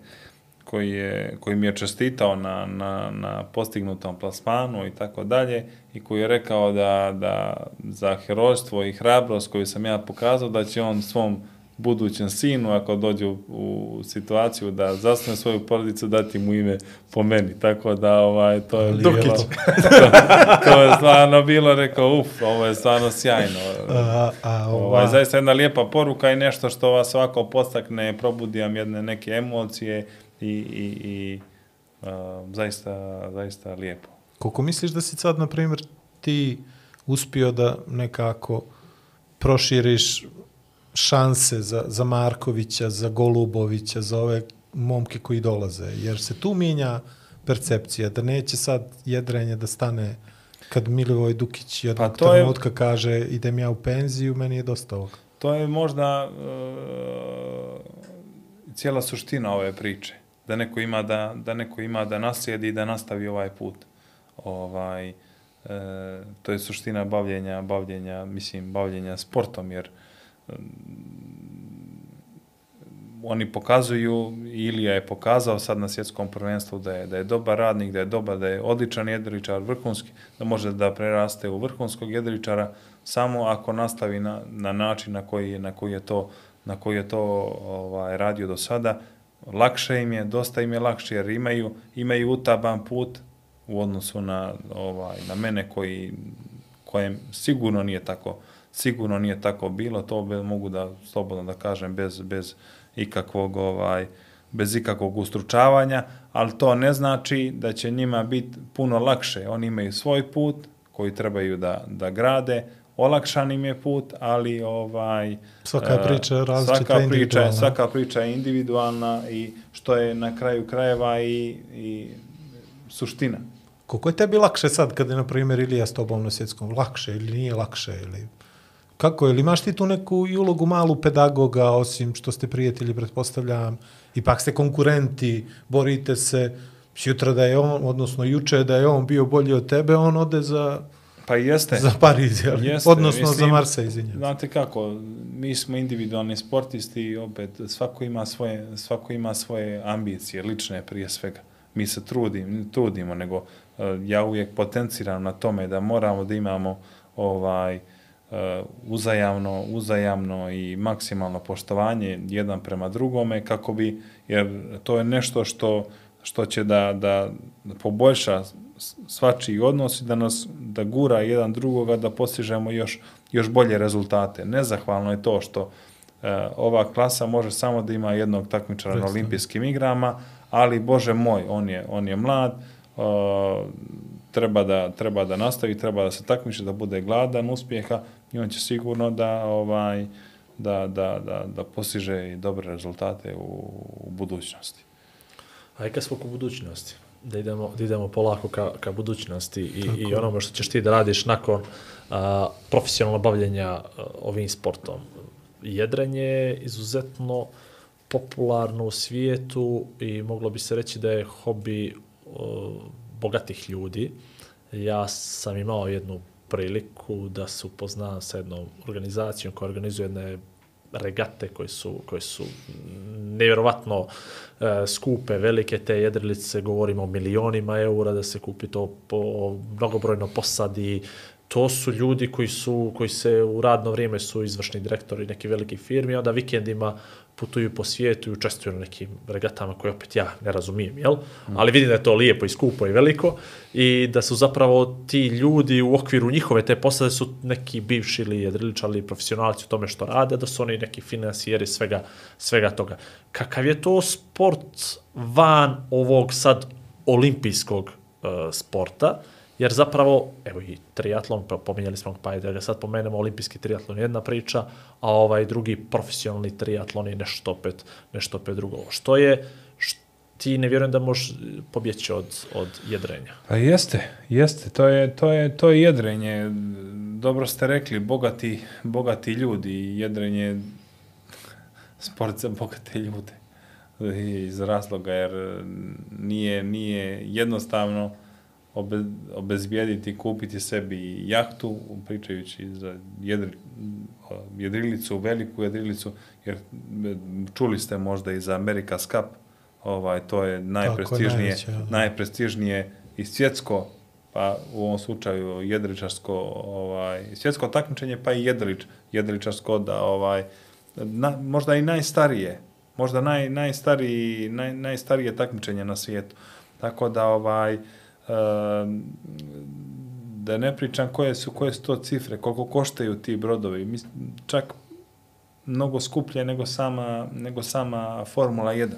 koji, je, koji mi je čestitao na, na, na postignutom plasmanu i tako dalje i koji je rekao da, da za herojstvo i hrabrost koju sam ja pokazao da će on svom budućem sinu ako dođe u, u situaciju da zasnuje svoju porodicu dati mu ime po meni tako da ovaj to je bilo, Dukić. (laughs) to, to je stvarno bilo rekao uf ovo je stvarno sjajno A, a, Ovaj, ova, zaista jedna lijepa poruka i nešto što vas svako postakne, probudi vam jedne neke emocije i, i, i a, zaista, zaista lijepo. koliko misliš da si sad, na primjer, ti uspio da nekako proširiš šanse za, za Markovića, za Golubovića, za ove momke koji dolaze, jer se tu mijenja percepcija, da neće sad jedrenje da stane kad Milivoj Dukić jednog Pa to je- trenutka kaže idem ja u penziju, meni je dosta ovoga. To je možda e, cijela suština ove priče. Da neko ima da, da, neko ima da naslijedi i da nastavi ovaj put. Ovaj, e, to je suština bavljenja, bavljenja, mislim, bavljenja sportom, jer oni pokazuju, Ilija je pokazao sad na svjetskom prvenstvu da je, da je dobar radnik, da je dobar, da je odličan jedričar, vrhunski, da može da preraste u vrhunskog jedričara samo ako nastavi na, na način na koji je, na koji je to, na koji je to ovaj, radio do sada. Lakše im je, dosta im je lakše jer imaju, imaju utaban put u odnosu na, ovaj, na mene koji, kojem sigurno nije tako sigurno nije tako bilo, to be, mogu da slobodno da kažem bez, bez ikakvog ovaj bez ikakvog ustručavanja, ali to ne znači da će njima biti puno lakše. Oni imaju svoj put koji trebaju da, da grade, olakšan im je put, ali ovaj Svaka e, priča je različita, svaka priča, svaka priča je individualna i što je na kraju krajeva i, i suština. Koliko je tebi lakše sad kad je, na primjer, Ilija s tobom na svjetskom? Lakše ili nije lakše? Ili... Kako je? Ili imaš ti tu neku i ulogu malu pedagoga, osim što ste prijatelji, pretpostavljam, ipak ste konkurenti, borite se, sutra da je on, odnosno juče da je on bio bolji od tebe, on ode za, Pa jeste. za Pariz, jel? Jeste, odnosno za mislim, Marse, izvinjam. se. Znate kako, mi smo individualni sportisti i opet svako ima svoje, svako ima svoje ambicije, lične prije svega. Mi se trudim, trudimo, nego eh, ja uvijek potenciram na tome da moramo da imamo ovaj eh, uzajamno, uzajamno i maksimalno poštovanje jedan prema drugome kako bi jer to je nešto što što će da da poboljša svačiji odnos i da nas da gura jedan drugoga da postižemo još još bolje rezultate. Nezahvalno je to što e, ova klasa može samo da ima jednog takmičara na olimpijskim igrama, ali bože moj, on je on je mlad, e, treba da treba da nastavi, treba da se takmiči, da bude gladan uspjeha i on će sigurno da ovaj da, da, da, da postiže i dobre rezultate u, u budućnosti. A i kad smo u budućnosti, da idemo, da idemo polako ka, ka budućnosti i, i onome što ćeš ti da radiš nakon a, profesionalnog bavljenja a, ovim sportom. jedrenje je izuzetno popularno u svijetu i moglo bi se reći da je hobi o, bogatih ljudi. Ja sam imao jednu priliku da se upoznam sa jednom organizacijom koja organizuje jedne regate koje su, koje su nevjerovatno e, skupe, velike te jedrilice, govorimo o milionima eura da se kupi to po mnogobrojno posadi. To su ljudi koji su koji se u radno vrijeme su izvršni direktori nekih velikih firmi, onda vikendima putuju po svijetu i učestvuju na nekim regatama koje opet ja ne razumijem, jel? Ali vidim da je to lijepo i skupo i veliko i da su zapravo ti ljudi u okviru njihove te posade su neki bivši ili jedriličari ili profesionalci u tome što rade, da su oni neki finansijeri svega, svega toga. Kakav je to sport van ovog sad olimpijskog uh, sporta? Jer zapravo, evo i triatlon, pominjali smo, pa da ga sad pomenemo, olimpijski triatlon je jedna priča, a ovaj drugi profesionalni triatlon je nešto opet, nešto opet drugo. Što je, št, ti ne vjerujem da možeš pobjeći od, od jedrenja. Pa jeste, jeste, to je, to je, to je jedrenje. Dobro ste rekli, bogati, bogati ljudi, jedrenje sport za bogate ljude. Iz razloga, jer nije, nije jednostavno obe, obezbijediti, kupiti sebi jahtu, pričajući za jedri, jedrilicu, veliku jedrilicu, jer čuli ste možda i za America's Cup, ovaj, to je najprestižnije, najveće, da. najprestižnije i svjetsko, pa u ovom slučaju jedriličarsko, ovaj, svjetsko takmičenje, pa i jedrilič, jedriličarsko, da ovaj, na, možda i najstarije, možda naj, najstariji, naj, najstarije takmičenje na svijetu. Tako da ovaj Ehm, da ne pričam koje su koje su to cifre, koliko koštaju ti brodovi, mislim, čak mnogo skuplje nego sama, nego sama Formula 1.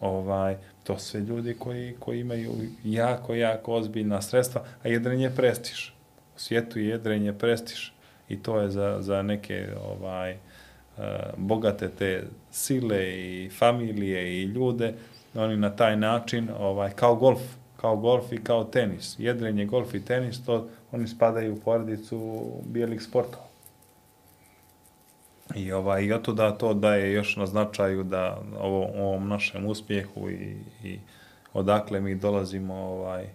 Ovaj, to sve ljudi koji, koji imaju jako, jako ozbiljna sredstva, a jedrenje je prestiž. U svijetu je jedrenje prestiž i to je za, za neke ovaj, uh, bogate te sile i familije i ljude, oni na taj način, ovaj, kao golf, kao golf i kao tenis. Jedrenje, golf i tenis, to oni spadaju u porodicu bijelih sportova. I, ovaj, i oto da to daje još na značaju da ovo, ovom našem uspjehu i, i odakle mi dolazimo ovaj,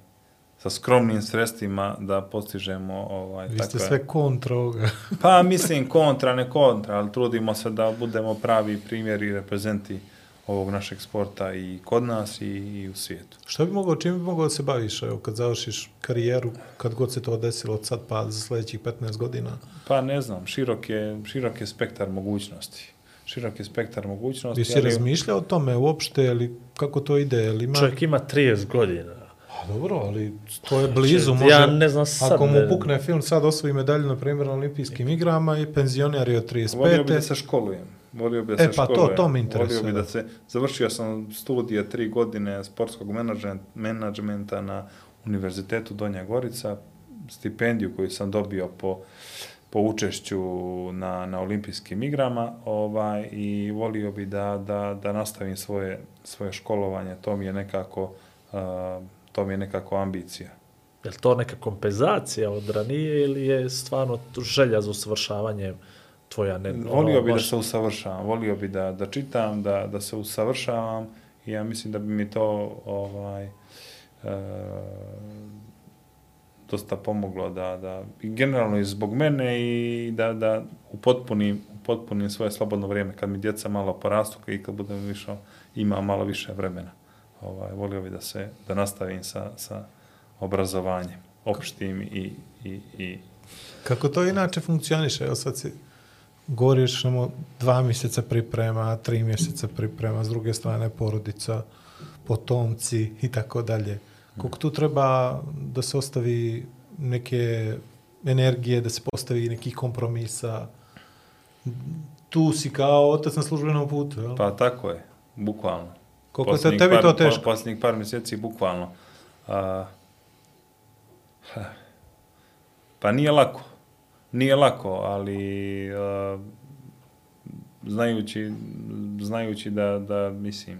sa skromnim sredstvima da postižemo ovaj Vi ste takve- sve kontra ovoga. Pa mislim kontra, ne kontra, ali trudimo se da budemo pravi primjeri i reprezenti ovog našeg sporta i kod nas i, i u svijetu. Šta bi mogao, čim bi mogao da se baviš, evo, kad završiš karijeru, kad god se to desilo od sad pa za sljedećih 15 godina? Pa ne znam, širok je, širok je spektar mogućnosti. Širok je spektar mogućnosti. Bi si razmišljao o tome uopšte, ili kako to ide, ili ima... Čovjek ima 30 godina. A dobro, ali to je blizu, Znači, može... ja ne znam sad Ako mu ne- pukne film, sad osvoji medalju, na primjer, na olimpijskim igrama i penzioner je od Volio bi da 35. se školujem. Volio bi da E, se pa to- školujem. to me interesuje, Volio bi da. da se... Završio sam studije tri godine sportskog menadžment- menadžmenta na Univerzitetu Donja Gorica, stipendiju koju sam dobio po po učešću na, na olimpijskim igrama ovaj, i volio bi da, da, da nastavim svoje, svoje školovanje. To mi je nekako, uh, to mi je nekako ambicija. Je li to neka kompenzacija od ranije ili je stvarno želja za usavršavanjem tvoja? Ne, Volio bi da se usavršavam, volio bi da, da čitam, da, da se usavršavam i ja mislim da bi mi to ovaj, e, dosta pomoglo da, da i generalno i zbog mene i da, da upotpunim, upotpunim svoje slobodno vrijeme kad mi djeca malo porastu i kad budem više ima malo više vremena. Ovaj, volio bi da se da nastavim sa, sa obrazovanjem opštim i, i, i Kako to inače funkcioniše? Evo sad si govoriš samo dva mjeseca priprema, tri mjeseca priprema, s druge strane porodica, potomci i tako dalje. Koliko tu treba da se ostavi neke energije, da se postavi nekih kompromisa? Tu si kao otac na službenom putu, jel? Pa tako je, bukvalno. Koliko je tebi par, to teško? Po, posljednjih par mjeseci, bukvalno. A, ha, pa nije lako. Nije lako, ali a, znajući, znajući da, da, mislim,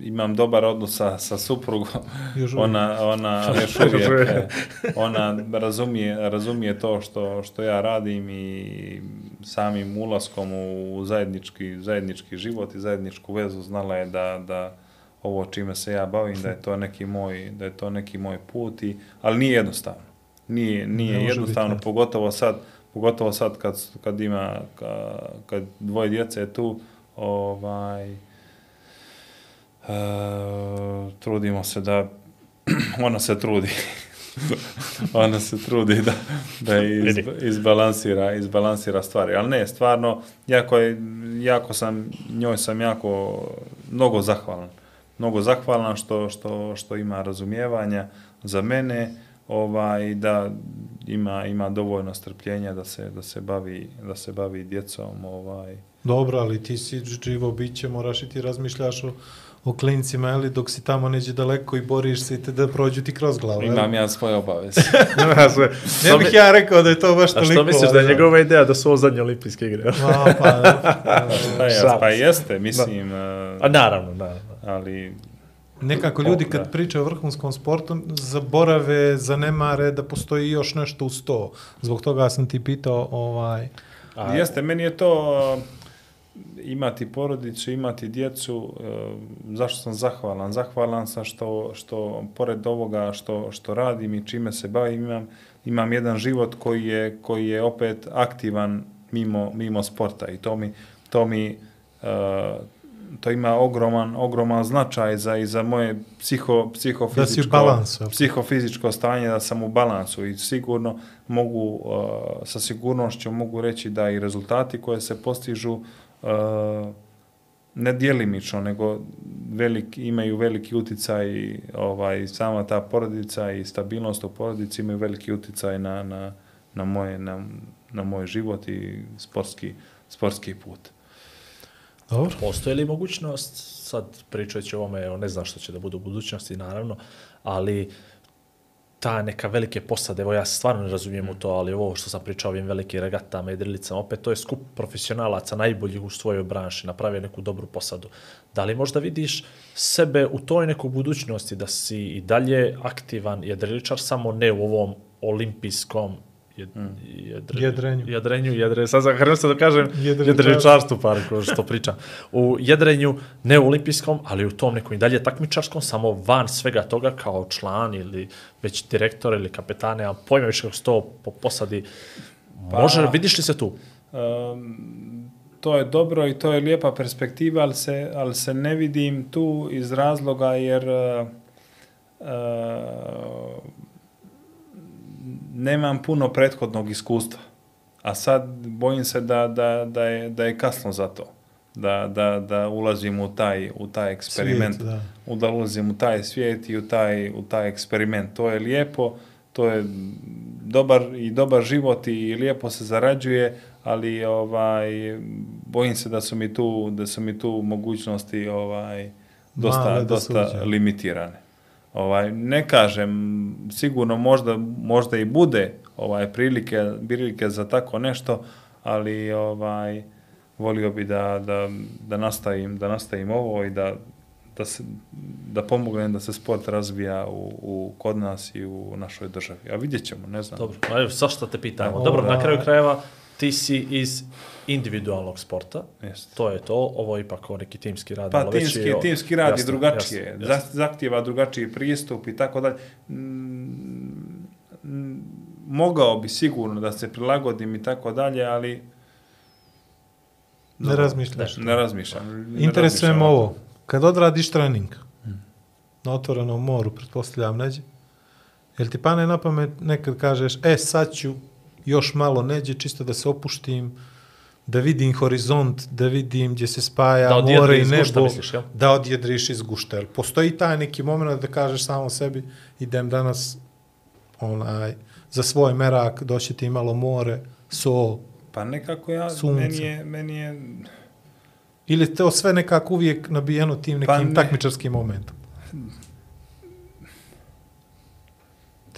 imam dobar odnos sa, sa suprugom. (laughs) Ona, ona (laughs) još uvijek, e, ona razumije, razumije to što, što ja radim i samim ulaskom u zajednički, zajednički život i zajedničku vezu znala je da, da ovo čime se ja bavim, da je to neki moj, da je to neki moj put, i, ali nije jednostavno. Nije, nije jednostavno, biti. pogotovo sad, pogotovo sad kad, kad ima, ka- kad dvoje djece je tu, ovaj, e, trudimo se da, (clears throat) ona se trudi, (laughs) ona se trudi da, da (laughs) iz, izbalansira, izbalansira stvari. Ali ne, stvarno, jako, je, jako sam, njoj sam jako, mnogo zahvalan. Mnogo zahvalan što, što, što ima razumijevanja za mene, ovaj, da ima, ima dovoljno strpljenja da se, da se bavi, da se bavi djecom, ovaj, Dobro, ali ti si živo biće, moraš i ti razmišljaš o, o klincima, ali dok si tamo neđe daleko i boriš se i te da prođu ti kroz glavu. Imam ja svoje obaveze. (laughs) Ne bih ja rekao da je to baš A toliko. što misliš da je ali- njegova ideja da su ovo zadnje olimpijske igre? A, pa, da. (laughs) Pa, jes, Šalim pa se. jeste, mislim, eh, A naravno, naravno. ali Nekako ljudi kad pričaju o vrhunskom sportu zaborave, zanemare da postoji još nešto uz to. Zbog toga sam ti pitao ovaj... A, Jeste, meni je to uh, imati porodicu, imati djecu, uh, zašto sam zahvalan? Zahvalan sam što, što pored ovoga što, što radim i čime se bavim, imam, imam jedan život koji je, koji je opet aktivan mimo, mimo sporta i to mi, to mi uh, to ima ogroman, ogroman značaj za, i za moje psiho, psihofizičko, balansu, jel? psihofizičko stanje, da sam u balansu i sigurno mogu, uh, sa sigurnošću mogu reći da i rezultati koje se postižu uh, ne djelimično, nego velik, imaju veliki uticaj, ovaj, sama ta porodica i stabilnost u porodici imaju veliki uticaj na, na, na, moje, na, na moj život i sportski, sportski put. Dobro. Postoji li mogućnost, sad pričajući o ovome, ne znam što će da bude u budućnosti, naravno, ali ta neka velike posade, evo ja stvarno ne razumijem u to, ali ovo što sam pričao ovim velikim regatama i drilicama, opet to je skup profesionalaca najboljih u svojoj branši, napravio neku dobru posadu. Da li možda vidiš sebe u toj nekoj budućnosti da si i dalje aktivan jedriličar, samo ne u ovom olimpijskom jed, jedre, Jedrenju. jedrenju, jedre, sad sam hrvim se da kažem jedriličarstvu, par što pričam. U jedrenju, ne u olimpijskom, ali u tom nekom i dalje takmičarskom, samo van svega toga kao član ili već direktor ili kapetane, a pojma više kako se to po posadi. Može, vidiš li se tu? Um, to je dobro i to je lijepa perspektiva, ali se, ali se ne vidim tu iz razloga jer uh, uh, nemam puno prethodnog iskustva. A sad bojim se da, da, da, je, da je kasno za to. Da, da, da ulazim u taj, u taj eksperiment. Svijet, da. u da ulazim u taj svijet i u taj, u taj eksperiment. To je lijepo, to je dobar i dobar život i lijepo se zarađuje, ali ovaj bojim se da su mi tu da su mi tu mogućnosti ovaj dosta Male da dosta limitirane. Ovaj ne kažem sigurno možda možda i bude ovaj prilike prilike za tako nešto, ali ovaj volio bi da, da, da nastavim da nastavim ovo i da da, se, da pomognem da se sport razvija u, u, kod nas i u našoj državi. A vidjet ćemo, ne znam. Dobro, a evo, zašto te pitamo? Evo, Dobro, na da. kraju krajeva ti si iz individualnog sporta, Jeste. to je to, ovo je ipak ovo neki timski rad. Pa malo veći, timski, timski rad je jasno, drugačije, jasno, jasno. zahtjeva drugačiji pristup i tako dalje. Mm, mm, Mogao bi sigurno da se prilagodim i tako dalje, ali Ne razmišljaš. ne razmišljam. ne Interesuje me razmišljam o ovo. Kad odradiš trening na otvorenom moru, pretpostavljam neđe, jel ti pane na pamet nekad kažeš, e sad ću još malo neđe, čisto da se opuštim, da vidim horizont, da vidim gdje se spaja Da more i iz gušta, nebo, misliš, jel? da odjedriš iz gušta. Jel postoji taj neki moment da kažeš samo sebi, idem danas onaj, za svoj merak, doći ti malo more, so, Pa nekako ja, Sunce. meni je, meni je, Ili to sve nekako uvijek nabijeno tim Pa nekim ne. takmičarskim momentom?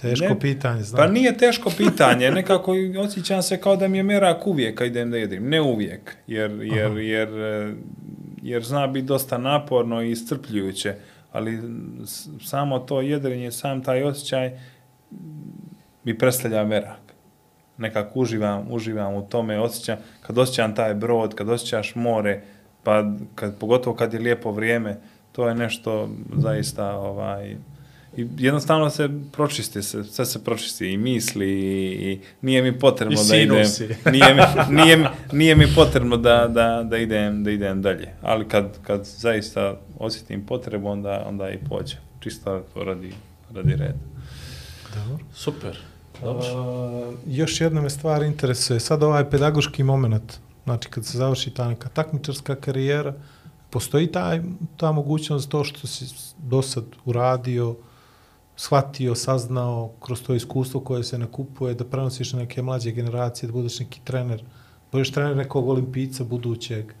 Teško Ne. pitanje, znam. Pa nije teško pitanje, nekako osjećam se kao da mi je merak uvijek kad idem da jedem. Ne uvijek, jer, jer, jer e, jer zna biti dosta naporno i iscrpljujuće, ali samo to jedrenje, sam taj osjećaj mi predstavlja merak. Nekako uživam, uživam u tome, osjećam, kad osjećam taj brod, kad osjećaš more, pa kad, pogotovo kad je lijepo vrijeme, to je nešto zaista ovaj, i jednostavno se pročisti se, sve se pročisti i misli i, i nije mi potrebno I da idem, nije mi, nije, mi- nije mi potrebno da, da, da, idem, da idem dalje. Ali kad, kad zaista osjetim potrebu, onda, onda i pođe. Čisto to radi, radi red. Dobro. Super. Dobro. A, još jedna me stvar interesuje, sad ovaj pedagoški moment, znači kad se završi ta neka takmičarska karijera, postoji taj, ta mogućnost to što si do sad uradio, shvatio, saznao kroz to iskustvo koje se nakupuje, da prenosiš na neke mlađe generacije, da budeš neki trener, budeš trener nekog olimpijica budućeg,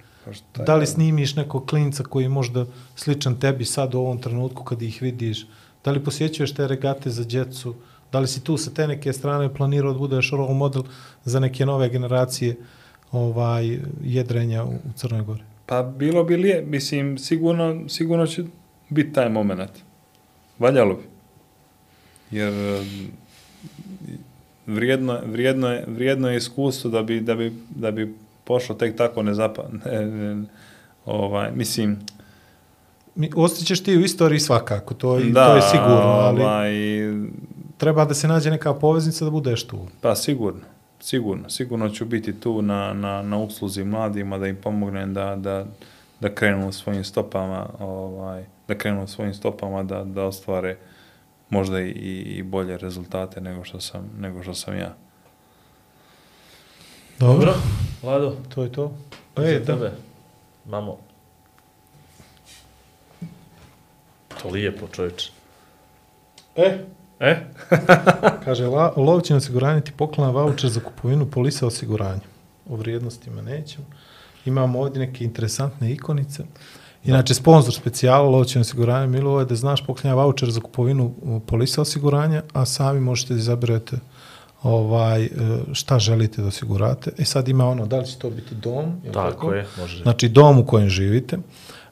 Pa da li snimiš nekog klinca koji je možda sličan tebi sad u ovom trenutku kad ih vidiš, da li posjećuješ te regate za djecu, da li si tu sa te neke strane planirao da budeš role model za neke nove generacije ovaj jedrenja u, u Crnoj Gori? Pa bilo bi lije, mislim, sigurno, sigurno će biti taj moment. Valjalo bi. Jer eh, vrijedno, vrijedno, je, vrijedno je iskustvo da bi, da bi, da bi pošlo tek tako nezapa... (laughs) Ne, ne, ovaj, mislim, Mi, osjećaš ti u istoriji svakako, to, je- da, to je sigurno, ali Ovaj, treba da se nađe neka poveznica da budeš tu. Pa sigurno, sigurno. Sigurno ću biti tu na, na, na usluzi mladima da im pomognem da, da, da krenu svojim stopama, ovaj, da krenu svojim stopama da, da ostvare možda i, i bolje rezultate nego što sam, nego što sam ja. Dobro. Vlado, To je to. e, da. tebe. Mamo. To lijepo, čovječe. E, E? (laughs) Kaže, la, Lovćin osiguranje ti poklona voucher za kupovinu polisa osiguranja. O vrijednostima nećemo. Imamo ovdje neke interesantne ikonice. Inače, sponsor specijala Lovćin osiguranje Milo je da znaš poklanja voucher za kupovinu uh, polisa osiguranja, a sami možete da izaberete ovaj, e, šta želite da osigurate. E sad ima ono, da li će to biti dom? jel Tako je, može. Znači, dom u kojem živite.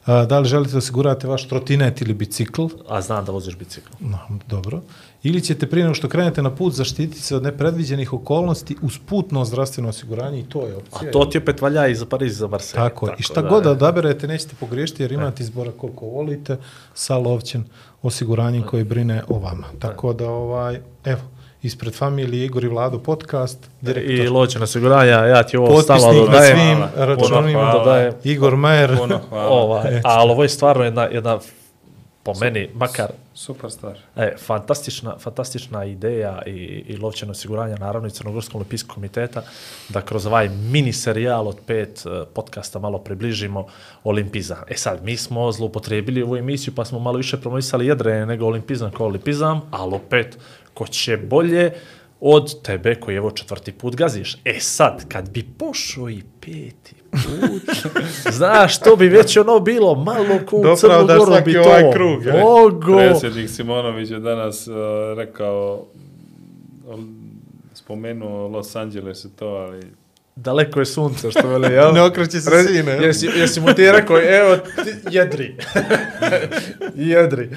A, da li želite da osigurate vaš trotinet ili bicikl? A znam da voziš bicikl. No, dobro. Ili ćete prije nego što krenete na put zaštititi se od nepredviđenih okolnosti uz putno zdravstveno osiguranje i to je opcija. A to ti opet valja i za Pariz i za Marseille. Tako, je. I šta god da odaberete, nećete pogriješiti jer imate izbora koliko volite sa lovćen osiguranjem koji brine o vama. Tako da, ovaj, evo, ispred familije Igor i Vlado podcast, direktor, I loćena osiguranja, ja ti ovo potpisnik stalo na dodajem. svim računima, hvala. dodajem. Igor Majer, Puno hvala. Ovaj, ali ovo je stvarno jedna, jedna po meni, makar Super stvar. E, fantastična, fantastična ideja i, i lovčeno osiguranja, naravno i Crnogorskog olimpijskog komiteta, da kroz ovaj mini serijal od pet uh, podcasta malo približimo olimpizam. E sad, mi smo zloupotrebili ovu emisiju, pa smo malo više promovisali jedre nego olimpizam kao olimpizam, ali opet, ko će bolje od tebe koji evo četvrti put gaziš. E sad, kad bi pošao i peti put, (laughs) znaš, to bi već ono bilo malo ko u Da Crnu opravdaš Goru svaki bi to ovaj krug, e. mogo. Predsjednik Simonović je danas uh, rekao, spomenuo Los Angeles i to, ali Daleko je sunce, što vele, jel? ne okreće se sine. Jesi, jesi mu ti rekao, evo, ti, jedri. (laughs) jedri.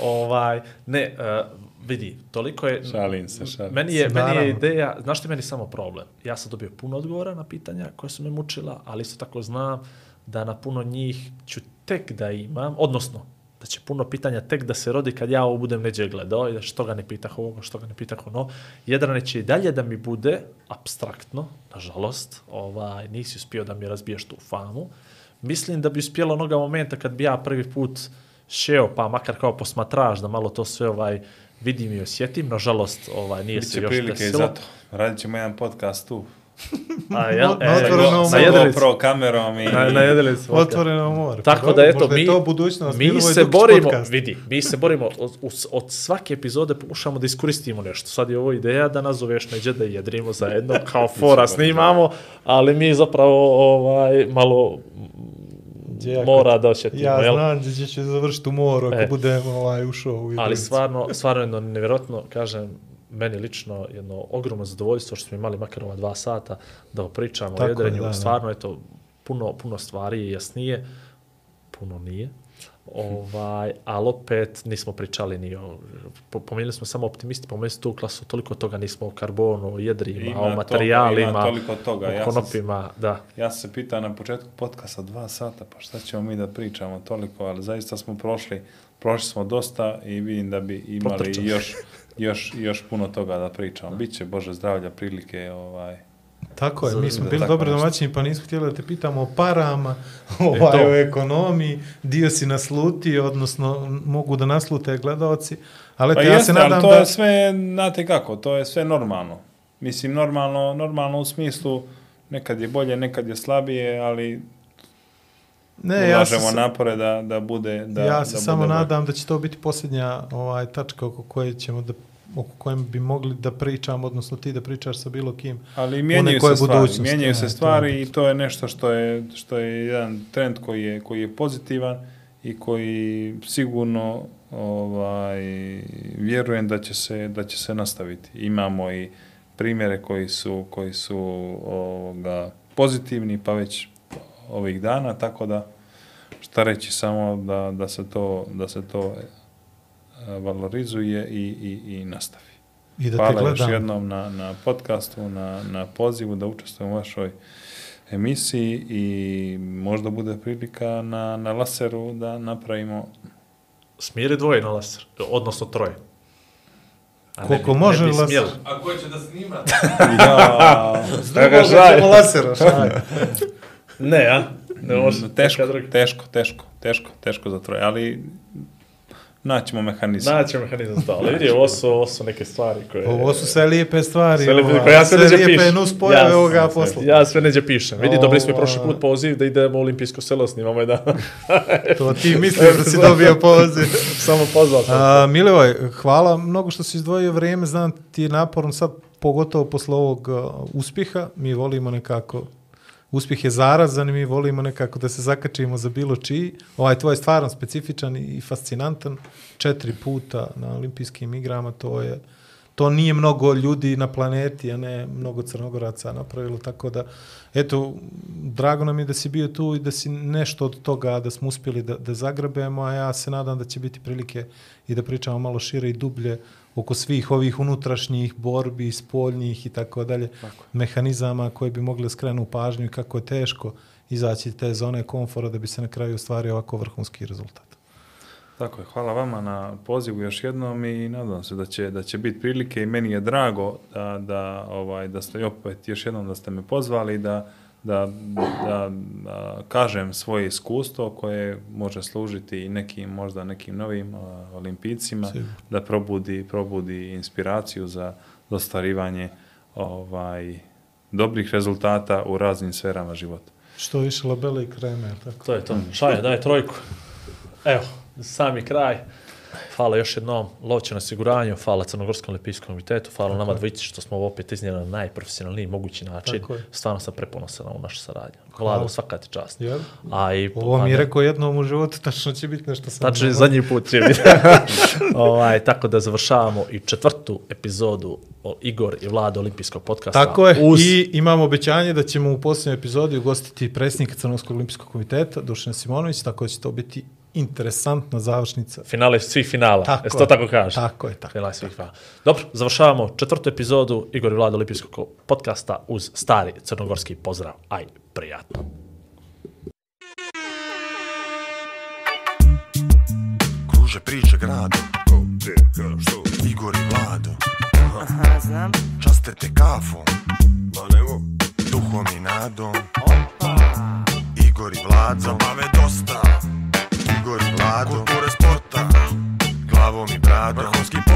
Ovaj, ne, uh, vidi, toliko je... šalim se, šalim Meni je, meni je ideja, znaš što je meni samo problem? Ja sam dobio puno odgovora na pitanja koje su me mučila, ali isto tako znam da na puno njih ću tek da imam, odnosno, da će puno pitanja tek da se rodi kad ja ovo budem neđe gledao i da što ga ne pitah ovoga, što ga ne pitah ono. Jedrane će i dalje da mi bude abstraktno, nažalost, ovaj, nisi uspio da mi razbiješ tu famu. Mislim da bi uspjelo onoga momenta kad bi ja prvi put šeo, pa makar kao posmatraš, da malo to sve ovaj vidim i osjetim. Nažalost, ovaj, nije se Biće još prilike i desilo. zato. Radit ćemo jedan podcast tu. A, jel? Na otvorenom na Sa jedrilici. GoPro kamerom i... Na, na jedrilici. Otvoreno more. Tako Pa da eto, mi, je to budućnost. mi se Dukić borimo, podcast. vidi, mi se borimo od, od, od svake epizode pokušamo da iskoristimo nešto. Sad je ovo ideja da nazoveš neđe da jedrimo zajedno, kao (laughs) fora snimamo, ali mi zapravo ovaj, malo Ja mora da osjetimo, Ja jel? znam da će završiti u moru ako E. budem ovaj, ušao u Ali jedinicu. stvarno, stvarno jedno nevjerojatno, kažem, meni lično jedno ogromno zadovoljstvo što smo imali makar ova dva sata da pričamo Tako o je, jedrenju. da, da. Stvarno, eto, puno, puno stvari je jasnije. puno nije. Ovaj, ali opet nismo pričali ni o, po- pomenuli smo samo optimisti, pomenuli smo tu klasu, toliko toga nismo o karbonu, o jedrima, Ima o toga, materijalima, ima toliko toga. o Ja sam se- konopima, da. Ja sam se pitao na početku podcasta dva sata, pa šta ćemo mi da pričamo toliko, ali zaista smo prošli, prošli smo dosta i vidim da bi imali Potrčali. još, još, još puno toga da pričamo. Biće, Bože zdravlja, prilike, ovaj, Tako je, mi smo Da, bili dobri domaćini, pa nismo htjeli da te pitamo o parama, to. ovaj, o ekonomiji, dio si naslutio, odnosno mogu da naslute gledalci, ali Pa ja jeste, se ali nadam to da... je sve, znate kako, to je sve normalno. Mislim, normalno, normalno u smislu, nekad je bolje, nekad je slabije, ali Ne, ja se, napore da, da bude da, ja se da samo bude nadam da će to biti posljednja ovaj, tačka oko koje ćemo da oko kojem bi mogli da pričamo, odnosno ti da pričaš sa bilo kim. Ali mijenjaju se stvari, mijenjaju se to je stvari i bitno. to je nešto što je, što je jedan trend koji je, koji je pozitivan i koji sigurno ovaj, vjerujem da će se, da će se nastaviti. Imamo i primjere koji su, koji su ovoga, pozitivni pa već ovih dana, tako da šta reći samo da, da se to, da se to valorizuje i, i, i nastavi. I da te Hvala još gledam. jednom na, na podcastu, na, na pozivu da učestvujem u vašoj emisiji i možda bude prilika na, na laseru da napravimo Smiri dvoje na laser, odnosno troje. A Koliko bi- može laser. smjeli. A ko će da snima? (laughs) ja, Drugoga ćemo lasera. Ne, a? Ne može. Mm, teško, teško, teško, teško, teško za troje, ali naćemo mehanizam. Naći mehanizam za to, ali vidi, ovo su, ovo su neke stvari koje... Ovo su sve lijepe stvari. Sve lijepe, ovaj, koje ja sve neđe lijepe pišem. nus pojave Ja ovoga posla. Ja sve neđe pišem. Vidi, dobili smo i prošli put poziv da idemo u olimpijsko selo, snimamo jedan. To ti misliš da si dobio poziv. (laughs) Samo pozvao sam. A, Milivoj, hvala mnogo što si izdvojio vrijeme, znam ti je naporno sad, pogotovo posle ovog uh, uspjeha, mi volimo nekako, uspjeh je zarazan i mi volimo nekako da se zakačimo za bilo čiji. Ovaj tvoj je stvarno specifičan i fascinantan, četiri puta na olimpijskim igrama, to je to nije mnogo ljudi na planeti, a ne mnogo crnogoraca napravilo, tako da, eto, drago nam je da si bio tu i da si nešto od toga, da smo uspjeli da, da zagrebemo, a ja se nadam da će biti prilike i da pričamo malo šire i dublje oko svih ovih unutrašnjih borbi, spoljnih i tako dalje, mehanizama koje bi mogli skrenu pažnju i kako je teško izaći iz te zone komfora da bi se na kraju ostvario ovako vrhunski rezultat. Tako je, hvala vama na pozivu još jednom i nadam se da će, da će biti prilike i meni je drago da, da, ovaj, da ste opet još jednom da ste me pozvali i da, da, da, da kažem svoje iskustvo koje može služiti i nekim, možda nekim novim uh, olimpijcima, Sigurno. da probudi, probudi inspiraciju za ostvarivanje ovaj, dobrih rezultata u raznim sferama života. Što više labele i kreme, tako? To je to. Šaje, daj trojku. Evo, sami kraj. Hvala još jednom Lovće na osiguranju, hvala Crnogorskom olimpijskom komitetu, hvala nama dvojici što smo ovo opet iznijeli na najprofesionalniji mogući način. Tako. Stvarno sam preponosan na ovu našu saradnju. Hvala. Svaka ti čast. A i, Ovo mi je rekao jednom u životu, tačno će biti nešto sam. Znači, zadnji put će biti. (laughs) ovaj, tako da završavamo i četvrtu epizodu o Igor i Vlada olimpijskog podcasta. Tako je, Uz... i imamo obećanje da ćemo u posljednjoj epizodi ugostiti predsjednika Crnogorskog olimpijskog komiteta, Dušan Simonović, tako da će to biti interesantna završnica. Finale svih finala. Tako Jesi je. to tako kaže? Tako je, tako. Finale svih finala. Dobro, završavamo četvrtu epizodu Igor i Vlada olimpijskog podcasta uz stari crnogorski pozdrav. Aj, prijatno. Kruže priče grado Ko, kada, što? Igor i Vlado Aha, znam. Časte te kafom Ma nemo. Duhom i nadom Igor i Vlado Zabave dosta Igor Vlado. Kulture sporta. Glavom i bradom Vrhunski